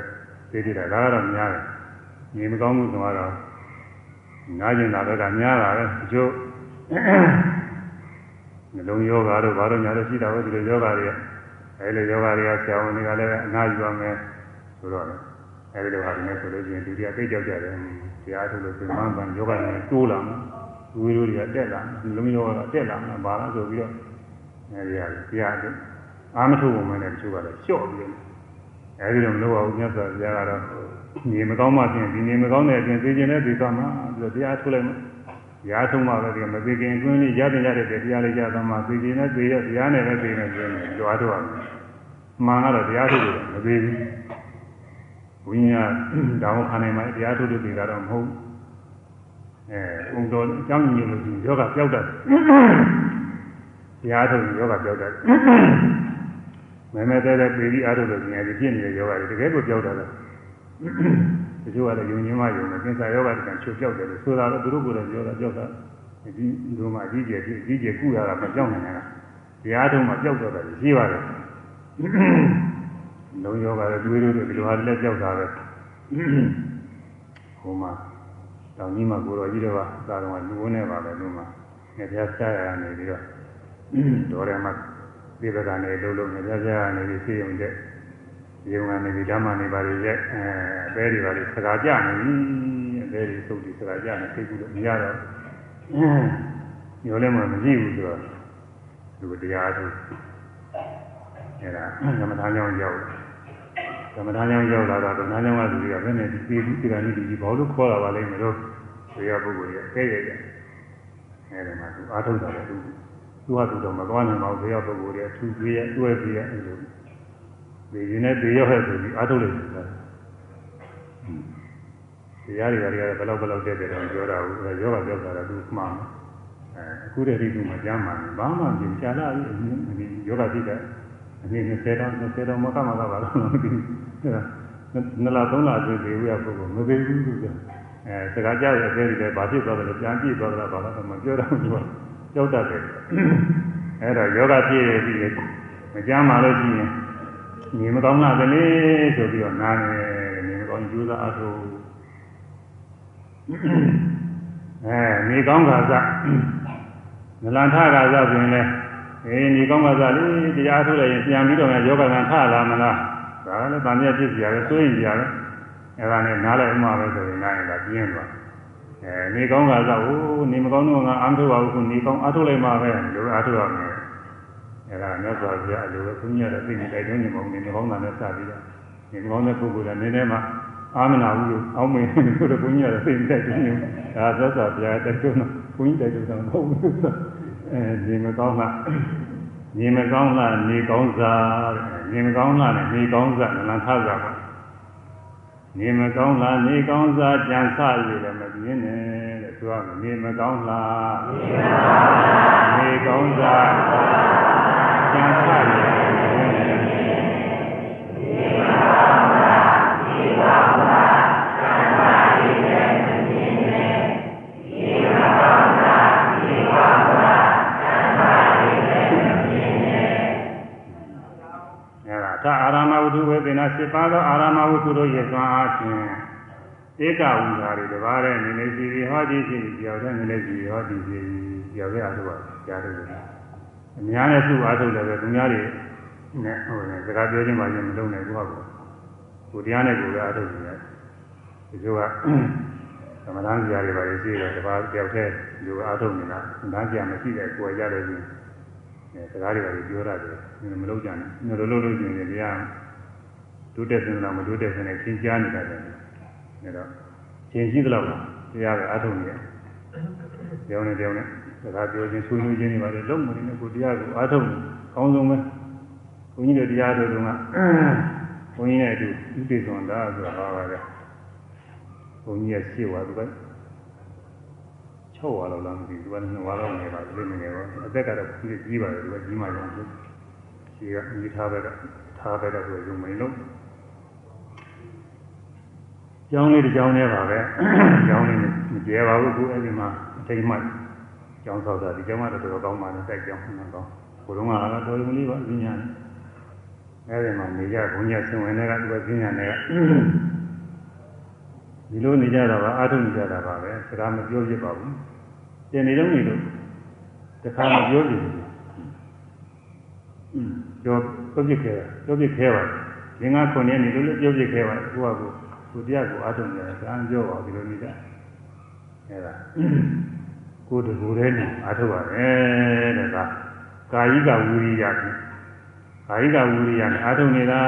သိသိတာဒါကတော့များတယ်နေမကောင်းဘူးဆိုတော့နားကျင်တာတော့ကများတာပဲအကျိုး နှလုံးယောဂါတို့ဘာလို့ညာလို့ရှိတာပဲဒီလိုယောဂါတွေအဲလိုယောဂါတွေကဆရာဝန်တွေကလည်းအနာယူရမယ်ဆိုတော့အဲဒီလိုဟာတွေနဲ့ဆိုလို့ရှိရင်ဒုတိယသိကြောက်ကြတယ်တရားထုတ်လို့ပြန်မှန်ယောဂါတွေတိုးလာမှာဝီရိုတွေကတက်လာနှလုံးယောဂါကတက်လာမှာဘာလားဆိုပြီးတော့အဲဒီဟာတရားတွေအာမထုတ်ပုံမှန်တဲ့တချို့ကလည်းလျှော့ပြီးတယ်အဲဒီလိုမလုပ်အောင်မြတ်စွာဘုရားကတော့နေမကောင်းမှပြင်ဒီနေမကောင်းတဲ့အပြင်သိကျင်တဲ့ဒီကမှာပြီးတော့တရားထုတ်လိုက်မှ ရားထုံးမှပဲဒီမသိခင်အတွင်းလေးရတဲ့ရတဲ့တရားလေးကြသမှာသိကျင်တဲ့သိရတရားနဲ့ပဲသိနေကြတယ်ကြွားတော့မှန်ကတော့တရားထုတ်လို့မသိဘူးဝိညာဉ်တောင်းခံနိုင်မှတရားထုတ်လို့သိတာတော့မဟုတ်အဲဥတော်အကြောင်းညွှန်လို့ဒီယောဂပြောက်တတ်တရားထုတ်ယောဂပြောက်တတ်မဲမဲတဲ့တဲ့ပြည်ပြီးအားထုတ်လို့ဉာဏ်ကြီးဖြစ်နေတဲ့ယောဂတွေတကယ်ကိုပြောက်တတ်တယ် တချို့ကလည်းယုံကြည်မှယုံတယ်ကင်ဆာယောဂတကချုပ်ပြောက်တယ်လို့ဆိုတာတော့သူတို့ကိုယ်တိုင်ပြောတာပြောတာဒီဒီမှာအကြီးကျယ်ကြီးအကြီးကျယ်ကုရတာမပြောက်နိုင်တာတရားထုံးမှာပြောက်တော့တယ်ရှိပါတယ်လုံယောဂလည်းတွေးလို့ဒီလိုဟာလည်းပြောက်တာပဲဟိုမှာတောင်ကြီးမှာကိုတော်ကြီးတော့သာတော်ကလူဝန်းနေပါပဲလူမှာငပြားဆရာရနေပြီးတော့တော်တယ်မှာဒီဘက်ကနေလုံးလုံးငပြားဆရာရနေပြီးသိုံတဲ့ ဒီုံကနေဒီဓမ္မနေပါလေရဲ့အဲအသေးတွေပါလေစကားကြနေပြီအသေးတွေသုတ်တွေစကားကြနေသိကူလို့မရတော့ညိုလည်းမမရှိဘူးဆိုတော့သူတရားထုတ်အဲ့ဒါကမ္မထာကြောင့်ရောက်ကမ္မထာကြောင့်ရောက်လာတော့ကမ္မထာကြောင့်ကလူတွေကဘယ်နဲ့ဒီပြည်ဒီကနေ့ဒီဘာလို့ခေါ်လာပါလိမ့်မလို့ဆိုရပုဂ္ဂိုလ်တွေကဲ့ရဲ့ကြအဲ့ဒါမှသူအားထုတ်တာလေသူသူဟာသူတော့မသွားနိုင်ပါဘူးဆိုရပုဂ္ဂိုလ်တွေသူပြေးရတွဲပြေးရအဲ့လို ဒီရင်နဲ့ဒီရောက်ဟဲ့ဆိုပြီးအားထုတ်လိုက်တယ်တရားတွေတွေကဘယ်လောက်ဘယ်လောက်တက်တယ်တော့ပြောတာဘူးအဲယောဂပြောတာကသူမှားအဲအခုတည်းဒီသူမှကြားမှာဘာမှပြင်ချလာပြီဒီယောဂသိတဲ့အနည်း20တော့20တော့မကမကပါတော့မသိဘူးနလားသုံးလားအတွင်းသေးဘူးရပုဂ္ဂိုလ်မသေးဘူးသူကအဲစကားကြားရတဲ့အသေးတွေဘာဖြစ်သွားတယ်လဲပြန်ပြည့်သွားတာဘာလို့မပြောတော့ဘူးကြောက်တတ်တယ်အဲ့တော့ယောဂဖြစ်ရပြီးမကြမ်းပါလို့ရှိရင် ညီမကောင်းလားကလေးဆိုပြီးတော့နားနေညီမကောင်းကျိုးစားအထုအဲညီကောင်းကစားနလန်ထကစားဆိုရင်လည်းအေးညီကောင်းကစားလေးတရားထုတ်လိုက်ရင်ပြန်ပြီးတော့ယောဂကံထလာမလားဒါလည်းတန်မြတ်ဖြစ်ကြရတယ်စိုးရင်ကြရတယ်အဲ့ဒါနဲ့နားလိုက်ဥမှာပဲဆိုရင်နားရင်ဒါပြင်းသွားအဲနေကောင်းကစားဟိုနေမကောင်းတော့ငါအားထုတ်ပါဘူးခုနေကောင်းအားထုတ်လိုက်မှပဲလို့အားထုတ်ရမယ် အဲဒါမြတ်စွာဘုရားအလိုပဲဘုရားရဲ့သိနေတိုက်တွန်းနေမှာနေမကောင်းတာနဲ့စပြီးတော့နေမကောင်းတဲ့ပုဂ္ဂိုလ်ကနည်းနည်းမှအာမနာဘူးလို့အောင်းမင်းတို့ကဘုရားရဲ့သိနေတိုက်တွန်းနေဒါသက်စွာဘုရားတိုက်တွန်းတော့ဘုန်းကြီးတိုက်တွန်းတာမဟုတ်ဘူးအဲဒီမကောင်းတာနေမကောင်းလားနေကောင်းစားနေမကောင်းလားနေကောင်းစားနလန်ထားစားပါနေမကောင်းလားနေကောင်းစားကြံစရည်လည်းမပြင်းနဲ့တဲ့သူကနေမကောင်းလားနေကောင်းစားကြံ စရည်လည်းမပြင်းနဲ့နေကောင်းလားနေကောင်းစားကြံစရည်လည်းမပြင်းနဲ့နေကောင်းလားနေကောင်းစားကြံစရည်လည်းမပြင်းနဲ့အဲဒါသာအာရမဝတ္ထုဝေသနာ7ပါးသောအာရမဝတ္ထုတို့ရဲ့သွမ်းအားဖြင့်ဧကဝိဟာရီတပါးတဲ့နေနေစီစီဟောဒီစီကြောက်တဲ့နေနေစီဟောဒီစီကြောက်တဲ့အားထုတ်ပါကြားတယ် အများနဲ့သူ့အားထုတ်တယ်ပဲသူများတွေနဲ့ဟိုစကားပြောချင်းမှရင်မလုံးနိုင်ဘူးဟုတ်ကောကိုတရားနဲ့ကိုယ်ကအားထုတ်နေတယ်ဒီလိုကသမထမ်းစရာတွေပါလေရှိတယ်တပါးကြောက်တဲ့လူအားထုတ်နေတာငန်းကြမရှိတဲ့ကိုယ်ကြတယ်ချင်းအဲစကားတွေပါလေပြောရတယ်မလုံးကြနဲ့တို့လို့လို့ချင်းတယ်တရားတိုးတက်စင်လားမတိုးတက်စင်နဲ့သင်ကြားနေတာတယ်အဲတော့သင်ရှိသလောက်တရားပဲအားထုတ်နေတယ်ကြောင်းနဲ့ကြောင်းနဲ့ စကားပြောချင်းဆွေးနွေးချင်းတွေပါလေလုံးမနေနဲ့ကိုတရားကိုအားထုတ်ကောင်းဆုံးပဲဘုန်းကြီးတို့တရားတော်ကဘုန်းကြီးနဲ့အတူဥပိ္ပဇွန်တာဆိုတာပါပါပဲဘုန်းကြီးရဲ့ရှေ့ဝါသူက6ဝါလောက်လားမသိဘူးသူက2ဝါလောက်နေပါလိမ့်မယ်ရောအသက်ကတော့ကြီးကြီးပါတယ်သူကကြီးမှရောရှိကမိထားပဲကထားပဲကဆိုရုံမိန်လို့ကျောင်းလေးတစ်ကျောင်းနဲ့ပါပဲကျောင်းလေးမကျဲပါဘူးအခုအဲ့ဒီမှာအထိတ်မှ ကျောင်းဆောက်တာဒီကျောင်းကတော့တော်တော်ကောင်းပါနဲ့တိုက်ကျောင်းမှကောင်းဘုရုံးကတော့တော်ရုံလေးပါအင်းညာအဲ့ဒီမှာနေကြဘုံညာဆင်ဝင်တွေကသူကပြင်းညာတွေကဒီလိုနေကြတာပါအာထုံနေကြတာပါပဲစကားမပြောဖြစ်ပါဘူးတင်နေတော့နေလို့တခါမပြောပြဘူးပြောပြောပြခဲ့တာပြောပြခဲ့ပါငင်္ဂခုနှစ်နေလို့ပြောပြခဲ့ပါကိုကကိုကိုတရားကိုအားထုတ်နေတယ်ဒါပြောပါဒီလိုနေကြအဲဒါ ကိုတကူတည်းနေအားထုတ်ပါတယ်တဲ့ဒါကာယိကဝိရိယဖြင့်ကာယိကဝိရိယနဲ့အားထုတ်နေတာ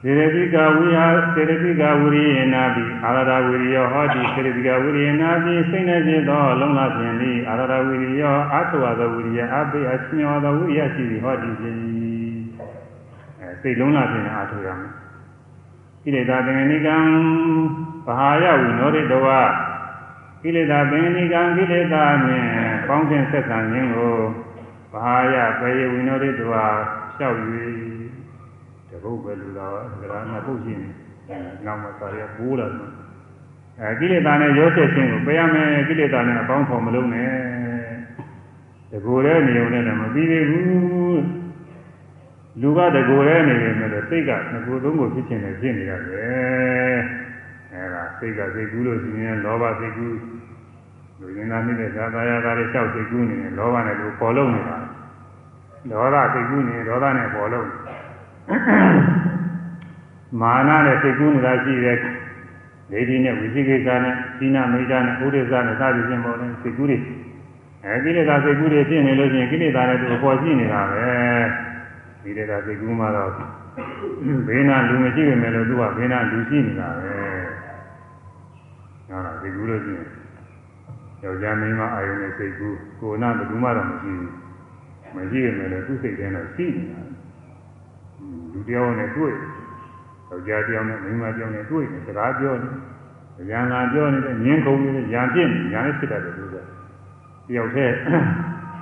စေရတိကဝိဟာစေရတိကဝိရိယနာတိအာရဒဝိရိယဟောတိစေရတိကဝိရိယနာတိစိတ်နဲ့ဖြစ်သောလုံးလာခြင်းဤအာရဒဝိရိယအာထဝသောဝိရိယအပိအချညောသောဝိရိယရှိသည်ဟောတိခြင်းအဲစိတ်လုံးလာခြင်းအားထုတ်ရမယ်ကိလေသာပင်နိကံဘာဟာယဝိနောရိတဝ ကိလေသာပင်နိကံကိလေသာနှင့်ပေါင်းခြင်းဆက်ဆံခြင်းကိုဘာဟာယပေယဝိနောရိတဝလျှောက်၍ဘုတ်ပဲလူတော်ကရာနာပုတ်ရှိနေနောက်မှသာရပိုးလာတယ်အဲကိလေသာနဲ့ရောဆက်ခြင်းကိုပယ်ရမယ်ကိလေသာနဲ့အပေါင်းဖော်မလုံးနဲ့တကူတဲ့နေုံနဲ့လည်းမပြီးသေးဘူးလူကတကူတဲ့နေတယ်မဲ့စိတ်ကငကူသုံးကိုဖြစ်ခြင်းနဲ့ဖြစ်နေရတယ် အဲဒါစိတ်ကစိတ်ကူးလို့ရှိရင်လောဘစိတ်ကူးလူရင်းသားနေတဲ့ဇာတာယာသားတွေလျှောက်စိတ်ကူးနေရင်လောဘနဲ့ကိုပေါ်လုံးနေတာဒေါသစိတ်ကူးနေဒေါသနဲ့ပေါ်လုံးမာနနဲ့စိတ်ကူးနေတာရှိတယ်ဒိဋ္ဌိနဲ့ဝိသိကိစ္စနဲ့သီနာမိစ္ဆာနဲ့ဥဒိစ္စနဲ့သာပြီးပြင်ပေါ်တယ်စိတ်ကူးတွေအဲကိလေသာစိတ်ကူးတွေဖြစ်နေလို့ရှိရင်ကိလေသာနဲ့သူအပေါ်ရှိနေတာပဲကိလေသာစိတ်ကူးမှတော့ဘေးနာလူမရှိပေမဲ့လို့သူကဘေးနာလူရှိနေတာပဲ ဟုတ်လားစိတ်ကူးလို့ရှိရင်ယောက်ျားမိန်းမအာယုန်နဲ့စိတ်ကူးကိုယ်နာဘယ်သူမှတော့မရှိဘူးမရှိပေမဲ့လို့သူ့စိတ်ထဲတော့ရှိနေတာလူတယောက်နဲ့တွေ့ယောက်ျားတယောက်နဲ့မိန်းမတယောက်နဲ့တွေ့နေစကားပြောနေဉာဏ်လာပြောနေတဲ့ညင်းခုံနေတဲ့ဉာဏ်ပြည့်နေဉာဏ်နဲ့ဖြစ်တတ်တယ်လို့ဆိုတယောက်တည်း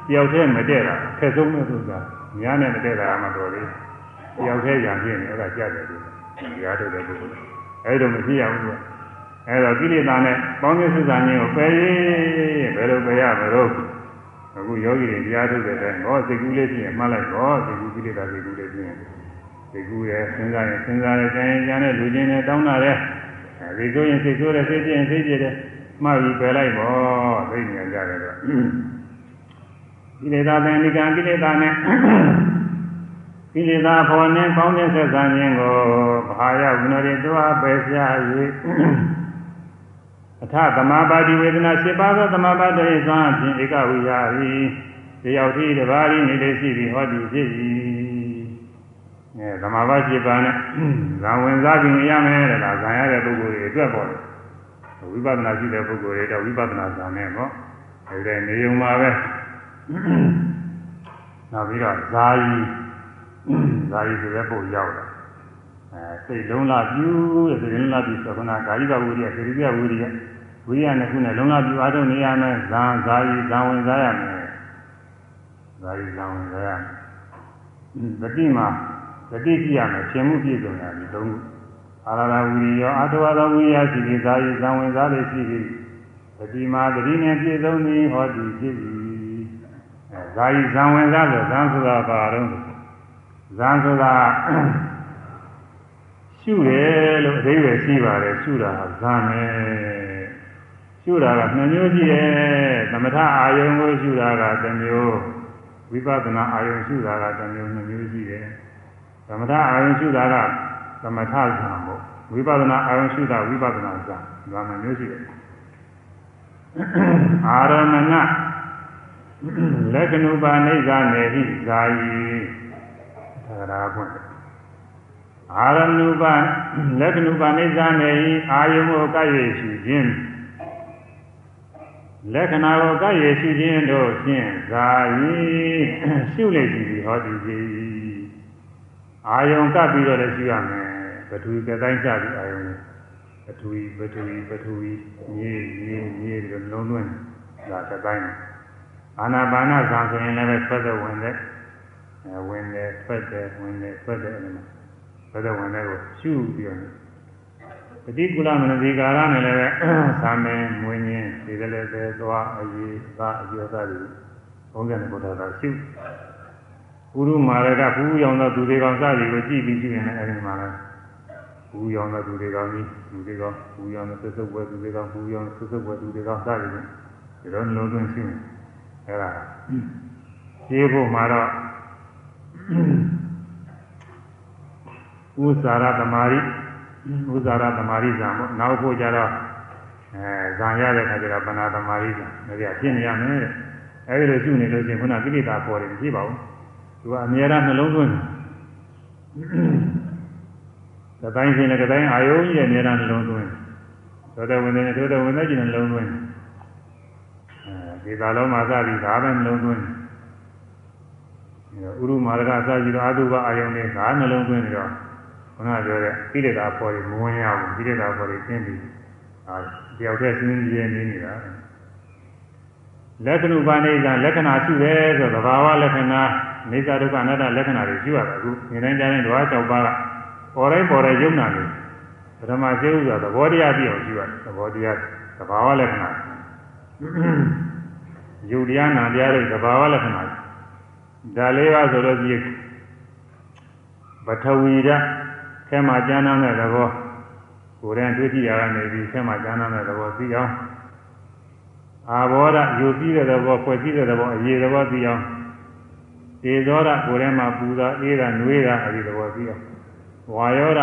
တယောက်တည်းမတည့်တာခက်ဆုံးလို့ဆိုတာဉာဏ်နဲ့မတည့်တာမှတော်လေတယောက်တည်းဉာဏ်ပြည့်နေအဲ့ဒါကြတယ်လို့ဉာဏ်ထုတ်တဲ့ပုဂ္ဂိုလ်အဲ့လိုမရှိရဘူးက အဲ့တော့ကိလေသာနဲ့ပေါင်းသင်းစုစာခြင်းကိုပယ်ရင်ဘယ်လိုပယ်ရမလို့အခုယောဂီတွေတရားထုတ်တဲ့တိုင်းဟောစိတ်ကူးလေးဖြစ်ရင်မှတ်လိုက်ဟောစိတ်ကူးကိလေသာစိတ်ကူးလေးဖြစ်ရင်စိတ်ကူးရဲ့စဉ်းစားရင်စဉ်းစားတယ်ကြံရင်ကြံတယ်လူချင်းနဲ့တောင်းတာတယ်အဲဒီဆိုရင်စိတ်ဆိုးတယ်စိတ်ပြင်းစိတ်ပြတယ်မှတ်ပြီးပယ်လိုက်ပေါ့သိဉာဏ်ကြတယ်တော့ကိလေသာပင်ဒီကံကိလေသာနဲ့ကိလေသာဖော်နေပေါင်းတဲ့ဆက်ဆံခြင်းကိုဘာယဝိနရိတောအပယ်ရှား၍ အထသမာပါတိဝေဒနာ7ပါးသောသမာပါတိသံဖြင့်ဧကဝိဟာရီတယောက်တည်းတစ်ပါးရင်းနေလေးရှိပြီးဟောဒီဖြစ်၏အဲသမာပါ7ပါးနဲ့ဇံဝင်စားပြီးရမယ်တဲ့လားဇံရတဲ့ပုဂ္ဂိုလ်တွေအတွက်ပေါ်တယ်ဝိပဿနာရှိတဲ့ပုဂ္ဂိုလ်တွေတော့ဝိပဿနာဇံနဲ့ပေါ့အဲဒီနေုံမှာပဲနောက်ပြီးတော့ဇာယီဇာယီဆိုတဲ့ပုဂ္ဂိုလ်ရောက်လာ အဲစိတ်လုံးလာပြူတဲ့စိတ်လုံးလာပြူဆိုခုနကာယကဝိရိယစေရိယဝိရိယဝိရိယနဲ့ခုနဲ့လုံးလာပြူအားထုတ်နေရမယ်ဇာဇာယီဇာဝင်စားရမယ်ဇာယီဇာဝင်စားရမယ်တတိမှာတတိကြည့်ရမယ်ရှင်မှုပြည့်စုံတာဒီသုံးခုအာရဏဝိရိယအာတဝသောဝိရိယရှိပြီးဇာယီဇာဝင်စားလေးရှိပြီးတတိမှာတတိနဲ့ပြည့်စုံသည်ဟောဒီဖြစ်ပြီအဲဇာယီဇာဝင်စားလို့ဇံဆိုတာဘာတော့ဇံဆိုတာ ရှုတယ်လို့အသေးပဲရှိပါတယ်ရှုတာကဇံပဲရှုတာကနှစ်မျိုးရှိတယ်သမထအာယုံကိုရှုတာကတစ်မျိုးဝိပဿနာအာယုံရှုတာကတစ်မျိုးနှစ်မျိုးရှိတယ်သမထအာယုံရှုတာကသမထဇံပေါ့ဝိပဿနာအာယုံရှုတာဝိပဿနာဇံဒါမှမျိုးရှိတယ်အာရမဏလက္ခဏုပါနေဇာနေဟိဇာယီသဂရာပွင့် အာရမဏုပလက္ခဏုပနိစ္စနေဤအာယုံကိုကပ်ရရှိခြင်းလက္ခဏာကိုကပ်ရရှိခြင်းတို့ဖြင့်ဇာယီရှုလိုက်ပြီဟောဒီကြီးအာယုံကပ်ပြီးတော့လည်းရှုရမယ်ပထဝီကတိုင်းကြပြီးအာယုံပထဝီပထဝီပထဝီမြေမြေမြေပြီးတော့လုံးသွင်းဒါကတိုင်းအာနာပါနဇာဆိုရင်လည်းဆွတ်တဲ့ဝင်တဲ့ဝင်တယ်ထွက်တယ်ဝင်တယ်ထွက်တယ်အဲ့ဒါ ဘဒဝင်တဲ့ကိုရှုပြီးတော့ပฏิကုလမနတိကာရနဲ့လည်းပဲသာမင်မွေးခြင်းဒီကလေးပဲသွားအရေးသာအကျိုးသားတွေဘုန်းကြီးကဘုရားကရှုပုရုမာရကဘူးရောင်သောသူတွေကောင်စသည်ကိုကြည့်ပြီးရှုရင်လည်းအဲဒီမှာလည်းဘူးရောင်သောသူတွေကောင်ကြီးသူတွေကောင်ဘူးရောင်သောသစ္စုပ်ဝဲသူတွေကောင်ဘူးရောင်သစ္စုပ်ဝဲသူတွေကောင်စသည်ကိုဒီလိုနှလုံးသွင်းရှုရင်အဲဒါရှင်းဖို့မှာတော့ ဥဇာရသမารိဥဇာရသမารိဇံပေါ့နောက်ဖို့ကြတော့အဲဇံရတဲ့ခါကျတော့ပဏာသမารိဇံဒါကြဖြစ်နေရမယ်တဲ့အဲဒီလိုရှုနေလို့ချင်းခုနကိလေသာပေါ်တယ်မရှိပါဘူးသူကအမြဲတမ်းနှလုံးသွင်းတယ်ကတိုင်းရှင်လည်းကတိုင်းအာယုံကြီးရဲ့အမြဲတမ်းနှလုံးသွင်းသောတဝင်တဲ့သောတဝင်တဲ့ကျင်နှလုံးသွင်းအဲဒီသာလုံးမှာစပြီးဒါပဲနှလုံးသွင်းဥရုမာရကစပြီးတော့အာသုဘအာယုံနဲ့ဒါနှလုံးသွင်းပြီးတော့ ခုနပြောတဲ့ကိလေသာပေါ်ပြီးမဝင်ရဘူးကိလေသာပေါ်ပြီးကျင်းပြီးအာတယောက်တည်းစဉ်းကြည့်နေနေတာလက္ခဏုပါနေကလက္ခဏာရှိတယ်ဆိုသဘာဝလက္ခဏာနေသဒုက္ခအနတ္တလက္ခဏာတွေရှိရတာအခုနေတိုင်းတိုင်းဓဝါ၆ပါးကပေါ်တိုင်းပေါ်တိုင်းယုံနာနေပထမကျေဥစွာသဘောတရားပြည့်အောင်ရှိရတယ်သဘောတရားသဘာဝလက္ခဏာယုတ်တရားနာတရားတွေသဘာဝလက္ခဏာဒါလေးပါဆိုလို့ဒီပထဝီဓာတ် ထဲမှာကျမ်းမ်းတဲ့သဘောကိုယ်တည်းတွေ့ကြည့်ရတာနေပြီးထဲမှာကျမ်းမ်းတဲ့သဘောသိအောင်အာဘောဓယူပြီးတဲ့သဘောဖွဲ့စည်းတဲ့သဘောအရေးသဘောသိအောင်ဒေဇောဓကိုယ်ထဲမှာပူတာအေးတာနှွေးတာအဲဒီသဘောသိအောင်ဝါယောဓ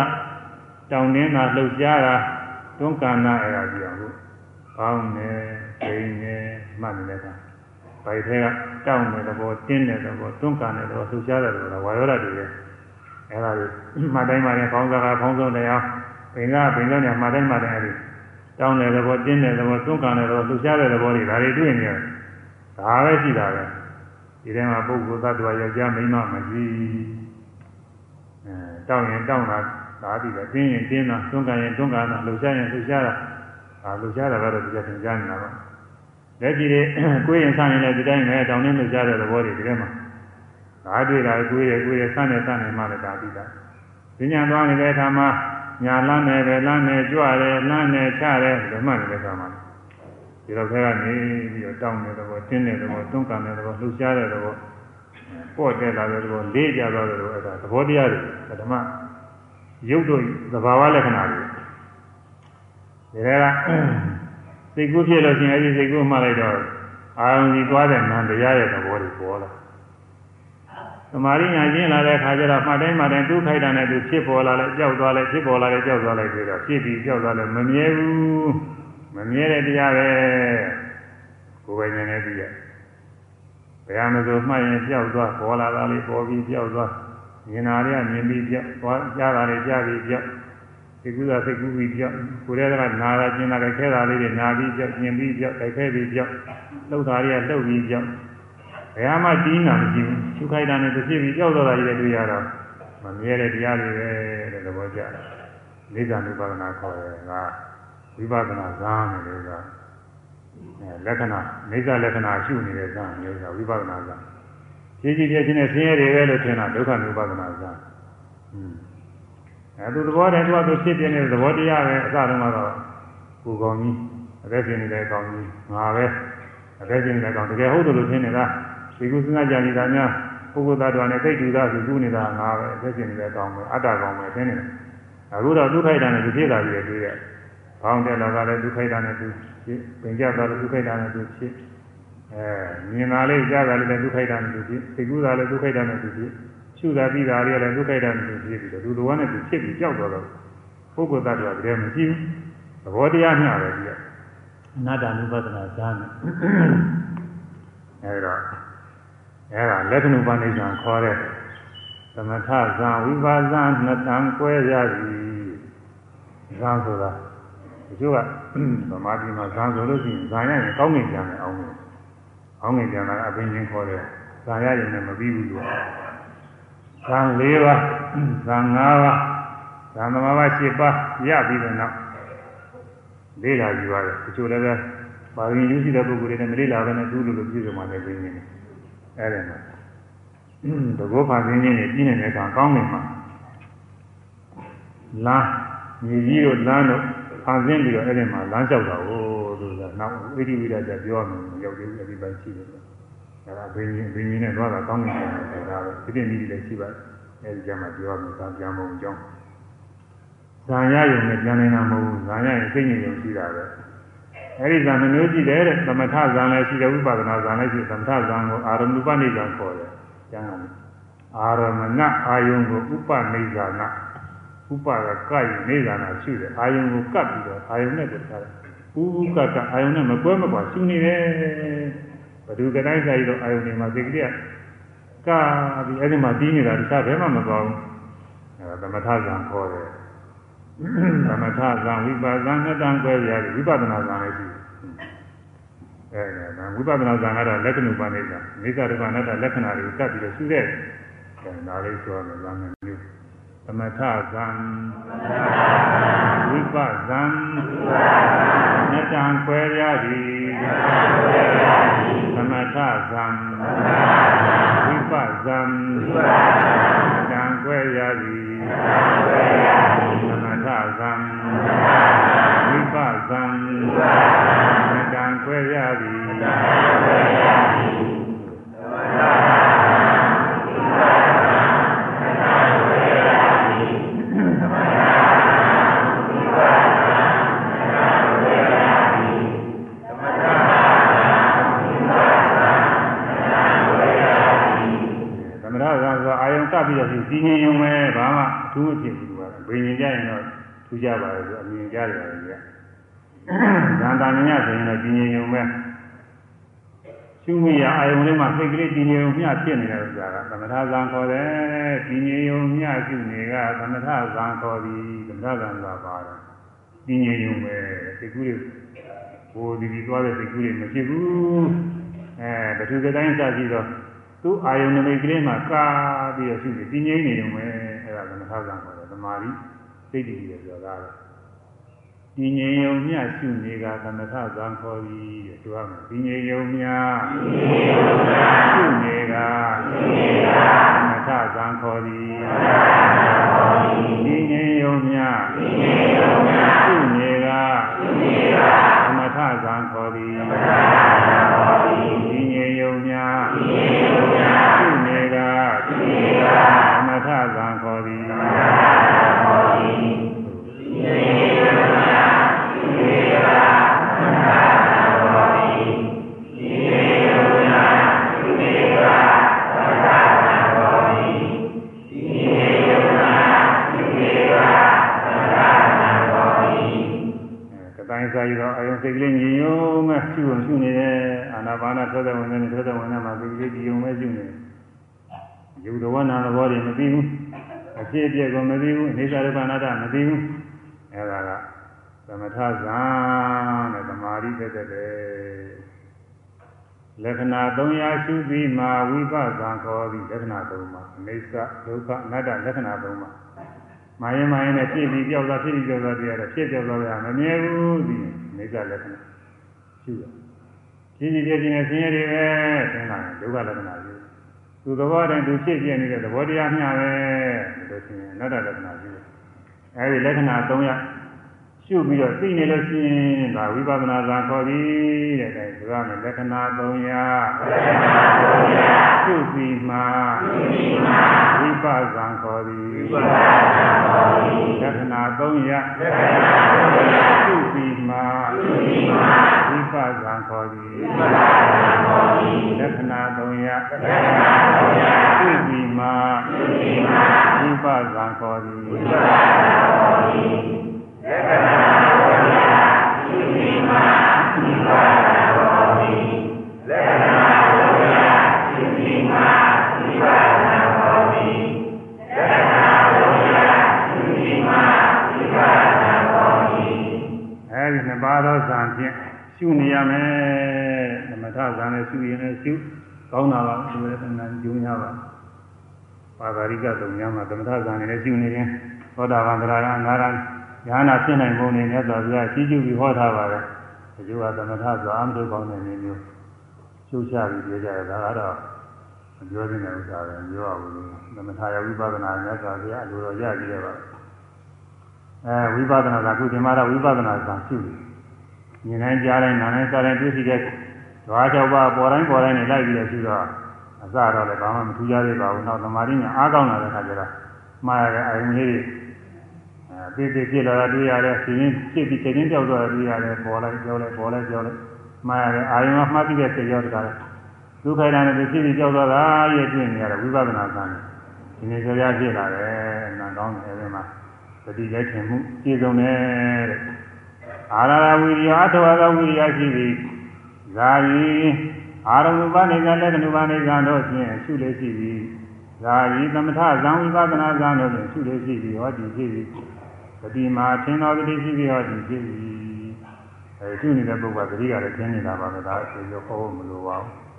တောင်းတင်းတာလှုပ်ရှားတာတွန်းကန်တာအဲဒါသိအောင်လို့ကောင်းနေပိန်နေမှတ်နေတဲ့အခါဗိုက်ထဲကတောင်းတဲ့သဘောတင်းတဲ့သဘောတွန်းကန်တဲ့သဘောလှုပ်ရှားတဲ့သဘောဝါယောဓတွေရဲ့ အဲ့ဒါတွေမှတ်တိုင်းမှတိုင်းခေါင်းစားကခေါင်းဆုံးတရားပင်ကပင်ဆုံးနေမှတ်တိုင်းမှတိုင်းအဲ့ဒီတောင်းတဲ့သဘောတင်းတဲ့သဘောတွန်းကန်တဲ့သဘောလှူရှားတဲ့သဘောတွေဒါတွေတွေ့နေရတယ်ဒါပဲရှိတာပဲဒီထဲမှာပုဂ္ဂိုလ်သတ္တဝါယောက်ျားမိန်းမမရှိအဲတောင်းရင်တောင်းတာဒါတည်းပဲတင်းရင်တင်းတာတွန်းကန်ရင်တွန်းကန်တာလှူရှားရင်လှူရှားတာဒါလှူရှားတာကတော့ဒီကသင်ကြားနေတာပါလက်ကြည့်တွေကိုယ်ရင်ဆန်းရင်လည်းဒီတိုင်းပဲတောင်းနေလှူရှားတဲ့သဘောတွေဒီထဲမှာ ဒါတွေ့တာကိုယ်ရကိုယ်ရဆန်းနေဆန်းနေမှလည်းဒါပြီးတာဉာဏ်သွားနေတဲ့အခါမှာညာလမ်းနေတယ်လမ်းနေကြွတယ်လမ်းနေချတယ်ဒီမှနေတဲ့အခါမှာဉဒီတော့ခဲကနေပြီးတော့တောင်းတဲ့ဘောတင်းတဲ့ဘောတွန်းကန်တဲ့ဘောလှူရှားတဲ့ဘောပေါ့တက်လာတဲ့ဘောလေးကြသွားတဲ့ဘောအဲ့ဒါသဘောတရားတွေဓမ္မရုပ်တို့သဘာဝလက္ခဏာတွေဒီကစိတ်ကူးဖြစ်လို့ရှိရင်အဲဒီစိတ်ကူးမှလိုက်တော့အာရုံကြီးသွားတဲ့နံတရားရဲ့သဘောတွေပေါ်လာ သမာဓိညာကျင့်လာတဲ့အခါကျတော့မှတ်တိုင်းမှတ်တိုင်းသူ့ခိုက်တာနဲ့သူဖြစ်ပေါ်လာလဲကြောက်သွားလဲဖြစ်ပေါ်လာလဲကြောက်သွားလဲပြီးတော့ဖြစ်ပြီးကြောက်သွားလဲမမြဲဘူးမမြဲတဲ့တရားပဲကိုယ်ပဲဉာဏ်နဲ့သိရဘယ်ဟာမဆိုမှတ်ရင်ကြောက်သွားပေါ်လာတာလေးပေါ်ပြီးကြောက်သွားမြင်တာတွေကမြင်ပြီးကြောက်သွားကြားတာတွေကြားပြီးကြောက်စိတ်ကူးတာစိတ်ကူးပြီးကြောက်ကိုယ်တည်းကနာတာကျင်တာခဲတာလေးတွေနာပြီးကြောက်မြင်ပြီးကြောက်တိုက်ခဲပြီးကြောက်လှုပ်တာတွေကလှုပ်ပြီးကြောက် ဘယ်မှကြီးနာမရှိဘူးရှုခိုက်တာနဲ့တစ်ဖြစ်ပြီးကြောက်တော့တာကြီးလည်းတွေ့ရတော့မမြဲတဲ့တရားတွေပဲတဲ့သဘောကျတယ်နိစ္စ ानु ပါဒနာခေါ်တယ်ကဝိပဿနာဇာန်လို့ကအဲလက္ခဏာနိစ္စလက္ခဏာရှုနေတဲ့ဇာန်မျိုးကဝိပဿနာဇာန်ကြည်ကြည်ပြည့်ချင်းနဲ့ဆင်းရဲတွေပဲလို့ထင်တာဒုက္ခ ानु ပါဒနာဇာန်อืมအဲသူသဘောတည်းသူကသူဖြစ်ပြနေတဲ့သဘောတရားပဲအစတုန်းကတော့ကိုကောင်းကြီးအသက်ရှင်နေတဲ့ကောင်းကြီးငါပဲအသက်ရှင်နေတဲ့ကောင်းတကယ်ဟုတ်တယ်လို့ထင်နေတာ ဒီကုသနာကြံနေတာများပုဂ္ဂိုလ်သားတော်နဲ့သိတူသားသူကူးနေတာငါပဲအသက်ရှင်နေတဲ့ကောင်းပဲအတ္တကောင်းပဲထင်နေတယ်အခုတော့ဒုက္ခိတာနဲ့သူဖြစ်တာကြီးတွေတွေ့ရ။ဘောင်းတက်လာတာလည်းဒုက္ခိတာနဲ့သူဖြစ်ပင်ကြတာလည်းဒုက္ခိတာနဲ့သူဖြစ်အဲမြင်တာလေးကြားတာလည်းဒုက္ခိတာနဲ့သူဖြစ်သိကူးတာလည်းဒုက္ခိတာနဲ့သူဖြစ်ရှုတာပြီးတာလေးလည်းဒုက္ခိတာနဲ့သူဖြစ်ပြီးတော့လူတော်နဲ့သူဖြစ်ပြီးကြောက်တော့တော့ပုဂ္ဂိုလ်သားတော်ကတည်းကမရှိဘူး။သဘောတရားမျှပဲဒီကအနာတ္တနုပဒနာဇာန်အဲဒါ အဲဒါလက္ခဏုပနိစ္စံခေါ်တဲ့သမထဇံဝိပါဇံနှစ်တန်ကွဲရပြီဇံဆိုတာဒီလိုကဗမာပြည်မှာဇံဆိုလို့ရှိရင်ဇံရရင်ကောင်းငင်ပြန်တယ်အောင်ငင်အောင်ငင်ပြန်တာအပင်ချင်းခေါ်တယ်ဇံရရင်လည်းမပြီးဘူးလို့ဇံ၄ပါးဇံ၅ပါးဇံသမဘာ၈ပါးရပြီးတဲ့နောက်လေးလာယူရတယ်တချို့လည်းပဲပါရင်ယူရှိတဲ့ပုဂ္ဂိုလ်တွေနဲ့မလေးလာဘဲနဲ့သူ့လိုလိုပြည့်စုံမှလည်းပြင်းနေတယ် အဲ့ဒါနဲ့တကောဖာသိင်းချင်းနေပြင်းနေတဲ့ကောင်ကောင်းနေမှာလမ်းမြေကြီးတို့လမ်းတို့ဖန်ဆင်းပြီးတော့အဲ့ဒီမှာလမ်းလျှောက်တာကိုသူကနောက်ဣတိဝိဒကြပြောမယ်ရောက်သေးတယ်ဒီပိုင်းရှိတယ်အဲ့ဒါဘင်းကြီးဘင်းကြီးနဲ့သွားတာကောင်းနေတယ်ဆိုတာပဲဒီပြင်ကြီးလည်းရှိပါတယ်အဲ့ဒီကြမှာပြောမယ်သာပြန်မုံကြောင်းဇာရယုံနဲ့ပြန်နေတာမဟုတ်ဘူးဇာရရင်စိတ်ငြိမ်ရုံရှိတာပဲ အဲ့ဒီဇာနှမျိုးရှိတယ်တဲ့သမထဇာလည်းရှိတယ်ဝိပဿနာဇာလည်းရှိသမထဇာကိုအာရမဏုပနိဇာခေါ်တယ်ကျမ်းဂန်အာရမဏအာယုံကိုဥပနိဇာနာဥပကကယနိဇာနာရှိတယ်အာယုံကိုကပ်ပြီးတော့အာယုံနဲ့တည်းထားတယ်ဥဥကကအာယုံနဲ့မကွဲမကွာရှိနေတယ်ဘဒုကတိုင်းစာကြီးတော့အာယုံတွေမှာသိကြရကာပြီးအဲ့ဒီမှာပြီးနေတာတခြားဘယ်မှမသွားဘူးအဲသမထဇံခေါ်တယ် သမထဇံဝိပါဒနာနှစ်တန်ကွဲရတယ်ဝိပဿနာဇံလည်းရှိတယ်အဲဒါဝိပဿနာဇံကတော့လက္ခဏုပနိစ္စမိစ္ဆာဒုက္ခအနတ္တလက္ခဏာတွေကိုကပ်ပြီးတော့ရှုတဲ့အဲဒါလေးဆိုရမယ်ဇာမမျိုးသမထဇံဝိပဇံနတံကွယ်ရသည်သမထဇံဝိပဇံနတံကွယ်ရသည်သမထဇံဝိပဇံနတံကွယ်ရသည်ပြီးတော့ဒီငြိမ်ုံပဲဘာမှအ ထူးမဖြစ်ဘူးကွာဘိညာဉ်ကြရင်တော့ထူးကြပါလေဆိုအမြင်ကြရတယ်ကြီးကဇန်တာညဆိုရင်တော့ဒီငြိမ်ုံပဲရှုမိရအာယုံလေးမှာစိတ်ကလေးဒီငြိမ်ုံမျှဖြစ်နေတဲ့ဥစ္စာကသမထဇံခေါ်တယ်ဒီငြိမ်ုံမျှရှုနေကသမထဇံခေါ်သည်သမထဇံဆိုတာပါတော့ဒီငြိမ်ုံပဲစိတ်ကူးတွေဟိုဒီဒီသွားတဲ့စိတ်ကူးတွေမဖြစ်ဘူးအဲဘသူကတိုင်းစကြည့်တော့ သူ့အာယုန်နမိတ်ကလေးမှာကာပြီးတော့ရှိတယ်တည်ငြိမ်နေုံပဲအဲ့ဒါကမထားကြပါဘူးသမာဓိစိတ်တည်ရပြောတာလေတည်ငြိမ်ယုံမြရှုနေကသမထဇံခေါ်ပြီးတဲ့ပြောရမယ်တည်ငြိမ်ယုံမြရှုနေကသမထဇံခေါ်ပြီးတည်ငြိမ်ယုံမြရှုနေကသမထဇံခေါ်ပြီး မသိဘူးအဲဒါကသမထဇာနဲ့သမာဓိသက်သက်တယ်လက္ခဏာ၃ရာရှုပြီးမှဝိပဿနာခေါ်ပြီးလက္ခဏာ၃ပါးအိသဒုက္ခအနတ္တလက္ခဏာ၃ပါးမာရင်မာရင်နဲ့ဖြစ်ပြီးပြောက်သွားဖြစ်ပြီးပြောက်သွားတရားတော့ဖြစ်ပြောက်သွားရမမြဲဘူးဒီအိသလက္ခဏာရှုရဖြစ်ပြီးပြည့်ခြင်းနဲ့ဆင်းရဲတွေပဲသင်လာတယ်ဒုက္ခလက္ခဏာရှုသူသဘောတည်းသူဖြစ်ပြနေတဲ့သဘောတရားမျှပဲဒီလိုရှင်းရင်အနတ္တလက္ခဏာရှု အဲဒီလက္ခဏာ၃ရာရှုပြီးတော့သိနေလို့ရှိရင်ဒါဝိပဿနာဇာခေါ်သည်တဲ့အဲဒါကလက္ခဏာ300ရှုပြီးမှဝိပဿနာခေါ်သည်လက္ခဏာ300ရှုပြီးမှဝိပဿနာခေါ်သည်လက္ခဏာ300ရှုပြီးမှ ဝိပဿနာခေါ်သည်လက္ခဏာတော်ရာရှိရှိမှဒီပါတော်ဒီလက္ခဏာတော်ရာရှိရှိမှဒီပါတော်ဒီလက္ခဏာတော်ရာရှိရှိမှဒီပါတော်ဒီအဲဒီနှစ်ပါးသောဇာဖြင့်ရှုနေရမယ်သမထဇာနဲ့ရှုရင်လည်းရှုကောင်းတာပါဒီလိုလည်းတန်ကျုံရပါ ပါဂရိကသုံးများမှာသမထဇာနဲ့လည်းရှုနေရင်သောတာပန်သရဂံနာရဉာဏ်နာဖြစ်နိုင်ပုံနဲ့မြတ်စွာဘုရားကြီးကျူးပြီးဟောထားပါတယ်။ဒီလိုကသမထဆိုအမှန်ကောင်းတဲ့နည်းမျိုးရှုချပြီးပြောကြတယ်ဒါကတော့မပြောသင့်တဲ့ဥစ္စာပဲပြောရဘူး။သမထရဝိပဿနာမြတ်စွာဘုရားအလိုတော်ရကြည့်ရပါအဲဝိပဿနာကခုဒီမှာတော့ဝိပဿနာကရှုတယ်။ဉာဏ်နဲ့ကြားတိုင်းနားနဲ့စားတိုင်းတွေ့ရှိတဲ့ဓဝါ၆ပါးပေါ်တိုင်းပေါ်တိုင်းနဲ့လိုက်ပြီးတော့ရှုတော့အ စတော့လည်းဘာမှမထူးခြားသေးပါဘူး။နောက်သမာဓိညာအားကောင်းလာတဲ့အခါကျတော့မှားရတဲ့အရင်လေးအသေးသေးဖြစ်လာတာတွေ့ရတယ်ရှင်ရင်ဖြစ်ပြီးချိန်ချင်းကြောက်တော့တွေ့ရတယ်ပေါ်လိုက်ကြောက်လိုက်ပေါ်လိုက်ကြောက်လိုက်မှားရတယ်အာယုံကမှားပြီးတဲ့စိတ်ရောတကားဒုက္ခရနဲ့ဖြစ်ပြီးကြောက်တော့တာရဲ့တွေ့နေရတဲ့ဝိပဿနာကံဒီနေ့ကြရဖြစ်လာတယ်နာကောင်းတယ်အဲဒီမှာသတိလက်ထင်မှုပြည့်စုံတယ်တဲ့အာရဝိရိယအထဝါသောဝိရိယရှိပြီးဇာယီ အာရမုပနိစ္စလက္ခဏုပနိစ္စတို့ဖြင့်ရှုလေရှိပြီးဇာယီသမထဇံဝိပဿနာဇံတို့ဖြင့်ရှုလေရှိပြီးဟောဒီရှိပြီးတတိမာသင်တော်တတိရှိပြီးဟောဒီဖြစ်ပြီအဲရှုနေတဲ့ပုဂ္ဂိုလ်ကတတိကလည်းသင်နေတာပါပဲဒါအဆိုရောဟောမလိုပါဘူး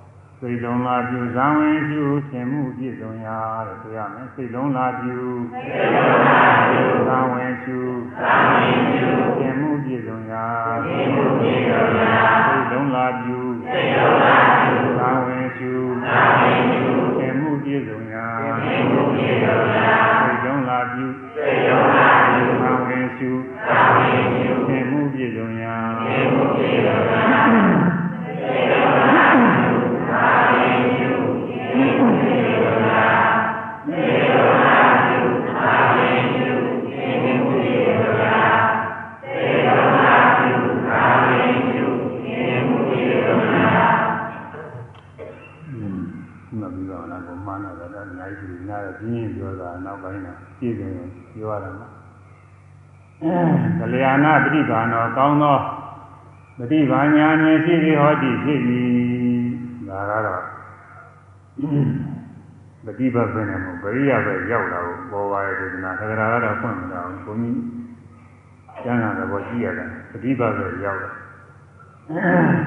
စိတ်လုံးလာပြုဇံဝင်ပြုသင်မှုပြည့်စုံရာတဲ့ဆိုရမယ်စိတ်လုံးလာပြုစိတ်လုံးလာပြုဇံဝင်ပြုဇံဝင်ပြုသင်မှုပြည့်စုံရာသင်မှုပြည့်စုံရာစိတ်လုံးလာပြု စိတ်လုံးလာပြုဇံဝင်ပြုဇံဝင် တိပါညာမြင်ဖြစ်ပြီးဟောတိဖြစ်ပြီဒါကတော့ပฏิပတ်ဆင်းတယ်မို့ပရိယပဲရောက်လာကိုပေါ်ပါရဲ့ဒနာခန္ဓာကတော့ဖွင့်မလာဘူးဘုန်းကြီးကျမ်းစာသဘောကြည့်ရတယ်ပฏิပတ်ပဲရောက်လာ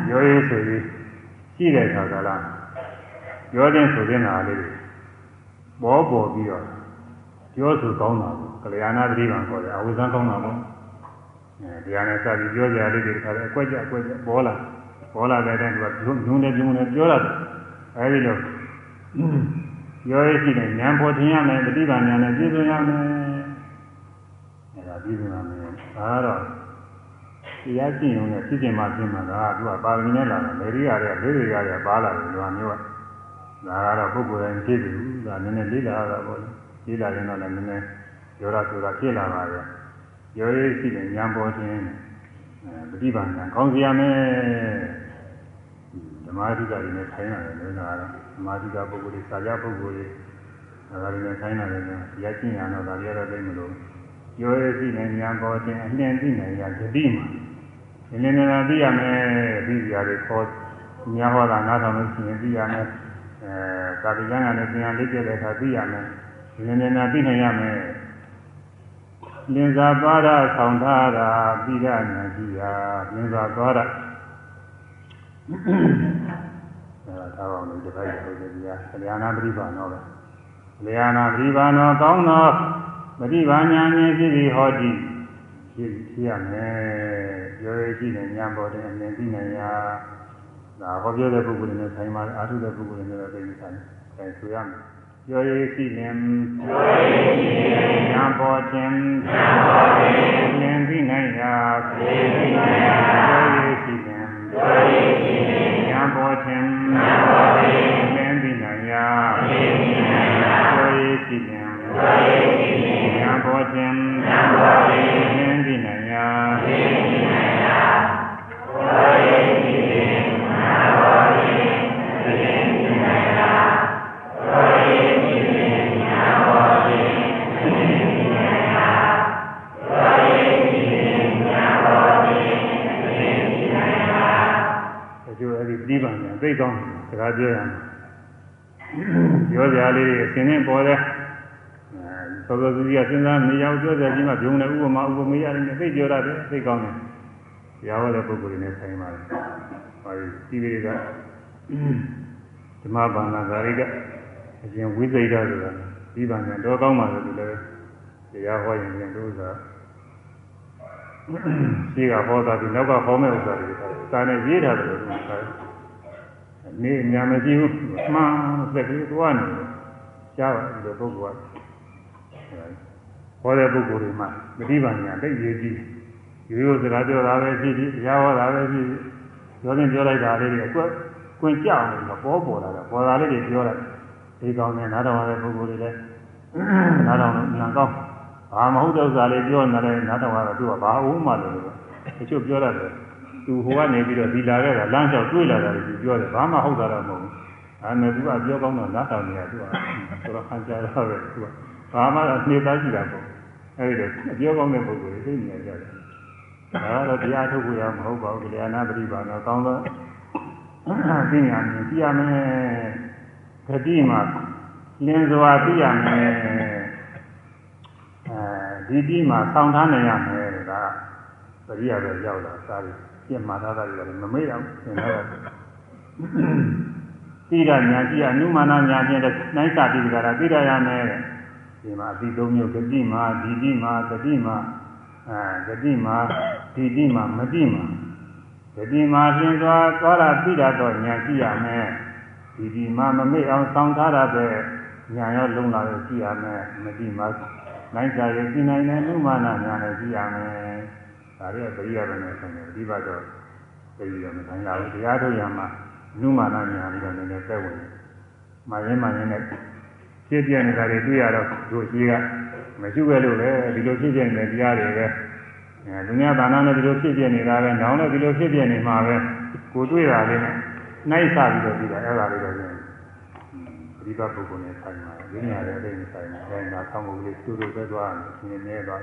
ပြောရေးဆိုရေးရှိတဲ့ခါကလားပြောခြင်းဆိုခြင်းဟာလေးပေါ်ပေါ်ပြီးတော့ပြောဆိုကောင်းတာကိုကလျာဏသတိပံခေါ်တယ်အဝိဇ္ဇံကောင်းတာပေါ့ အဲဒီဟာနဲ့စပြီးပြောကြရလေးတွေခါတယ်အကွက်ကြအကွက်ကြပေါ်လာပေါ်လာတဲ့အတိုင်းကညုံတယ်ညုံတယ်ပြောရတယ်အဲဒီလိုပြောရရှိတယ်ဉာဏ်ပေါ်ထင်ရမယ်ပฏิဘာဉာဏ်နဲ့ပြည့်စုံရမယ်အဲဒါပြည့်စုံရမယ်ဒါကတော့တရားကျင့်ရုံနဲ့ဖြစ်ခြင်းမှဖြစ်မှာကသူကပါရမီနဲ့လာတယ်လေရိယာတွေကလေးတွေရရပါလာတယ်လူကမျိုးကဒါကတော့ပုဂ္ဂိုလ်တိုင်းဖြစ်တယ်ဒါနည်းနည်းလေးလာတာပေါ့လေးလာရင်တော့လည်းနည်းနည်းရောတာဆိုတာဖြစ်လာပါရဲ့ ရောရေးရှိတယ်ဉာဏ်ပေါ်ခြင်းပฏิဘာဉာဏ်ကောင်းစီရမယ်ဓမ္မအဓိကတွေနဲ့ထိုင်ရတယ်လို့ဆိုတာကတော့ဓမ္မအဓိကပုဂ္ဂိုလ်တွေစာကြပုဂ္ဂိုလ်တွေဒါတွေနဲ့ထိုင်ရတယ်လို့ရကျင့်ရတော့ဒါတွေတော့သိမလို့ရောရေးရှိတယ်ဉာဏ်ပေါ်ခြင်းအနှံ့သိနိုင်ရဂတိမှာနည်းနည်းသိရမယ်ပြီးကြတယ်ခေါ်များဟောတာနားထောင်လို့ရှိရင်သိရမယ်အဲကာတိကံကလည်းသင်္ရလေးပြတဲ့အခါသိရမယ်နည်းနည်းနာသိနိုင်ရမယ် လင်္ကာသွားတာဆောင်ထားတာပြီးရညာကြည့်ရာလင်္ကာသွားတာအဲဒါသာအောင်လို့ဒီခိုက်ဆိုကြပြာလျာနာပရိပါနောပဲလျာနာပရိပါနောကောင်းသောပရိပါညာဉာဏ်ဖြစ်ပြီးဟောတိဖြစ်ဖြစ်ရမယ်ပြောရရှိတဲ့ဉာဏ်ပေါ်တဲ့အမြင်သိနိုင်ရာဒါဟောပြောတဲ့ပုဂ္ဂိုလ်တွေနဲ့ဆိုင်ပါအာထုတဲ့ပုဂ္ဂိုလ်တွေနဲ့သိနေဆိုင်ဆိုင်ဆိုရမယ် ပြောရရှိရင်ပြောရရှိရင်ဉာဏ်ပေါ်ခြင်းဉာဏ်ပေါ်ခြင်းဉာဏ်သိနိုင်ရာသိနိုင်ရာပြောရရှိရင်ပြောရရှိရင်ဉာဏ်ပေါ်ခြင်းဉာဏ်ပေါ်ခြင်းဉာဏ်သိနိုင်ရာသိနိုင်ရာပြောရရှိရင်ပြောရရှိရင်ဉာဏ်ပေါ်ခြင်းဉာဏ်ပေါ်ခြင်း သိကောင်းစကားပြောရမယ်ပြောကြလေးတွေအစဉ်နဲ့ပေါ်တဲ့သောသောသူကြီးကစဉ်းစားနေရောက်ပြောကြပြီးမှဂျုံနဲ့ဥပမာဥပမေရနေသိပြောရတယ်သိကောင်းတယ်တရားဟောတဲ့ပုဂ္ဂိုလ်တွေနဲ့ဆိုင်ပါတယ်ဟောဒီဒီတွေကဓမ္မဘာနာဂါရိကအရှင်ဝိသိဒဆိုတာပြီးပါမယ်တော့ကောင်းပါလို့လည်းတရားဟောရင်လည်းတို့သာရှိကဟောတာဒီနောက်ကဟောမဲ့ဥစ္စာတွေစာနဲ့ရေးထားတယ်လို့ပြောတယ် နေညာမရှိဘူးမှန်သက်ကလေးသွားနေရှားပါဒီလိုပုဂ္ဂိုလ်ကဟောတဲ့ပုဂ္ဂိုလ်တွေမှာမတိပါညာတိတ်ရေးကြည့်ရိုးရိုးစကားပြောတာပဲဖြစ်ဖြစ်တရားဟောတာပဲဖြစ်ဖြစ်ပြောရင်ပြောလိုက်တာလေးတွေအကွက်ကွင်ကြောက်နေတော့ပေါ်ပေါ်လာတာပေါ်လာလေးတွေပြောလိုက်ဒီကောင်းတဲ့နားတော်ရတဲ့ပုဂ္ဂိုလ်တွေလည်းနားတော်နဲ့နာကောင်းဘာမဟုတ်တဲ့ဥစ္စာလေးပြောနေတယ်နားတော်ကတော့သူကဘာအုံးမှလို့တချို့ပြောရတယ် သူဟိုကနေပြီးတော့ဒီလာခဲ့တာလမ်းလျှောက်တွေးလာတာကိုပြောတယ်ဘာမှဟုတ်တာတော့မဟုတ်ဘူးအဲနဲ့သူကပြောကောင်းတော့နားထောင်နေရသူကဆိုတော့ခံကြတော့ပဲသူကဘာမှနှိမ့်သားကြည့်တာပေါ့အဲဒီတော့အပြောကောင်းတဲ့ပုဂ္ဂိုလ်တွေသိနေကြတယ်ဒါကတော့တရားထုတ်ဖို့ရမဟုတ်ပါဘူးတရားနာပရိပါတော့ကောင်းတော့သိညာမြင်သိရမယ်ဂတိမှာလင်းစွာသိရမယ်အဲဒီတိမှာဆောင်းထားနိုင်ရမယ်ဒါပရိယာပဲရောက်လာစားပြီး ပြင့်မှာထားတာတွေမမေ့အောင်သင်ထားတာသိရညာကြည့်အနုမာနညာချင်းတဲ့နိုင်စာတိကရာသိရရမယ်တဲ့ဒီမှာအတိသုံးမျိုးဂတိမှာဒီတိမှာတတိမှာအဲဂတိမှာဒီတိမှာမတိမှာဂတိမှာသင်သွားသွားတာသိတာတော့ညာကြည့်ရမယ်ဒီဒီမှာမမေ့အောင်ဆောင်းထားတာပဲညာရောလုံးလာလို့ကြည့်ရမယ်မတိမှာနိုင်စာရသိနိုင်တဲ့နုမာနညာနဲ့ကြည့်ရမယ် ဒါရီပရိယပဲနဲ့ဆိုင်တယ်ဒီဘက်တော့ပြည်ရမဆိုင်ရဘူးတရားထုတ်ရမှာနုမာနညာပြီးတော့နည်းနည်းသက်ဝင်မှရင်းမှရင်းနဲ့ဖြစ်ပြနေတာတွေတွေ့ရတော့တို့ရှိကမရှိခဲ့လို့ပဲဒီလိုဖြစ်ပြနေတဲ့တရားတွေပဲအဲဒုညာဘာနာနဲ့ဒီလိုဖြစ်ပြနေတာပဲနောင်လည်းဒီလိုဖြစ်ပြနေမှာပဲကိုတွေ့တာလေးနဲ့နှိုက်ဆပြီးတော့ပြီးတာအဲ့ဒါလေးတော့ရင်ဒီဘပုဂ္ဂိုလ်နဲ့ဆိုင်ပါဒီညာရဲ့အိမ်ဆိုင်ပါအဲဒါဆောင်းမှုလေးတူတူပဲသွားနေနေနေသွား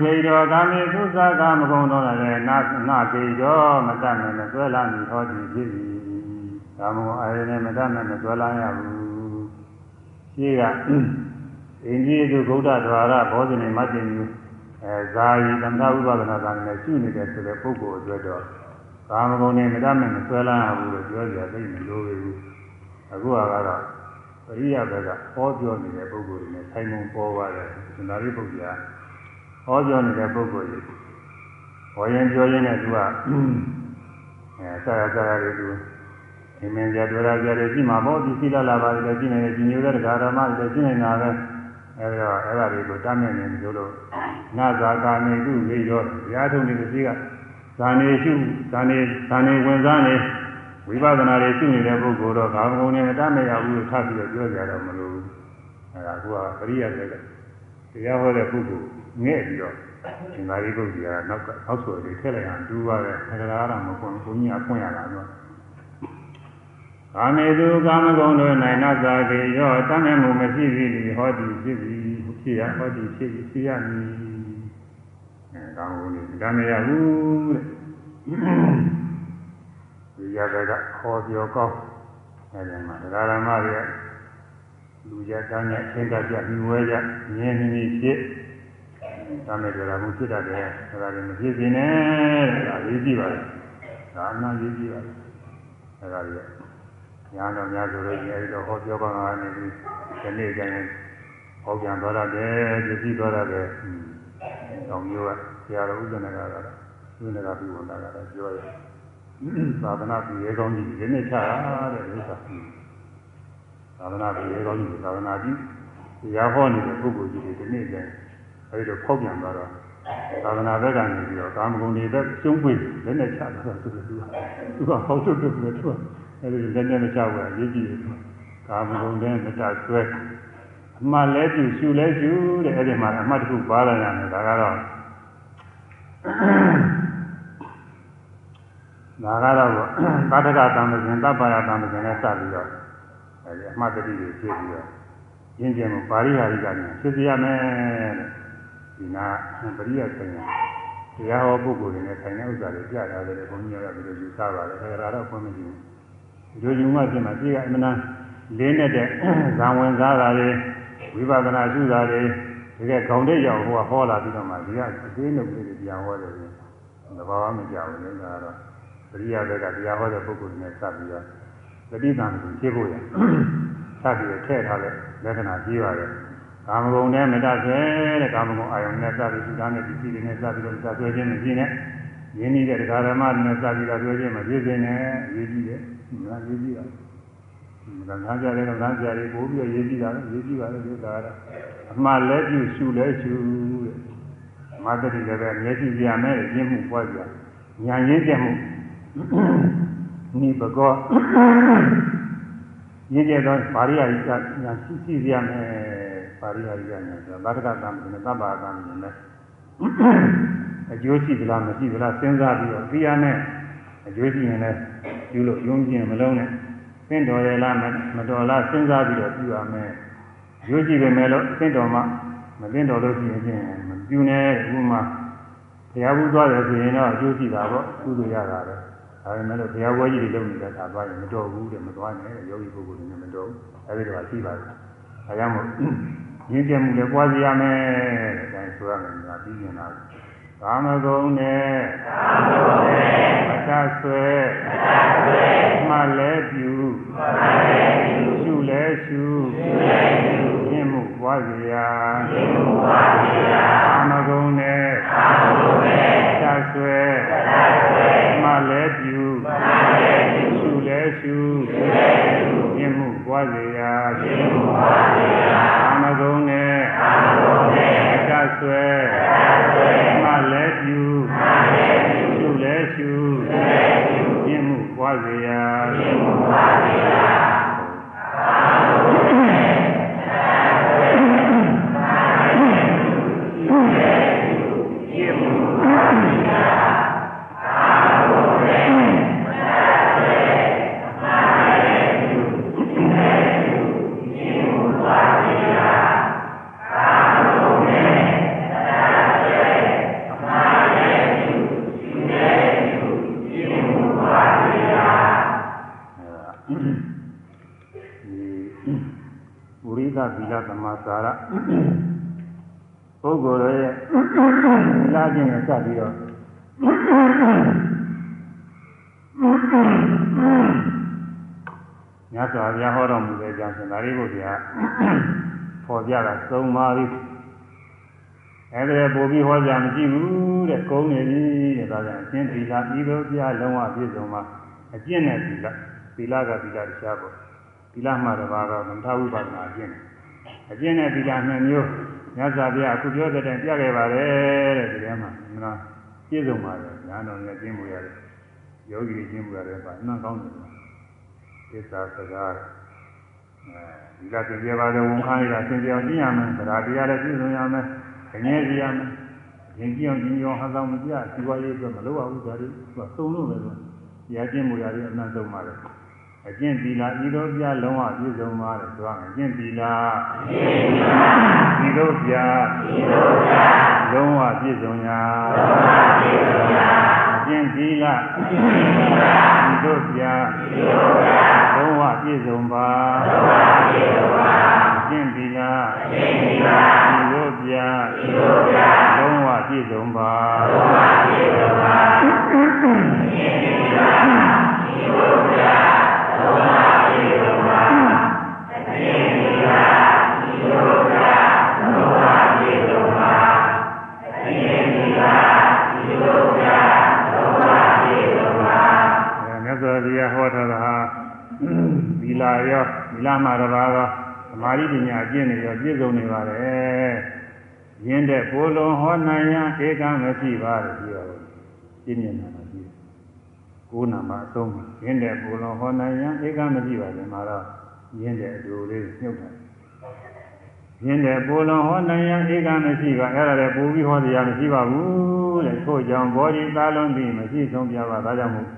ခေတောကာမေသူသကာမကုံတော်လည်းနာနာခေတောမတတ်နဲ့မဆွဲလာမည်ဟောဒီဖြစ်သည်ကာမောအာရနဲ့မတတ်နဲ့မဆွဲလာရဘူးရှိကအိန္ဒိယသူဗုဒ္ဓဓဝရဘောဇနေမတ်တင်ကြီးအဲဇာယီသမထဥပဒနာကံနဲ့ရှိနေတဲ့ဆိုတဲ့ပုဂ္ဂိုလ်အတွက်တော့ကာမဂုဏ်နဲ့မတတ်နဲ့မဆွဲလာရဘူးလို့ပြောကြသိမလို့ဘူးအခုကတော့ပရိယဘက်ကဟောပြောနေတဲ့ပုဂ္ဂိုလ်တွေနဲ့ဆိုင်မုံပေါ်ပါတယ်သန္တာရိပုတ္တရာ ဟောပြောနေတဲ့ပုဂ္ဂိုလ်ကြီးဟောရင်ပြောရင်းနဲ့သူကအဲဆရာဆရာတွေသူအမင်းကြတော်ရကြတယ်ကြည့်မှာပေါ့ဒီသီလလာပါတယ်ကြည့်နေတယ်ဒီမျိုးတဲ့ဓမ္မတွေကြည့်နေတာပဲအဲဒီတော့အဲ့ဒါတွေကိုတမ်းမြင်နေကြလို့နာဇာကာနေသူလေရောရားထုံနေတဲ့စီကဇာနေရှုဇာနေဇာနေဝင်စားနေဝိပဿနာတွေရှုနေတဲ့ပုဂ္ဂိုလ်တော့ကာမဂုဏ်နဲ့တမ်းမရဘူးလို့ထပ်ပြီးတော့ပြောကြရတော့မလို့အဲဒါကပရိယတဲ့တရားဟောတဲ့ပုဂ္ဂိုလ် ငဲ့ပြီးတော့ဒီမာရီပုဂ္ဂိုလ်ကနောက်ကအောက်ဆိုတွေထည့်လိုက်အောင်တူပါတယ်ခန္ဓာရမကွန်ဘုန်းကြီးအဖွင့်ရတာတော့ကာမေသူကာမဂုဏ်တို့၌နသကေရောတမ်းမဲ့မှုမရှိသည်လီဟောဒီဖြစ်သည်ဖြစ်ရဟောဒီဖြစ်ဖြစ်ရမည်အဲကာမဂုဏ်တွေတမ်းမရဘူးတဲ့ဒီရတဲ့ကဟောပြောကောင်းအဲဒီမှာတရားဓမ္မတွေလူရတန်းနဲ့အင်းတပြပြီးဝဲကြမြင်းနေဖြစ် ဒါမဲ့ကြတာမှုဖြစ်တတ်တယ်ဒါကလည်းမဖြစ်စေနဲ့ဒါရေးကြည့်ပါလားဒါအနာရေးကြည့်ပါလားဒါကလည်းညာတော်များဆိုလို့ရှိရင်အဲဒီတော့ဟောပြောကောင်းတာနေပြီးဒီနေ့ကျရင်ဟောပြန်သွားရတယ်ပြည့်စည်သွားရတယ်။တောင်မျိုးကဆရာတော်ဥဒ္ဒနာကတော့ဥဒ္ဒနာပြုဝင်လာတာပြောရသာသနာ့ပြည်ရေကောင်းကြီးဒီနေ့ချတာတဲ့ဥစ္စာသာသနာ့ပြည်ရေကောင်းကြီးသာသနာ့ပြည်တရားဟောနေတဲ့ပုဂ္ဂိုလ်ကြီးတွေဒီနေ့ကျရင် အဲဒီတော့ဖောက်ပြန်သွားတော့သာသနာ့ဘက်ကနေပြီးတော့ကာမဂုဏ်တွေဘက်ကျုံးပွင့်လက်နဲ့ချတာဆိုသူကသူကဟောထုတ်ထုတ်ပြီးတော့အဲဒီလက်နဲ့မချဘူးအရေးကြီးတယ်ကာမဂုဏ်နဲ့မချဆွဲအမှတ်လဲပြုရှုလဲရှုတဲ့အဲ့ဒီမှာအမှတ်တစ်ခုပါလာရတယ်ဒါကတော့ဒါကတော့သာတကတံပဇင်တပ္ပါယတံပဇင်နဲ့စပြီးတော့အဲဒီအမှတ်တတိတွေဖြစ်ပြီးတော့ရင်းကျင်မှုပါရိဟာရိကညာဖြစ်စီရမယ်တဲ့ ဒီနာပရိယဆိုင်ရာတရားဟောပုဂ္ဂိုလ်တွေနဲ့ဆိုင်တဲ့ဥစ္စာတွေကြားရတယ်ဘုန်းကြီးကပြီးတော့ယူဆပါတယ်ခရတာတော့ဖွင့်မကြည့်ဘူးဒီလိုယူမှပြင်မှာပြည့်ကအမှန်တန်လေးနဲ့တဲ့ဇံဝင်စားတာတွေဝိပဿနာရှုတာတွေတကယ်ခေါင်းတဲ့ရောက်ဟိုကဟောလာပြီးတော့မှဒီကအသေးနှုတ်လေးတွေပြန်ဟောတယ်သဘာဝမကြောက်ဘူးလေဒါကတော့ပရိယာဘက်ကတရားဟောတဲ့ပုဂ္ဂိုလ်တွေနဲ့စပ်ပြီးတော့တတိတံကိုရှင်းဖို့ရစပ်ပြီးထည့်ထားတဲ့လက္ခဏာကြီးပါတယ် ကာမဂုဏ်နဲ့မတတ်ဆွဲတဲ့ကာမဂုဏ်အာယုန်နဲ့စပ်ပြီးသူသားနဲ့ဒီစီတွေနဲ့စပ်ပြီးတော့စပ်ဆွဲခြင်းမရှိနဲ့ရင်းနှီးတဲ့တရားဓမ္မတွေနဲ့စပ်ပြီးတော့ဆွဲခြင်းမဖြစ်စေနဲ့ရေးကြည့်တယ်ဒါရေးကြည့်တာကံသားကြတယ်ကံသားကြတယ်ပို့ပြီးရေးကြည့်တာရေးကြည့်ပါလေဒီကာရအမှားလဲပြုရှုလဲရှုတဲ့မာတတိလည်းပဲမျက်စိပြမယ်ရင်းမှုပွားကြညာရင်းပြမှုနိဘကောရင်းကျတော့ဗာရိယရိကညာရှိရှိရမယ် ဗာရိယရိကညာဆိုဗာဒကသံနဲ့သဗ္ဗာသံနဲ့အကျိုးရှိသလားမရှိသလားစဉ်းစားပြီးတော့သိရမယ်အကျိုးရှိရင်လည်းပြုလို့ယုံကြည်မလုံးနဲ့သင်တော်ရလားမတော်လားစဉ်းစားပြီးတော့ပြုရမယ်ရိုးကြည့်ပေမဲ့လို့သင်တော်မှမသင်တော်လို့ရှိရင်ဖြင့်မပြုနဲ့ဥမာဘုရားဘူးသွားတယ်ဆိုရင်တော့အကျိုးရှိတာပေါ့ကုသိုလ်ရတာပဲဒါပေမဲ့လို့ဘုရားဝဲကြီးတွေလုပ်နေတဲ့အခါသွားရင်မတော်ဘူးတဲ့မသွားနဲ့ယောဂီပုဂ္ဂိုလ်တွေနဲ့မတော်ဘူးအဲဒီတော့ရှိပါတယ်ဒါကြောင့်မို့ ရင်းကျက်မှုလည်းပွားစီရမယ်တဲ့ဒါဆိုရမယ်ငါပြီးရင်လာကာမဂုဏ်နဲ့ကာမဂုဏ်နဲ့မချဆွဲမချဆွဲမှလည်းပြုမှလည်းပြုရှုလည်းရှုရှုလည်းရှုမြင့်မှုပွားစီရာမြင့်မှုပွားစီရာကာမဂုဏ်နဲ့ကာမဂုဏ်နဲ့မချဆွဲမချဆွဲမှလည်းပြုမှလည်းပြုရှုလည်းရှုရှုလည်းရှုမြင့်မှုပွားစီရာမြင့်မှုပွားစီရာကာမဂုဏ်နဲ့ကာမဂုဏ်နဲ့မချဆွဲမချဆွဲမှလည်းပြုမှလည်းပြုရှုလည်းရှုရှုလည်းရှုမြင့်မှုပွားစီရာမြင့်မှုပွားစီရာသီလသမာသာရပုဂ္ဂိုလ်ရဲ့လာ ခြင်းနဲ့စပ်ပြီးတော့ညစွာဘုရားဟောတော်မူတဲ့အကြောင်းရှင်သာရိပုတ္တရာပေါ်ပြတာသုံးပါးပြီအဲ့ဒါပို့ပြီးဟောကြမရှိဘူးတဲ့ကုန်းနေပြီတဲ့ဒါကြောင့်အရှင်းသီလဤသို့ပြလုံးဝပြည့်စုံမှာအကျင့်နဲ့သီလသီလကသီလတရားပေါ့သီလမှတပါးတော့သမထဝိပဿနာအကျင့်အကျင့်နဲ့သီလနှစ်မျိုး မြတ်စွာဘုရားအခုပြောတဲ့တိုင်ပြခဲ့ပါတယ်တဲ့ဒီထဲမှာမလားပြည့်စုံပါတယ်ညာတော်နဲ့ကျင့်မှုရတယ်ယောဂီကျင့်မှုရတယ်ပါနှံ့ကောင်းတယ်သစ္စာစကားအဲဒီကသင်ပြပါတယ်ဝန်ခံရတာသင်ပြအောင်ကျင့်ရမယ်ဗราတရားလည်းပြည့်စုံရမယ်အငြင်းစီရမယ်ရင်ကြည့်အောင်ကျင့်ကြအောင်ဟောဆောင်မပြစီဝါရေးဆိုမလုပ်ရဘူးဒါတွေသူကသုံးလို့ပဲလို့ရကျင့်မှုရတယ်အမှန်ဆုံးပါတယ် အကျင့်သီလဤသို့ပြလုံးဝပြည့်စုံပါတယ်ဆိုတော့အကျင့်သီလဤသို့ပြလုံးဝပြည့်စုံရာအကျင့်သီလဤသို့ပြလုံးဝပြည့်စုံပါအကျင့်သီလဤသို့ပြလုံးဝပြည့်စုံပါလုံးဝပြည့်စုံပါအကျင့်သီလဤ ရောသီလမှာတပါးသောသမာဓိပညာအကျင့်တွေရောပြည့်စုံနေပါတယ်ရင်းတဲ့ကိုယ်လုံးဟောနိုင်ရန်ဧကမရှိပါလို့ပြောတယ်ပြည့်မြင်တာပါရှိတယ်ကိုယ်နာမှာအဆုံးရင်းတဲ့ကိုယ်လုံးဟောနိုင်ရန်ဧကမရှိပါဘူးမှာတော့ရင်းတဲ့အတူလေးညှုပ်တယ်ရင်းတဲ့ကိုယ်လုံးဟောနိုင်ရန်ဧကမရှိပါအဲ့ဒါလည်းပူပြီးဟောတရားမရှိပါဘူးတဲ့ထို့ကြောင့်ဘောဓိသာလုံးပြီးမရှိဆုံးပြပါဒါကြောင့်မို့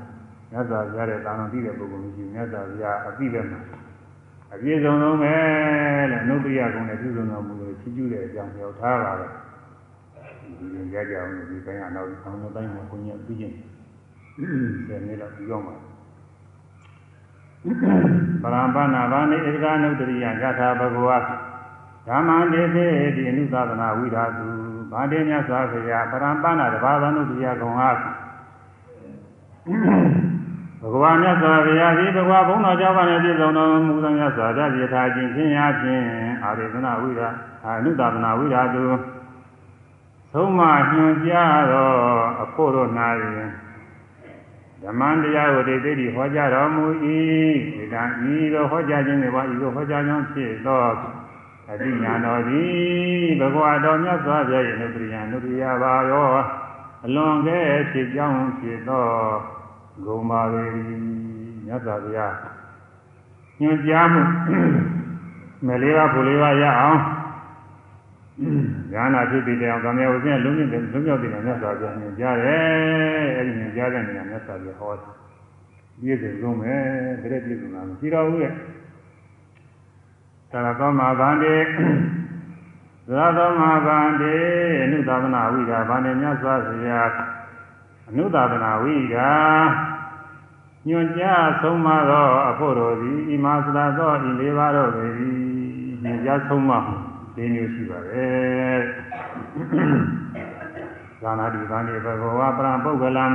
မြတ်စွာဘုရားရဲ့တာဝန်သိတဲ့ပုဂ္ဂိုလ်မရှိမြတ်စွာဘုရားအပြည့်ပဲမှာအပြည့်စုံဆုံးပဲတဲ့နုတ္တိယကုံနဲ့ပြည့်စုံတော်မူလို့ချီးကျူးတဲ့အကြောင်းပြောထားပါတယ်ဒီရင်ကြကြအောင်ဒီတိုင်းအနောက်အောင်တဲ့တိုင်းမှာကိုကြီးပြီးရင်ဆယ်နှစ်လောက်ပြီးတော့မှာပရမပနာဘာနိဧကနုတ္တိယယထာဘဂဝါဓမ္မတေသေတိအနုသဒနာဝိဓာတုဗာတေမြတ်စွာဘုရားပရမပနာတဘာဝနုတ္တိယကုံအား ဘဂဝါမြတ်စွာဘုရားသည်ဘဂဝါဘုန်းတော်ကြောင့်ကနေပြည့်စုံတော်မူသောမြတ်စွာဘုရားယထာခြင်းဖြင့်ရာဖြင့်အာရိသနာဝိရာအနုတဒနာဝိရာတုသုံးမညွန်ကြားသောအဖို့တို့၌ဓမ္မတရားကိုတိတ်တိဟောကြားတော်မူ၏ဒီကံဤသို့ဟောကြားခြင်းတွေပါဤသို့ဟောကြားခြင်းဖြစ်သောအတိညာတော်သည်ဘဂဝါတော်မြတ်စွာဘုရား၏နုတ္တိယနုတ္တိယပါရောအလွန်ကဲဖြစ်ကြောင်းဖြစ်သော ဂုံပါလေမြတ်စွာဘုရားညွှန်ကြားမှုမလေးပါဘူလေးပါရအောင်ညာနာဖြစ်ပြီးတဲ့အောင်ကံမြေဝစဉ်လုံးမြင့်လုံးမြောက်တဲ့မြတ်စွာဘုရားညွှန်ကြားတယ်အဲဒီညွှန်ကြားတဲ့နေရာမြတ်စွာဘုရားဟောတယ်ပြည့်စုံဆုံးပဲတရက်ပြည့်စုံတာမရှိတော့ဘူးလေသာရသောမာဗန္တိသာသောမာဗန္တိအနုသာသနာဝိဒါဗန္တိမြတ်စွာဘုရားအနုသာသနာဝိဒါ ညွန်ကြားဆုံးမသောအဖို့တော်သည်ဤမာစလာသောဤလေးပါးတော်သည်ညွန်ကြားဆုံးမမှု၄မျိုးရှိပါတယ်။သာနာတိဗန္တိဘဂဝါပရံပုဂ္ဂလံ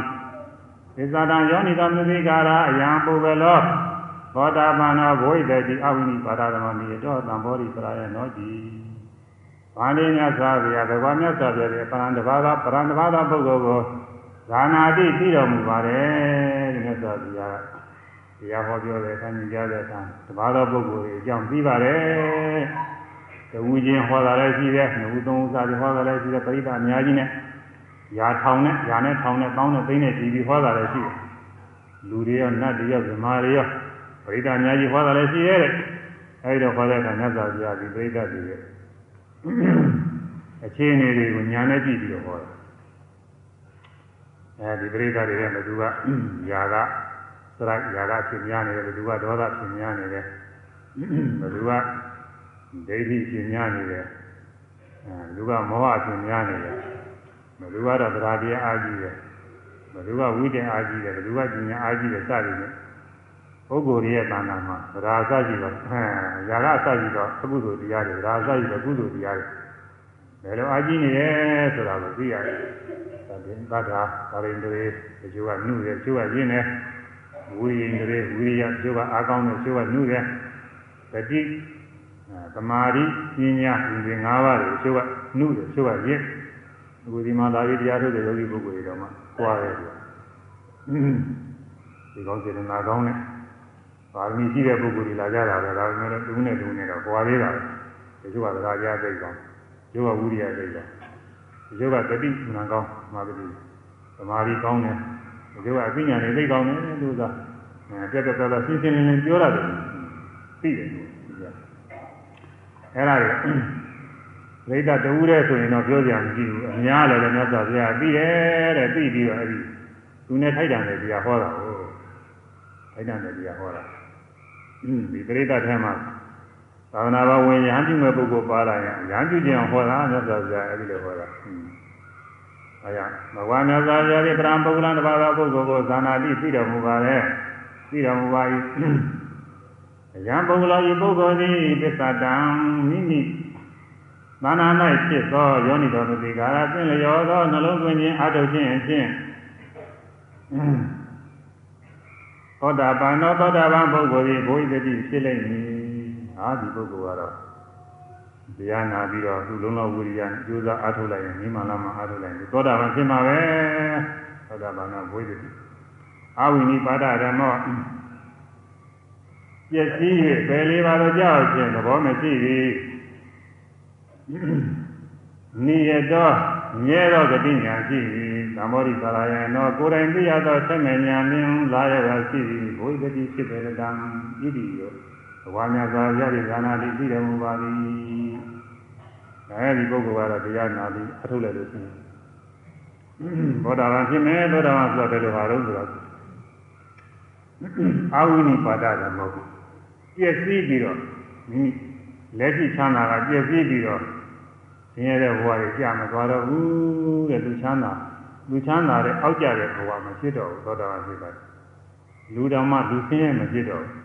သစ္စာတံယောနိသမသိကာရအယံပုဂ္ဂလောသောတာပန်သောဘိဝိတ္တိအဝိနိပါဒသမနိတောသံဘောဓိပရာယနောတိ။ဗန္တိမြတ်စွာဘုရားဘဂဝါမြတ်စွာဘုရားရဲ့ပရံတဘာသာပရံတဘာသာပုဂ္ဂိုလ်ကို ဇာနာတိသိတော်မူပါတယ်ဒီမြတ်စွာဘုရားတရားဟောပြောတဲ့အခါညကြားတဲ့အခါတဘာသောပုဂ္ဂိုလ်တွေအကြောင်းသိပါတယ်တဝူချင်းဟောတာလည်းရှိတယ်ငဝူသုံးဥစားတွေဟောတာလည်းရှိတယ်ပရိသတ်အများကြီးနဲ့ယာထောင်နဲ့ယာနဲ့ထောင်နဲ့တောင်းနဲ့သိန်းနဲ့ဒီပြီးဟောတာလည်းရှိတယ်လူတွေရောနတ်တွေရောဇမားတွေရောပရိသတ်အများကြီးဟောတာလည်းရှိရဲ့အဲဒီတော့ဟောတဲ့အခါမြတ်စွာဘုရားဒီပရိသတ်တွေရဲ့အခြေအနေတွေကိုညာနဲ့ကြည့်ပြီးတော့ဟောတယ် အဲဒီပရိသတ်တွေရဲ့ဘသူကຢာကစရိုက်ຢာကဖြစ်များနေတယ်ဘသူကဒေါသဖြစ်များနေတယ်ဘသူကဒိဋ္ဌိဖြစ်များနေတယ်အဲလူကမောဟဖြစ်များနေတယ်ဘသူကတော့သရာတရားအားကြီးတယ်ဘသူကဝိတ္တအားကြီးတယ်ဘသူကဉာဏ်အားကြီးတယ်စသည်ဖြင့်ပုဂ္ဂိုလ်ရဲ့တဏ္ဍာမှာသရာစရှိတော့အဲຢာကစရှိတော့အကုသိုလ်တရားတွေသရာစရှိတော့ကုသိုလ်တရားတွေဘယ်လိုအားကြီးနေရဲဆိုတာကိုသိရတယ် သင်္သတ္တာပါရိန္ဒရေတချို့ကနှုတယ်တချို့ကရင်းတယ်ဝိရိယတွေဝိရိယတချို့ကအားကောင်းတယ်တချို့ကနှုတယ်တတိသမာဓိပညာဒီ၅ပါးတွေတချို့ကနှုတယ်တချို့ကရင်းအခုဒီမှာလာပြီးတရားထုတ်တဲ့ယောဂီပုဂ္ဂိုလ်တွေတော့မှကြွားတယ်ကွာဒီကောင်းစေတနာကောင်းနဲ့ပါရမီရှိတဲ့ပုဂ္ဂိုလ်တွေလာကြတာပဲဒါပေမဲ့လည်းသူနဲ့သူနဲ့တော့ကြွားသေးတာပဲဒီကျိုးကသရာကြားသိကောင်းကျိုးကဝိရိယသိကောင်း ဒီကျိုးကတတိမနာကောင်းမာတိသမာဓိကောင်းတယ်ဒီကျိုးကအပညာနဲ့သိကောင်းတယ်သူကအဲပြတ်ပြတ်သားရှင်းရှင်းလင်းလင်းပြောရတယ်သိတယ်သူကအဲ့ဒါတွေဒိဋ္ဌတူးတဲ့ဆိုရင်တော့ပြောကြမရှိဘူးအများလည်းလည်းမြတ်စွာဘုရားသိတယ်တဲ့သိပြီးတော့အဲ့ဒီသူနဲ့ထိုက်တန်တဲ့တရားဟောတာကိုထိုက်တန်တဲ့တရားဟောတာဒီပရိသတ်ထဲမှာ သာသနာ့ဘဝင်ရဟန်းပြုမဲ့ပုဂ္ဂိုလ်ပါလာရင်ရဟန်းပြုခြင်းဟောတာမြတ်စွာဘုရားအဲ့ဒီလိုဟောတာအဲဒါဘဂဝါမြတ်စွာဘုရားရဲ့ပရံပုဂ္ဂလတပါးသောပုဂ္ဂိုလ်ကိုသာနာတိသိတော်မူပါလေသိတော်မူပါ၏ယံပုဂ္ဂလောဤပုဂ္ဂိုလ်သည်ပစ္စတံမိမိသာနာ၌ဖြစ်သောယောနိတော်မူသည်ကာရဖြင့်လျောသောနှလုံးသွင်းခြင်းအထုတ်ခြင်းဖြင့်သောတာပန်သောသောတာပန်ပုဂ္ဂိုလ်သည်ဘုရားတတိဖြစ်လိမ့်မည်။ ဟာဒီပုဂ္ဂိုလ်ကတော့တရားနာပြီးတော့သူလုံးလုံးဝိရိယကြိုးစားအားထုတ်လိုက်ရင်မိမလာမှအားထုတ်လိုက်ရင်သောတာပန်ဖြစ်မှာပဲ။သောတာပန်ကဘုရားတတိအဝိနိပါဒဓမ္မောပျက်စီး၍ပယ်လေးပါတော့ကြောက်ခြင်းသဘောမရှိသည်။နိယတောမြဲသောဂတိညာရှိသည်သမောရိသာရယနောကိုယ်တိုင်သိရသောဆက်မဲ့ညာမြင်လာရတာရှိသည်ဘုရားတိဖြစ်တယ်တံဣတိယော ဘဝမြတ်စွာဘုရား၏သာနာတိသိတော်မူပါသည်အဲဒီပုဂ္ဂိုလ်ကတော့တရားနာပြီးအထုတ်လိုက်လို့ရှိရင်ဘောဓဘာဖြစ်မယ်ဘောဓဘာဆိုတော့တယ်လို့ဟာတော့ဆိုတော့အာဝိနိပါဒတယ်မဟုတ်ဘူးပြည့်စည်ပြီးတော့မိမိလက်ရှိချမ်းသာကပြည့်စည်ပြီးတော့ဆင်းရဲတဲ့ဘဝတွေကြာမသွားတော့ဘူးတဲ့လူချမ်းသာလူချမ်းသာတဲ့အောက်ကြတဲ့ဘဝမဖြစ်တော့ဘူးသောတာပန်ဖြစ်ပါတယ်လူတော်မှလူဆင်းရဲမဖြစ်တော့ဘူး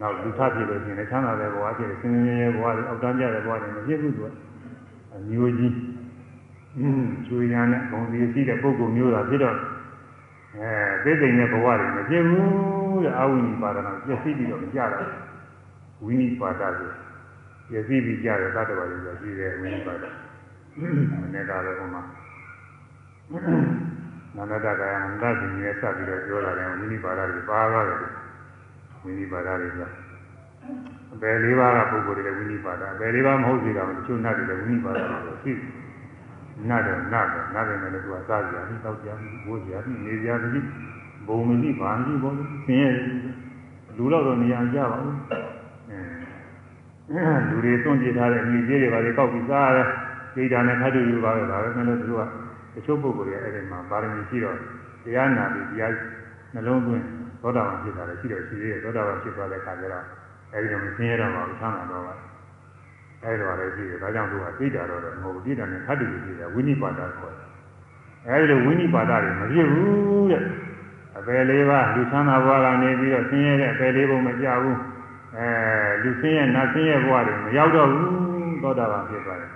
နောက်လူထဖြစ်လို့ရှိရင်ချမ်းသာတဲ့ဘဝဖြစ်တယ်ဆင်းရဲရဲ့ဘဝတွေအောက်တန်းကြတဲ့ဘဝတွေမဖြစ်ဘူးသူကအမျိုးကြီးအင်းကျွေးရတဲ့ဘုံစီရှိတဲ့ပုဂ္ဂိုလ်မျိုးသာဖြစ်တော့အဲသိသိတဲ့ဘဝတွေမဖြစ်ဘူးတဲ့အာဝိနိပါဒနာပြည့်စည်ပြီးတော့မကြတော့ဝိနိပါဒဆိုပြည့်စည်ပြီးကြတဲ့တတ္တဝါတွေဆိုရှိတယ်ဝိနိပါဒမနေ့ကလည်းဟိုမှာနာနတကာယနန္ဒတိနဲ့စပ်ပြီးတော့ပြောလာတယ်ဝိနိပါဒတွေပါသွားတယ် ဝိနိပါဒတွေကအပယ်လေးပါးကပုဂ္ဂိုလ်တွေလည်းဝိနိပါဒအပယ်လေးပါးမဟုတ်သေးတာမချို့နတ်တွေလည်းဝိနိပါဒတွေရှိနတ်တော့နတ်ပဲနတ်တယ်လည်းသူကစားကြပြီးတောက်ကြပြီးဘိုးကြပြီးနေကြပြီးဘုံမကြီးဘာမကြီးပေါ့ဆင်းရဲလူတော့တော့နေရာကြပါဘူးအဲလူတွေသွန့်ပြထားတဲ့အမိကြီးတွေဘာတွေကောက်ပြီးစားရတယ်ဒိဋ္ဌာနဲ့ထပ်တူယူပါပဲဒါပဲမလို့သူကတချို့ပုဂ္ဂိုလ်တွေအဲ့ဒီမှာပါရမီရှိတော့တရားနာပြီးတရားနှလုံးသွင်း သောတာပန်ဖြစ်တာလည်းရှိတော့ရှိသေးတယ်သောတာပန်ဖြစ်သွားတဲ့အခါကျတော့အဲဒီတော့မဆင်းရဲတော့ပါဘူးဆမ်းမှာတော့ပါအဲဒီတော့လည်းရှိတယ်ဒါကြောင့်သူကသိတာတော့မဟုတ်ဘူးသိတာနဲ့ထပ်တူယူသေးတယ်ဝိနိပါဒခေါ်တယ်အဲဒီလိုဝိနိပါဒတွေမဖြစ်ဘူးတဲ့အပယ်လေးပါလူချမ်းသာဘဝကနေပြီးတော့ဆင်းရဲတဲ့အပယ်လေးဘုံမကြဘူးအဲလူဆင်းရဲနတ်ဆင်းရဲဘဝတွေမရောက်တော့ဘူးသောတာပန်ဖြစ်သွားတယ်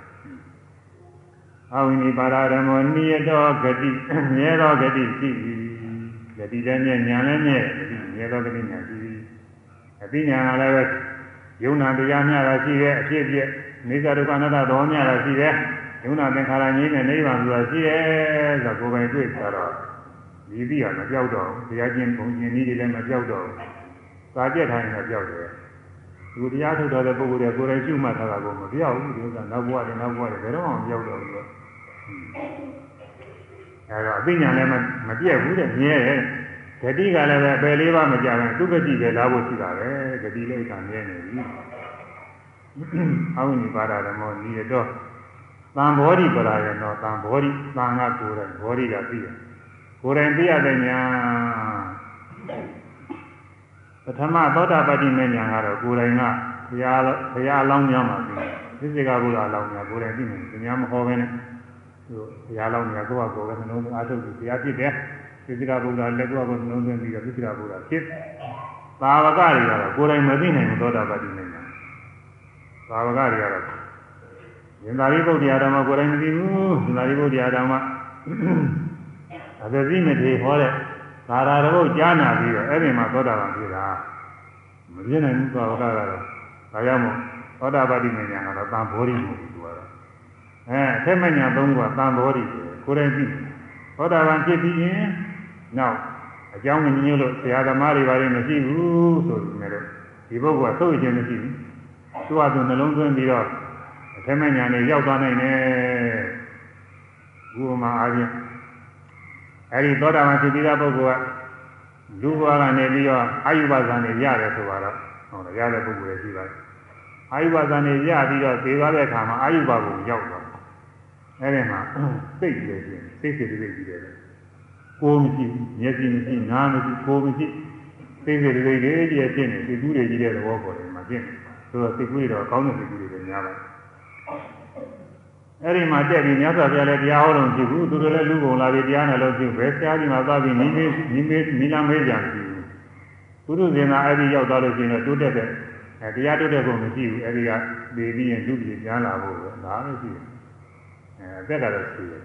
အဝိနိပါဒဓမ္မောနိယတောဂတိမြဲသောဂတိရှိသ ည်ဂတိလည်းမြဲညာလည်းမြဲမြဲသောဂတိညာရှိသည်အသိဉာဏ်လည်းပဲယုံနာတရားများတာရှိတယ်အဖြစ်အပျက်နေသဒုက္ခအနတ္တတော်များတာရှိတယ်ယုံနာသင်္ခါရငြိမ်းတဲ့နိဗ္ဗာန်ဆိုတာရှိတယ်ဆိုတော့ကိုယ်ပိုင်တွေ့ကြတော့ဒီပြီးဟာမပြောက်တော့ဘူးတရားကျင့်ပုံကျင့်နည်းတွေလည်းမပြောက်တော့ဘူးသာကြက်ထိုင်နေပြောက်တယ်သူတရားထုတ်တော်တဲ့ပုဂ္ဂိုလ်တွေကိုယ်တိုင်ရှုမှတ်ထားတာကိုမပြောက်ဘူးဒီဥစ္စာနောက်ဘဝတွေနောက်ဘဝတွေဘယ်တော့မှမပြောက်တော့ဘူး အဲတော့အသိဉာဏ်လည်းမပြည့်ဘူးတဲ့မြဲတယ်ဂတိကလည်းပဲအပယ်လေးပါမကြဘူးသူဂတိပဲလာဖို့ရှိတာပဲဂတိလေးကမြဲနေပြီအဝိနိပါဒဓမ္မောဤတော့သံဘောဓိပရာယနောသံဘောဓိသံကကိုယ်တိုင်ဘောဓိကသိတယ်ကိုယ်တိုင်သိရတဲ့ညာပထမသောတာပတိမေညာကတော့ကိုယ်တိုင်ကဘုရားဘုရားအလောင်းများမှာသိတယ်သစ္စေကဘုရားအလောင်းများကိုယ်တိုင်သိနေတယ်ညာမဟောပဲနဲ့သူ ဘုရားအလောင်းများကိုယ့်ဟာကိုယ်ပဲနှလုံးသွင်းအားထုတ်ပြီးဘုရားဖြစ်တယ်သစ္စေကဘုရားလက်ကိုယ်ကနှလုံးသွင်းပြီးတော့သစ္စေကဘုရားဖြစ်သာဝကတွေကတော့ကိုယ်တိုင်မသိနိုင်ဘူးသောတာပတိမေညာသာဝကတွေကတော့ရင်သာရိပုတ္တရာဓမ္မကိုယ်တိုင်မသိဘူးရင်သာရိပုတ္တရာဓမ္မအသတိမထေဟောတဲ့သာရတဘုတ်ကြားနာပြီးတော့အဲ့ဒီမှာသောတာပန်ဖြစ်တာမပြည့်နိုင်ဘူးသောတာကတော့ဒါကြောင့်မို့သောတာပတိမဉ္ဇဏ်ကတော့တန်ဖိုးရိမဟုတ်ဘူးသူကတော့ အဲအထက်မညာသုံးခုကတန်တော်တွေကိုယ်တိုင်သိသောတာပန်ဖြစ်ပြီးရင်နောက်အကြောင်းမညွှန်လို့ဆရာသမားတွေဘာတွေမရှိဘူးဆိုပြီးမယ်လို့ဒီပုဂ္ဂိုလ်ကသို့ခြင်းမရှိဘူးသူကသူနှလုံးသွင်းပြီးတော့အထက်မညာနဲ့ရောက်သွားနိုင်တယ်ဥပမာအားဖြင့်အဲဒီသောတာပန်ဖြစ်ပြီးတဲ့ပုဂ္ဂိုလ်ကလူဘဝကနေပြီးတော့အာယုဘဇာနေရတယ်ဆိုတော့ဟုတ်တယ်ရတဲ့ပုဂ္ဂိုလ်လည်းရှိပါတယ်အာယုဘဇာနေရပြီးတော့သေသွားတဲ့အခါမှာအာယုဘကိုရောက်သွား အဲဒီမှာစိတ်ကြည့်ရင်စိတ်စိတ်တွေကြည့်တယ်ကိုယ်မရှိမျက်စိမရှိနားမရှိကိုယ်မရှိစိတ်စိတ်တွေတွေကြီးဖြစ်နေစိတ်ကူးတွေကြီးတဲ့သဘောပေါ်တယ်မှာဖြစ်နေဆိုတော့စိတ်ကူးတွေတော့ကောင်းတဲ့စိတ်ကူးတွေပဲများပါတယ်အဲ့ဒီမှာတက်ပြီးမြတ်စွာဘုရားလည်းတရားဟောတော်ကြည့်ဘူးသူတို့လည်းလူကုန်လာပြီးတရားနဲ့လို့ကြည့်ဘယ်ဆရာကြီးမှသွားပြီးနိမေးနိမေးနိလမေးကြတယ်သူတို့စင်သာအဲ့ဒီရောက်သွားလို့ရှိရင်တော့တိုးတက်တဲ့အဲတရားတိုးတက်ဖို့မရှိဘူးအဲ့ဒီကနေပြီးရင်လူပြည်ပြန်လာဖို့ပဲဒါလည်းရှိတယ် အဲအသက်ကတော့ရှိတယ်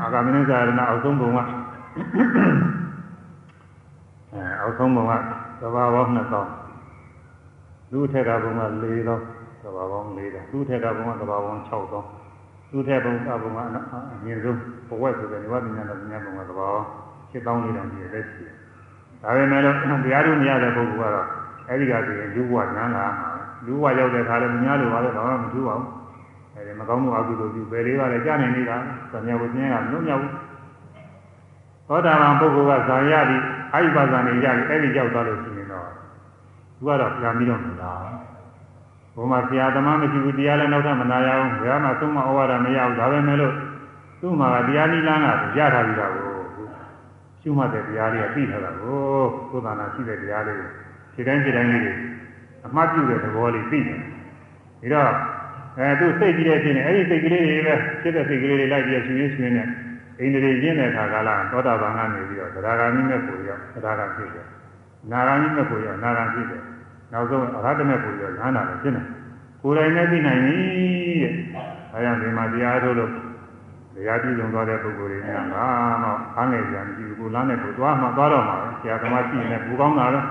အာဂမနိစာရဏအောက်ဆုံးဘုံကအဲအောက်ဆုံးဘုံကသဘာဝ2000လူထက်ကဘုံက4000သဘာဝ4000လူထက်ကဘုံကသဘာဝ6000လူထက်ဘုံကဘုံကအမြင့်ဆုံးဘဝဆိုတဲ့နိဗ္ဗာန်ဉာဏ်တော်ဉာဏ်ဘုံကသဘာဝ7000လေးတောင်ပြည့်တဲ့ရှိတယ်ဒါပေမဲ့လို့တရားတို့မရတဲ့ပုဂ္ဂိုလ်ကတော့အဲ့ဒီကဆိုရင်လူဘဝဉာဏ်လာမှာလူဘဝရောက်တဲ့ခါလည်းမများလို့ပါလေဘာမှမထူးပါဘူး အဲဒီမကောင်းမှုအကုသိုလ်ပြုဘယ်လေးပါလဲကြားနေနေတာသံဃာဝိဉာဏ်ကမလွတ်မြောက်ဘူးသောတာပန်ပုဂ္ဂိုလ်ကဇာရပြီးအာယုပဇာနေရပြီးအဲ့ဒီရောက်သွားလို့ရှိရင်တော့သူကတော့ပြန်ပြီးတော့မလားဘုမဆရာသမားမရှိဘူးတရားလည်းနောက်ထပ်မနာရအောင်ဘယ်မှာသုံးမဩဝါဒမရဘူးဒါပဲမဲ့လို့သူ့မှာတရားနိလန်းကရထားပြီးတော့ရှုမှတ်တဲ့တရားတွေကသိထားတာကိုသုဒ္ဓနာရှိတဲ့တရားလေးခြေတိုင်းခြေတိုင်းလေးတွေအမှတ်ပြုတဲ့သဘောလေးသိတယ်။ဒါတော့ အဲသူစိတ်ကြီးတဲ့ဖြစ်နေအဲ့ဒီစိတ်ကလေးတွေပဲဖြစ်တဲ့စိတ်ကလေးတွေလိုက်ပြီးရှင်ရင်းရှင်နဲ့အိန္ဒြေရင်းတဲ့ခါကလာသောတာပန်ကနေပြီးတော့သရဂာမိမဲ့ကိုရောက်သရဂာဖြစ်တယ်။နာဂာမိမဲ့ကိုရောက်နာဂာဖြစ်တယ်။နောက်ဆုံးအရဟတမဲ့ကိုရောက်ဉာဏ်နာလည်းဖြစ်တယ်။ကိုယ်တိုင်နဲ့သိနိုင်ပြီတဲ့။အဲကြောင့်ဒီမှာတရားထုတ်လို့တရားပြုလုပ်သွားတဲ့ပုဂ္ဂိုလ်တွေများမှာတော့အားငယ်ကြံကြည့်ကိုလမ်းနဲ့ကိုသွားမှသွားတော့မှာပဲဆရာသမားကြည့်နေပူကောင်းတာတော့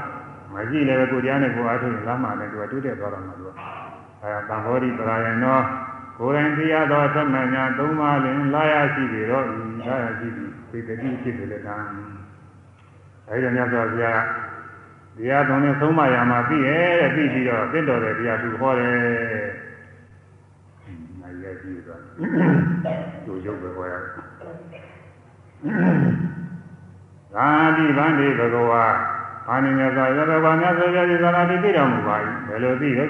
မကြည့်လည်းပဲကိုတရားနဲ့ကိုအားထုတ်ရင်လမ်းမှာလည်းသူကတိုးတက်သွားတော့မှာသူက အဲတံဘောဓိပရာယံတော့ကိုယ်တိုင်တရားတော်သမဏညာသုံးပါးလင်လာရရှိပြီတော့ဤလာရရှိပြီသိတတိဖြစ်တယ်လည်းကံအဲဒီမြတ်စွာဘုရားတရားတော်နဲ့သုံးပါးရမှာပြီးရဲ့တဲ့ပြီးပြီးတော့တင့်တော်တဲ့တရားသူဟောတယ်နိုင်ရကြည့်သွားသူရုပ်ပဲဟောရတယ်သာတိဗန္တိဘဂဝါအာနိညသာယတဘာမြတ်စွာဘုရားဒီသာနာတိသိတော်မူပါ၏ဘယ်လိုသိလဲ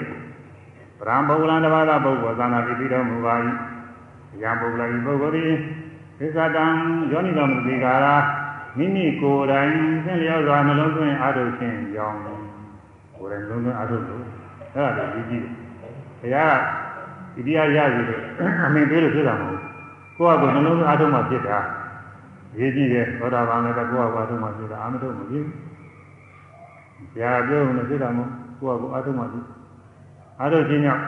ပရံပုဂ္ဂလံတဘာသာပုဂ္ဂိုလ်သာနာတိသိတော်မူပါ၏ယံပုဂ္ဂလံပုဂ္ဂိုလ်သည်သစ္စာတံယောနိတော်မူဒီကာရာမိမိကိုယ်တိုင်သင်လျော်စွာနှလုံးသွင်းအားထုတ်ခြင်းကြောင့်ကိုယ်တိုင်နှလုံးသွင်းအားထုတ်လို့အဲ့ဒါလည်းကြီးကြီးတယ်ဘုရားကဒီတရားရပြီလို့အမင်ပေးလို့ဖြစ်တာမဟုတ်ဘူးကိုယ့်အကိုနှလုံးသွင်းအားထုတ်မှဖြစ်တာရေးကြည့်တယ်သောတာပန်လည်းကိုယ့်အကိုအားထုတ်မှဖြစ်တာအာမထုတ်မဖြစ်ဘူး။ဆရာပြောလို့ဖြစ်တာမဟုတ်ကိုယ့်အကိုအားထုတ်မှဖြစ် အားထုတ်ခြင်းကြောင့်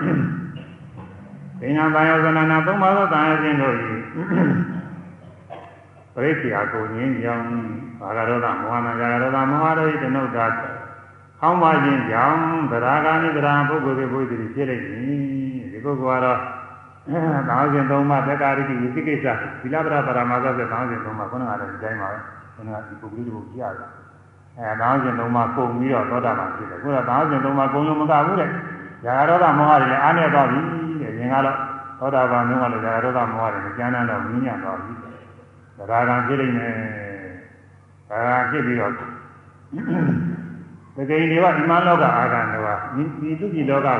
ဒိဏဘာယောဇနနာသုံးပါးသောတန်ရခြင်းတို့၏ပရိစ္ဆေယကိုငင်းကြောင်းဘာဂရောဓမောဟနာယာဂရောဓမောဟတို့၏တနုဒ္ဒါခေါင်းပါခြင်းကြောင့်သရဂာနိသရပုဂ္ဂိုလ်တွေဘုရားဖြစ်လိမ့်မည်ဒီပုဂ္ဂိုလ်ကတော့သာဝစဉ်သုံးပါးတက္ကာရိတိဝိသိကိစ္စသီလပရပရမသဆိုသာဝစဉ်သုံးပါးခုနကလည်းဒီတိုင်းပါပဲခုနကဒီပုဂ္ဂိုလ်တို့ကိုကြည့်ရတယ်အဲသာဝစဉ်သုံးပါးကုန်ပြီးတော့သောတာပန်ဖြစ်တယ်ခုနကသာဝစဉ်သုံးပါးကုန်လို့မကဘူးတဲ့ ဇာဂရောဓမောဟတွေလည်းအားနေသွားပြီတဲ့ရင်ကတော့သောတာပန်မျိုးကလည်းဇာဂရောဓမောဟတွေမကျမ်းမ်းတော့မြင်းညံ့သွားပြီသရဂံဖြစ်နေတယ်ဒါကဖြစ်ပြီးတော့တကယ်ဒီကဣမလောကအာဂံတော့ဒီသူပြည်လောကကို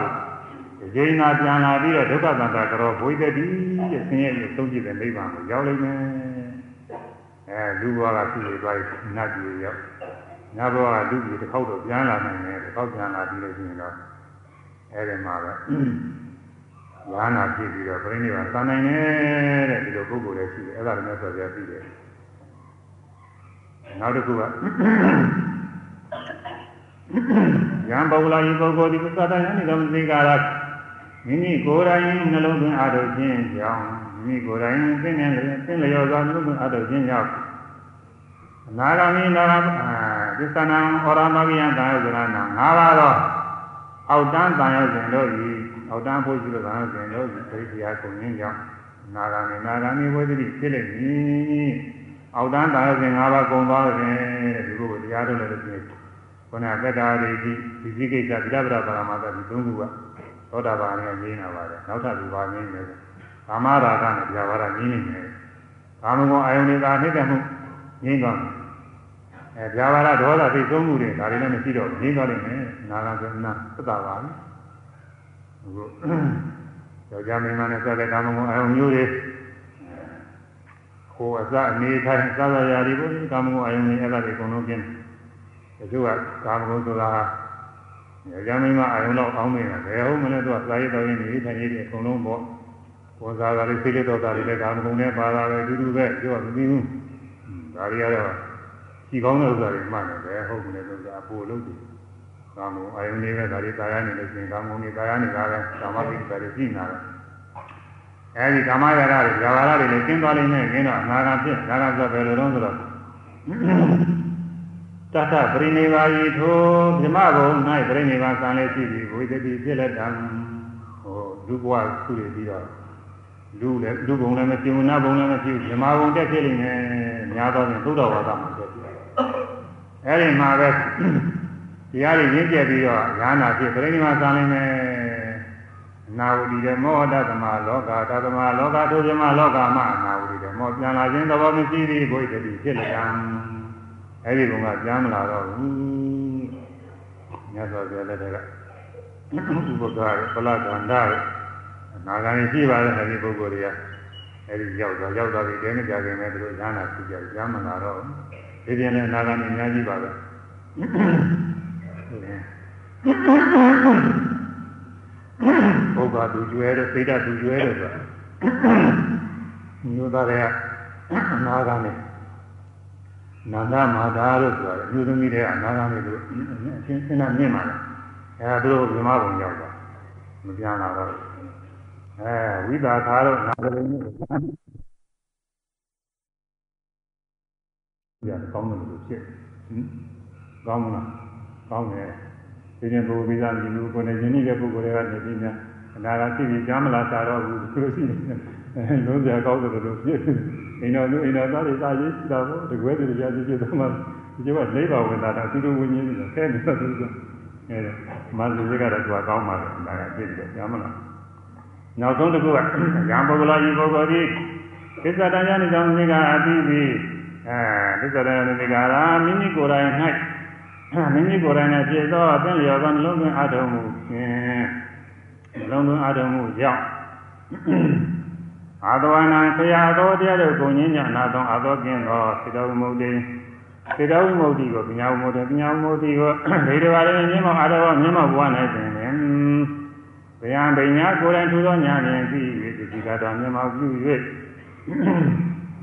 ဒီငါပြန်လာပြီးတော့ဒုက္ခသံသာကြောဘွေတတိတဲ့ဆင်းရဲရဲ့သုံးကြည့်တဲ့နိဗ္ဗာန်ကိုရောက်လိမ့်မယ်အဲလူဘဝကသူ့တွေသွားပြီးနတ်ပြည်ရောက်နတ်ဘဝကလူပြည်တစ်ခေါက်တော့ပြန်လာနိုင်တယ်တစ်ခေါက်ပြန်လာပြီးလို့ရှိရင်တော့ အဲဒီမှာပဲဝါနာဖြစ်ပြီးတော့ပြိဋိဘံသာနိုင်တယ်တဲ့ဒီလိုပုဂ္ဂိုလ်လည်းရှိတယ်အဲ့ဒါလည်းဆိုပြပြီးတယ်နောက်တစ်ခုကယံပုဂ္ဂလာယပုဂ္ဂိုလ်ဒီသတ္တယံနိတော်သိကာရမိမိကိုယ်တိုင်နှလုံးသွင်းအားထုတ်ခြင်းကြောင့်မိမိကိုယ်တိုင်သိနေတယ်သိလျော်စွာနှလုံးသွင်းအားထုတ်ခြင်းကြောင့်အနာဂမိနာဂသစ္ဆနာဩရမဂိယံတာယဇရဏငါးပါးသော အောက်တန်းတန်ရောက်စဉ်တို့ဤအောက်တန်းဖို့ရှိလို့သာဆိုရင်တော့ဒိဋ္ဌိယာကုန်ရင်းကြောင့်နာဂာနေနာဂာနေဝိသတိဖြစ်လိမ့်မည်အောက်တန်းတာစဉ်၅ပါးကုန်သွားတယ်တဲ့ဒီလိုတရားထုတ်လို့ရှိရင်ခန္ဓာကတ္တာရိတိဒီစိကိစ္စသီလပရပါရမသတိသုံးခုကသောတာပန်နဲ့ငြိမ်းတာပါတယ်နောက်ထပ်ဒီပါငြိမ်းတယ်ကာမရာဂနဲ့ပြာပါဒငြိမ်းနေတယ်ကာမဂုဏ်အာယုန်တွေကနှိမ့်တယ်မှုငြိမ်းသွားတယ် အဲပြာပါဒဒေါသသိသုံးမှုတွေဒါတွေလည်းမရှိတော့ငြိမ်းသွားလိမ့်မယ်နာဂံကနာသတ္တပါပဲအခုယောက်ျားမိန်းမနဲ့ဆက်တဲ့ကာမဂုဏ်အာယုန်မျိုးတွေကိုယ်အစအနေထိုင်သာသာရာဒီဘုရားကာမဂုဏ်အာယုန်တွေအဲ့ဒါတွေအကုန်လုံးကျင်းတချို့ကကာမဂုဏ်ဆိုတာယောက်ျားမိန်းမအာယုန်တော့အောင်းနေတာဘယ်ဟုတ်မလဲသူကသာရတော်ရင်းနေထိုင်ရည်တွေအကုန်လုံးပေါ့ဝန်စားတာလေးစိတ်လေးတော်တာလေးလည်းကာမဂုဏ်နဲ့ပါတာပဲအတူတူပဲပြောမသိဘူးဒါတွေကတော့ ကြည်ကောင်းတဲ့ဥစ္စာတွေမှတ်တယ်ဘယ်ဟုတ်မလဲဆိုတာအပိုလို့တယ်ကာမဂုဏ်အာယုန်တွေပဲဒါတွေတာယာနေလို့ရှိရင်ကာမဂုဏ်တွေတာယာနေတာပဲကာမပိဋကတွေရှိနေတာပဲအဲဒီကာမရာဂတွေဇာဝရတွေလည်းကျင်းသွားလိမ့်မယ်ကျင်းတော့အနာဂတ်ဖြစ်နာဂတ်ဆိုဘယ်လိုတော့ဆိုတော့တတပရိနိဗ္ဗာယီထိုဓမ္မဘုံ၌ပရိနိဗ္ဗာန်ဆံလေးရှိပြီးဝိသတိဖြစ်လက်တံဟိုလူဘဝခုတွေပြီးတော့လူလည်းလူဘုံလည်းမရှိဘူးနတ်ဘုံလည်းမရှိဘူးဓမ္မဘုံတက်ဖြစ်လိမ့်မယ်များသောဖြင့်သုဒ္ဓဝါဒမှာတက်ဖြစ် အဲဒီမှာပဲတရားတွေရင်းကျက်ပြီးတော့ဉာဏ်နာဖြစ်ပရိနိဗ္ဗာန်ဆံလိမ့်မယ်နာဝတိဓမ္မောတသမလောကတသမလောကတို့ဓမ္မလောကမှာနာဝတိဓမ္မောပြန်လာခြင်းသဘောမရှိသည်ဘုရားတိဖြစ်လျံအဲ့ဒီဘုံကပြန်မလာတော့ဘူးမြတ်စွာဘုရားလက်ထက်ကဥပက္ခရပလကန္တရနာဂာနေရှိပါတယ်အဲဒီပုဂ္ဂိုလ်တွေကအဲဒီရောက်တော့ရောက်တော့ဒီတဲမကြခင်မဲ့သူတို့ဉာဏ်နာရှိကြတယ်ဉာဏ်မလာတော့ ဒီပြင်လည်းနာဂာနေအများကြီးပါပဲပုဂ္ဂါသူကျွဲတဲ့စိတ်ဓာတ်သူကျွဲတဲ့ဆိုတာမျိုးသားတွေကအနာဂါနဲ့နန္ဒမာသာလို့ဆိုတာအမျိုးသမီးတွေကအနာဂါနဲ့တို့အချင်းချင်းနဲ့မြင့်ပါလေအဲဒါတို့ဇမဘုံရောက်တာမပြန်လာတော့အဲဝိသခါတော့နာဂရိနဲ့ ပြန်ကောင်းတယ်လို့ဖြစ်ဟင်ကောင်းမလားကောင်းတယ်ဒီရင်ဘုရားပြည်လူကိုယ်နဲ့ယဉ်နေတဲ့ပုဂ္ဂိုလ်တွေကနေပြီးများအနာဂတ်ဖြစ်ပြီးကြားမလားသာတော့ဘူးသူတို့ရှိနေအဲလုံးစရာကောင်းတယ်လို့ဖြစ်အိမ်တော်လူအိမ်တော်သားတွေသာရေးရှိတာပေါ့တကွဲတွေကြားကြည့်ကြတော့မှဒီကျတော့လေးပါဝင်တာတော့သူတို့ဝิญဉ်နေတယ်ခဲနေတော့သူကအဲမန္တလေးကတော့သူကကောင်းပါလေဒါကပြည့်ပြီးတော့ကြားမလားနောက်ဆုံးတစ်ခုကရံပုဂ္ဂလာကြီးပုဂ္ဂိုလ်ဒီသစ္စာတရားနဲ့ကြောင့်ဒီကအတိပြီး အဲသစ္စာတရားနဲ့ဒီကရာမိမိကိုယ်တိုင်၌မိမိကိုယ်တိုင်နဲ့ဖြစ်သောအသင်လျော်သောနှလုံးသွင်းအားထုတ်မှုဖြင့်နှလုံးသွင်းအားထုတ်မှုကြောင့်အာသဝနာဆရာတော်တရားတို့ကိုငင်းညနာသောအာသောကင်းသောစေတဝိမုတ်တိစေတဝိမုတ်တိကိုပညာဝိမုတ်တိပညာဝိမုတ်တိကိုဒေတဘာလည်းမြင့်မောအာတော်မြင့်မောဘဝ၌တွင်လင်ဗျာပညာကိုယ်တိုင်ထူသောညာဖြင့်ပြီး၍ဒီကတော်မြင့်မောပြု၍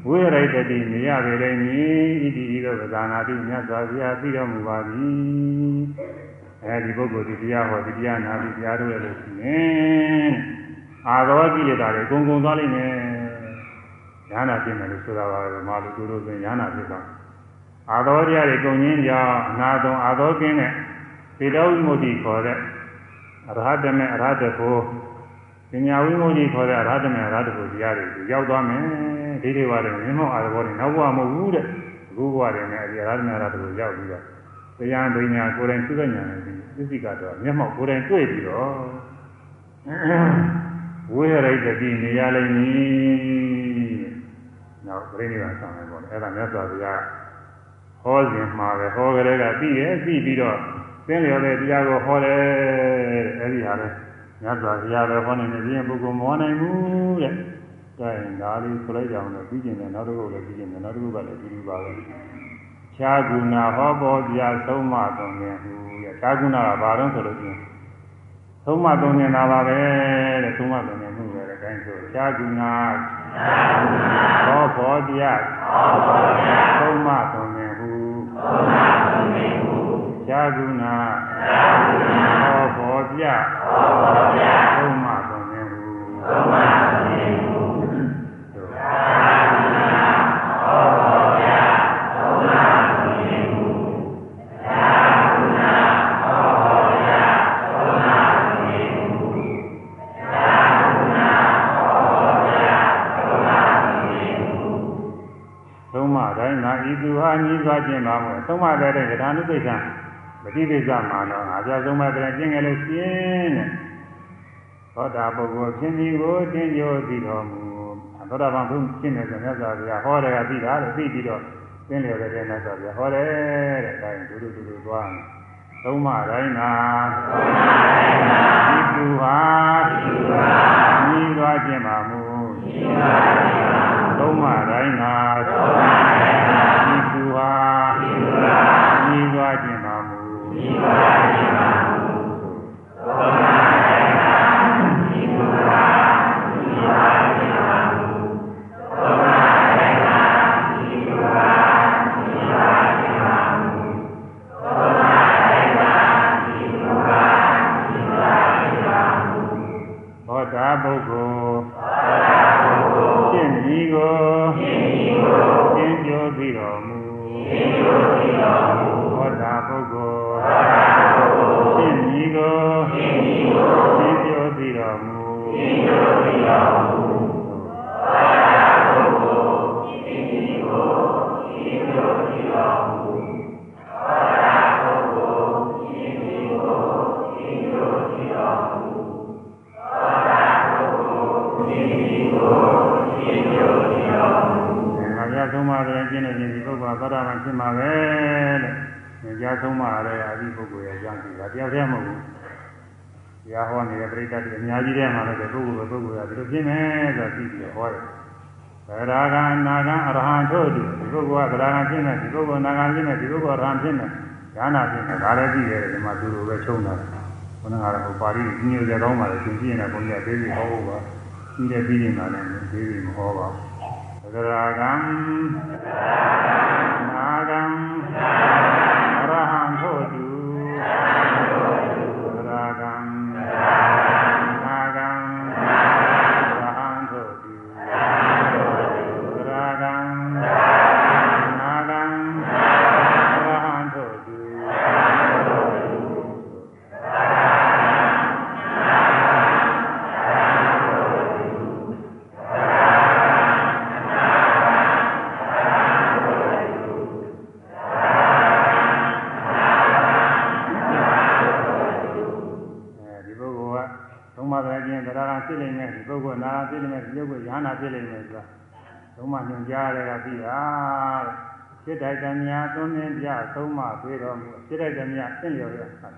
ဝိရိတတိမြရပေလိမ့်မည်ဣတိဤသို့သာနာတိမြတ်စွာဘုရားသိတော်မူပါသည်အဲဒီပုဂ္ဂိုလ်ဒီတရားဟောဒီတရားနာပြီးတရားထုတ်ရလို့ရှိရင်အာသောကိလေသာတွေအကုန်ကုန်သွားလိမ့်မယ်ဉာဏ်နာဖြစ်မယ်လို့ဆိုတာပါပဲမာလူတို့တို့ဆိုဉာဏ်နာဖြစ်သွားအာသောတရားတွေကုန်ရင်းကြောင့်အနာသုံအာသောကင်းတဲ့သေတော်ဝိမု ക്തി ခေါ်တဲ့အရဟတမေအရဟတကို ပညာဝိမု ക്തി ခေါ်တဲ့အရဟတမေအရဟတကိုတရားတွေရောက်သွားမယ်ဒိဋ္ဌိဝါဒမြင်မောအာဘောတွေနောက်ဘဝမဟုတ်ဘူးတဲ့အခုဘဝတွေနဲ့အဒီအရဟတမေအရဟတကိုရောက်ပြီးတော့တရားပညာကိုယ်တိုင်သိတဲ့ဉာဏ်နဲ့ပြီးသစ္စိကတော့မျက်မှောက်ကိုယ်တိုင်တွေ့ပြီးတော့ဝိရရိတတိနေရလိမ့်မည်။နောက်ပြိဋိဘံဆောင်တယ်ပေါ့လေ။အဲ့ဒါမြတ်စွာဘုရားဟောစဉ်မှာပဲဟောကြတဲ့ကသိရဲ့သိပြီးတော့သင်လျော်တဲ့တရားကိုဟောတယ်တဲ့။အဲ့ဒီဟာလဲ မြတ်စွာဘုရားပဲဟောနေတယ်ပြင်ပုဂ္ဂိုလ်မဟောနိုင်ဘူးတဲ့။ဒါရင်ဒါလေးဆိုလိုက်ကြအောင်လို့ပြီးကျင်တယ်နောက်တစ်ခုလည်းပြီးကျင်တယ်နောက်တစ်ခုကလည်းပြီးပြီးပါပဲ။ခြားကုဏဟောပေါ်ပြဆုံးမတော်မြင်ဟူတဲ့။ခြားကုဏကဘာတော့ဆိုလို့ချင်းသုံးမသုံးနေတာပါပဲတဲ့သုံးမသုံးနေမှုပဲတဲ့တိုင်းဆိုရှားကုနာဘော မြတ်ဘောဓမြတ်သုံးမသုံးနေဟုသုံးမသုံးနေဟုသာသနာဘောဓမြတ်သုံးမသုံးနေဟုသာသနာဘောဓမြတ်သုံးမသုံးနေဟုသာသနာဘောဓမြတ်သုံးမသုံးနေဟုသုံးမတိုင်းနာဤသူဟာညီးသွားခြင်းပါမို့သုံးမတဲ့တဲ့ဒါနုပိဋ္ဌာန် ฏิပိစ္ဆမှာတော့ငါပြဆုံးမတဲ့ကျင့်ကြလို့ရှင်းတဲ့သောတာပုဂ္ဂိုလ်ဖြစ်ဒီကိုတင်ကြိုသိတော်မူသောတာပန်ဘုရှင်းတယ်ဆိုမြတ်စွာဘုရားဟောတယ်ကသိတာလို့သိပြီးတော့သင်လျော်တဲ့မြတ်စွာဘုရားဟောတယ်တဲ့ဒါရင်ဒုဒုဒုဒုသွားမယ်သုံးမတိုင်းသာဒီသူဟာညီးသွားခြင်းပါမူသုံးမတိုင်းသာဒီသူဟာညီးသွားခြင်း ပါ ဟောနေတဲ့ပြိတ္တတွေအများကြီးထဲမှာလည်းပုဂ္ဂိုလ်ပဲပုဂ္ဂိုလ်ကဒီလိုဖြစ်မယ်ဆိုတာသိပြီးဟောတယ်။ဗရာဂအနာဂအရဟံတို့ဒီပုဂ္ဂိုလ်ကဗရာဂဖြစ်မယ်ဒီပုဂ္ဂိုလ်နာဂဖြစ်မယ်ဒီပုဂ္ဂိုလ်အရဟံဖြစ်မယ်ဉာဏ်ဖြစ်မယ်ဒါလည်းသိရတယ်ဒီမှာသူတို့ပဲချုံတာ။ဘုန်းတော်ကတော့ပါဠိညို့ကြကောင်းပါလေသင်ကြည့်ရင်လည်းဘုန်းကြီးကသေးသေးဟောဖို့ပါ။ပြီးတဲ့ပြီးနေတာလည်းသေးသေးမဟောပါဘူး။သရဂံနာဂံအရ ညွှန်ကြားရတဲ့ကပြီးတာတဲ့ဖြစ်တိုက်တယ်များသွန်းသင်ပြသုံးပါးပြေတော်မူဖြစ်တိုက်တယ်များသင်လျော်ရတာ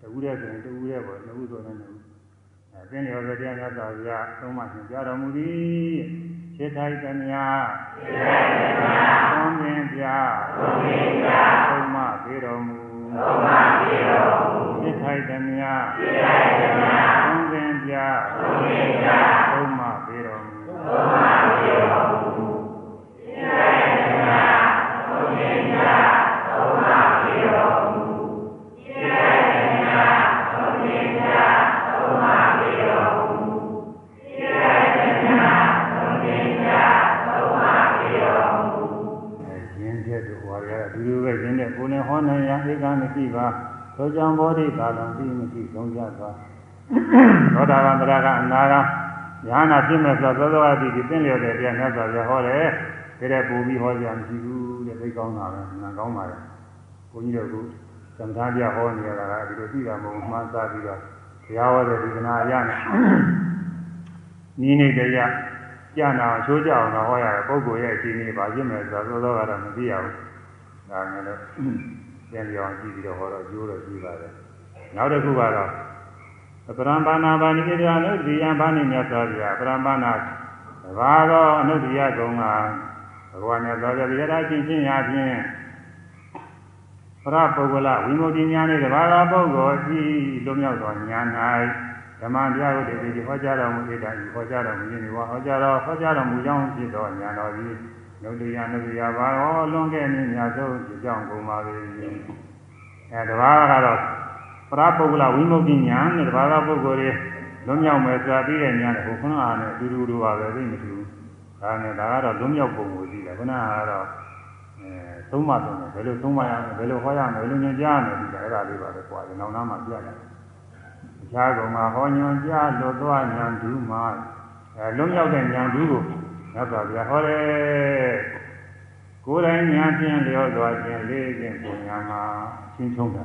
တဝူတဲ့ဆိုရင်တဝူတဲ့ပေါ့နှစ်ဝူဆိုရင်နှစ်ဝူအဲသင်လျော်တဲ့တရားများသာပြသုံးပါးညွှန်ကြားတော်မူသည်ဖြစ်တိုက်တယ်များသွန်းသင်ပြသုံးပါးပြေတော်မူဖြစ်ထိုက်သည်များသုံးသင်ပြသုံးမပေတော်မူအဲ သောကြောင့်ဘောဓိကာလံပြီးမရှိဆုံးကြသွားသောတာပန်တရားကအနာကညာနာဖြစ်မဲ့ဆိုသောသောအတိဒီသင်လျော်တဲ့တရားမြတ်စွာဘုရားဟောတယ်ဒါတဲ့ပူပြီးဟောကြမရှိဘူးတဲ့သိကောင်းတာပဲနာကောင်းပါလေဘုန်းကြီးတို့ကသံဃာပြဟောနေရတာကဒီလိုသိတာမဟုတ်မှန်းသားပြီးတော့ဘုရားဟောတဲ့ဒီကနာရနဲ့နီးနေတရားကြနာချိုးကြအောင်တော့ဟောရတဲ့ပုဂ္ဂိုလ်ရဲ့အချိန်ကြီးပါဖြစ်မယ်ဆိုတော့သောသောကတော့မသိရဘူးဒါငယ်လို့ ပြန်ပြောင်းကြည့်ပြီးတော့ဟောတော့ကျိုးတော့ကြည့်ပါတယ်နောက်တစ်ခုကတော့ပရံပါဏာပါဏိကေတအနုတ္တိယဘာနိမြတ်စွာဘုရားပရံပါဏာတဘာသောအနုတ္တိယကုံကဘဂဝါမြတ်စွာဘုရားတရားချင်းချင်းရာဖြင့်ပရပုဂ္ဂလဝိမု ക്തി ဉာဏ်နဲ့တဘာသောပုဂ္ဂိုလ်ဤလွမြောက်သောဉာဏ်၌ဓမ္မတရားကိုတည်တည်ဟောကြားတော်မူတဲ့တိုင်ဟောကြားတော်မူခြင်းဒီဝါဟောကြားတော်ဟောကြားတော်မူကြောင်းဖြစ်သောဉာဏ်တော်သည် နုတ္တိယနုတ္တိယဘာရောလွန်ခဲ့မည်များသောကြောင့်ကုန်ပါလေအဲတဘာကတော့ပရပုဂ္ဂလဝိမု ക്തി ဉာဏ်နဲ့တဘာသောပုဂ္ဂိုလ်တွေလွန်မြောက်မယ်ဆိုတာပြီးတဲ့ဉာဏ်ကိုခုနကနဲ့အတူတူတူပါပဲသိမတူဘူးဒါနဲ့ဒါကတော့လွန်မြောက်ပုံကိုကြည့်တယ်ခုနကတော့အဲသုံးပါသုံးတယ်ဘယ်လိုသုံးပါရမလဲဘယ်လိုဟောရမလဲဘယ်လိုညွှန်ကြားရမလဲဒီကအဲ့ဒါလေးပါပဲကွာဒီနောက်နားမှာပြရတယ်အခြားကောင်မှာဟောညွှန်ကြားလွတ်သွားဉာဏ်ဓုမှာအဲလွန်မြောက်တဲ့ဉာဏ်ဓုကို မြတ်စွာဘုရားဟောတယ်ကိုယ်တိုင်ညာဖြင့်လျောသွားခြင်းလေးခြင်းပုံညာမှာချင်းချုံတာ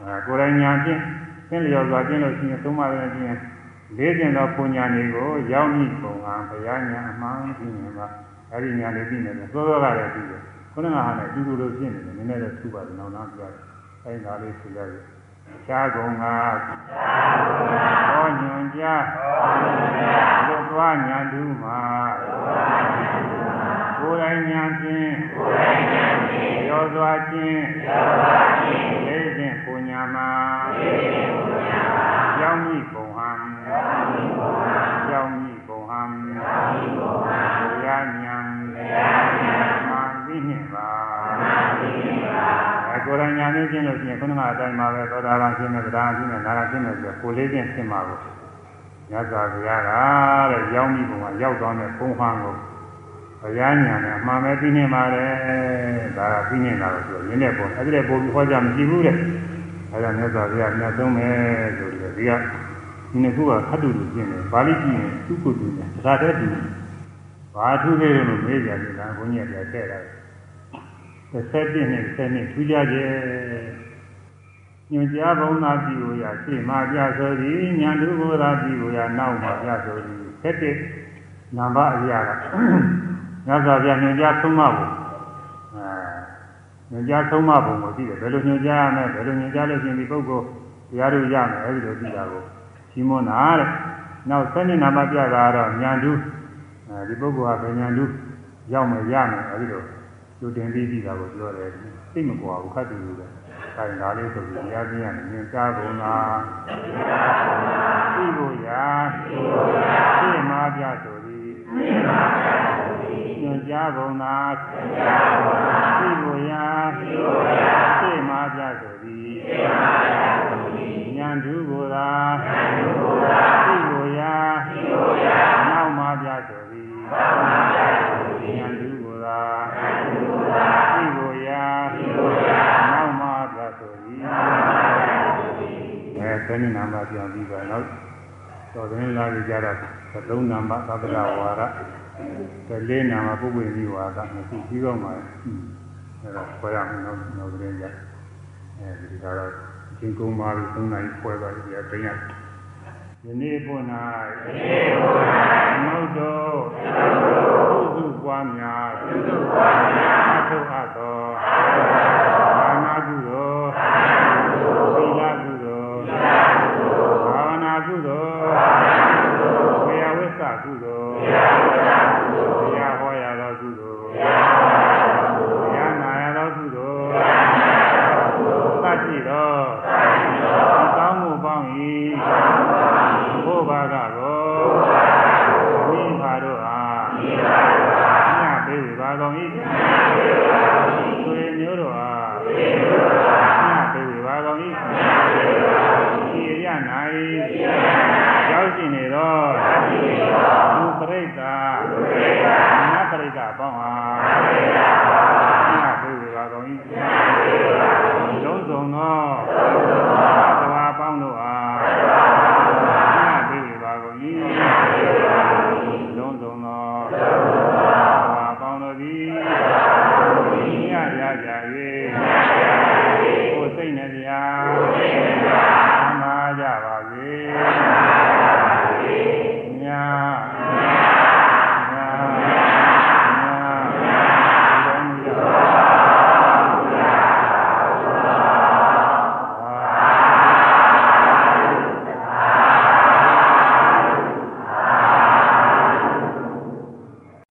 အဲကိုယ်တိုင်ညာဖြင့်သင်လျောသွားခြင်းလို့ရှိရင်သုံးပါးလည်းချင်းလေးခြင်းသောပုံညာတွေကိုရောက်မိပုံကဘုရားညာအမှန်ပြင်းနေတာအဲဒီညာလေးပြီးနေတယ်သောသောကလည်းပြီးတယ်ခုနကဟာနဲ့အတူတူလိုဖြစ်နေတယ်နည်းနည်းတော့ထူပါတယ်နောက်နောက်ပြတယ်အဲဒါလေးဆိုရတယ် ရှားကုန်ကဟောညွန်ကြလွတ်သွားညာတူမှာကိုယ်တိုင်ညာဖြင့်ရောစွာခြင်းလေးခြင်းပူညာမှာ နေခြင်းလို့ရှိရင်ခုနကအတိုင်းပါပဲသောတာပန်ခြင်းနဲ့ဗဒာခြင်းနဲ့နာဂခြင်းနဲ့ဆိုကိုယ်လေးခြင်းဖြစ်မှာကိုညဇာဘုရားကတဲ့ကြောင်းမိပုံကရောက်သွားတဲ့ပုံဟံကိုဘုရားညာနဲ့အမှန်ပဲသိနေပါတယ်ဒါကသိနေတာလို့ဆိုရင်းတဲ့ပုံအဲ့ဒီတဲ့ပုံပြီးဟောကြမရှိဘူးတဲ့အဲဒါမြတ်စွာဘုရားမြတ်ဆုံးပဲဆိုပြီးတော့ဒီကဒီနှစ်ခုကခတ်တူတူပြင်တယ်ပါဠိကြည့်ရင်သူ့ကိုယ်တူတယ်ဒါတည်းတူဘာထူးသေးလို့မေးကြတယ်လားဘုန်းကြီးကပြခဲ့တာ တစ်ဆက်ပြည့်နဲ့တစ်ဆက်နဲ့ထူးကြတယ်ညွန်ကြားဘုံသာပြီကိုရရှေ့မှာပြဆိုသည်ညာလူဘုရားပြီကိုရနောက်မှာပြဆိုသည်ဆက်တဲ့နံပါတ်အရာကညဇာပြညွန်ကြားသုံးမဘုံအဲညွန်ကြားသုံးမဘုံကိုသိတယ်ဘယ်လိုညွန်ကြားရမလဲဘယ်လိုညွန်ကြားလို့ရှင်ဒီပုဂ္ဂိုလ်တရားတို့ရမယ်အဲဒီလိုသိတာကိုရှင်းမနာတဲ့နောက်ဆက်နေနံပါတ်ပြတာကတော့ညာလူအဲဒီပုဂ္ဂိုလ်ဟာဘယ်ညာလူရောက်မယ်ရမယ်အဲဒီလို ကျိုးတင်ပြီးသိတာကိုပြောတယ်သိမကွာဘူးခတ်တူလို့ပဲခိုင်ဒါလေးဆိုပြီးတရားပြရတယ်ညွန်ကြားဘုံလားသိဖို့ရာသိမှာပြဆိုသည်ညွန်ကြားဘုံသာသိဖို့ရာသိမှာပြဆိုသည်ဉာဏ်ဓုကိုသာသိဖို့ရာနောက်မှာပြဆိုသည်ဉာဏ်ဓုကိုသာသိဖို့ရာနောက်မှာပြဆိုသည်အဲသနိနာမပြန်ပြီးပါတော့ တော်တယ်လာကြတော့သုံးနာမသဗ္ဗရာဝါရတလေးနာမပုဂ္ဂိုလ်ကြီးဝါဒမရှိပြီးတော့မှအဲဒါခွဲရမယ်နောက်နောက်ကလေးကြအဲဒီကတော့အချင်းကုန်းပါပြီးသုံးနိုင်ခွဲသွားပြီအတင်းရယနေ့ပွင့်၌ယနေ့ပွင့်၌မုတ်တော်သုစုပွားများသုစုပွားများ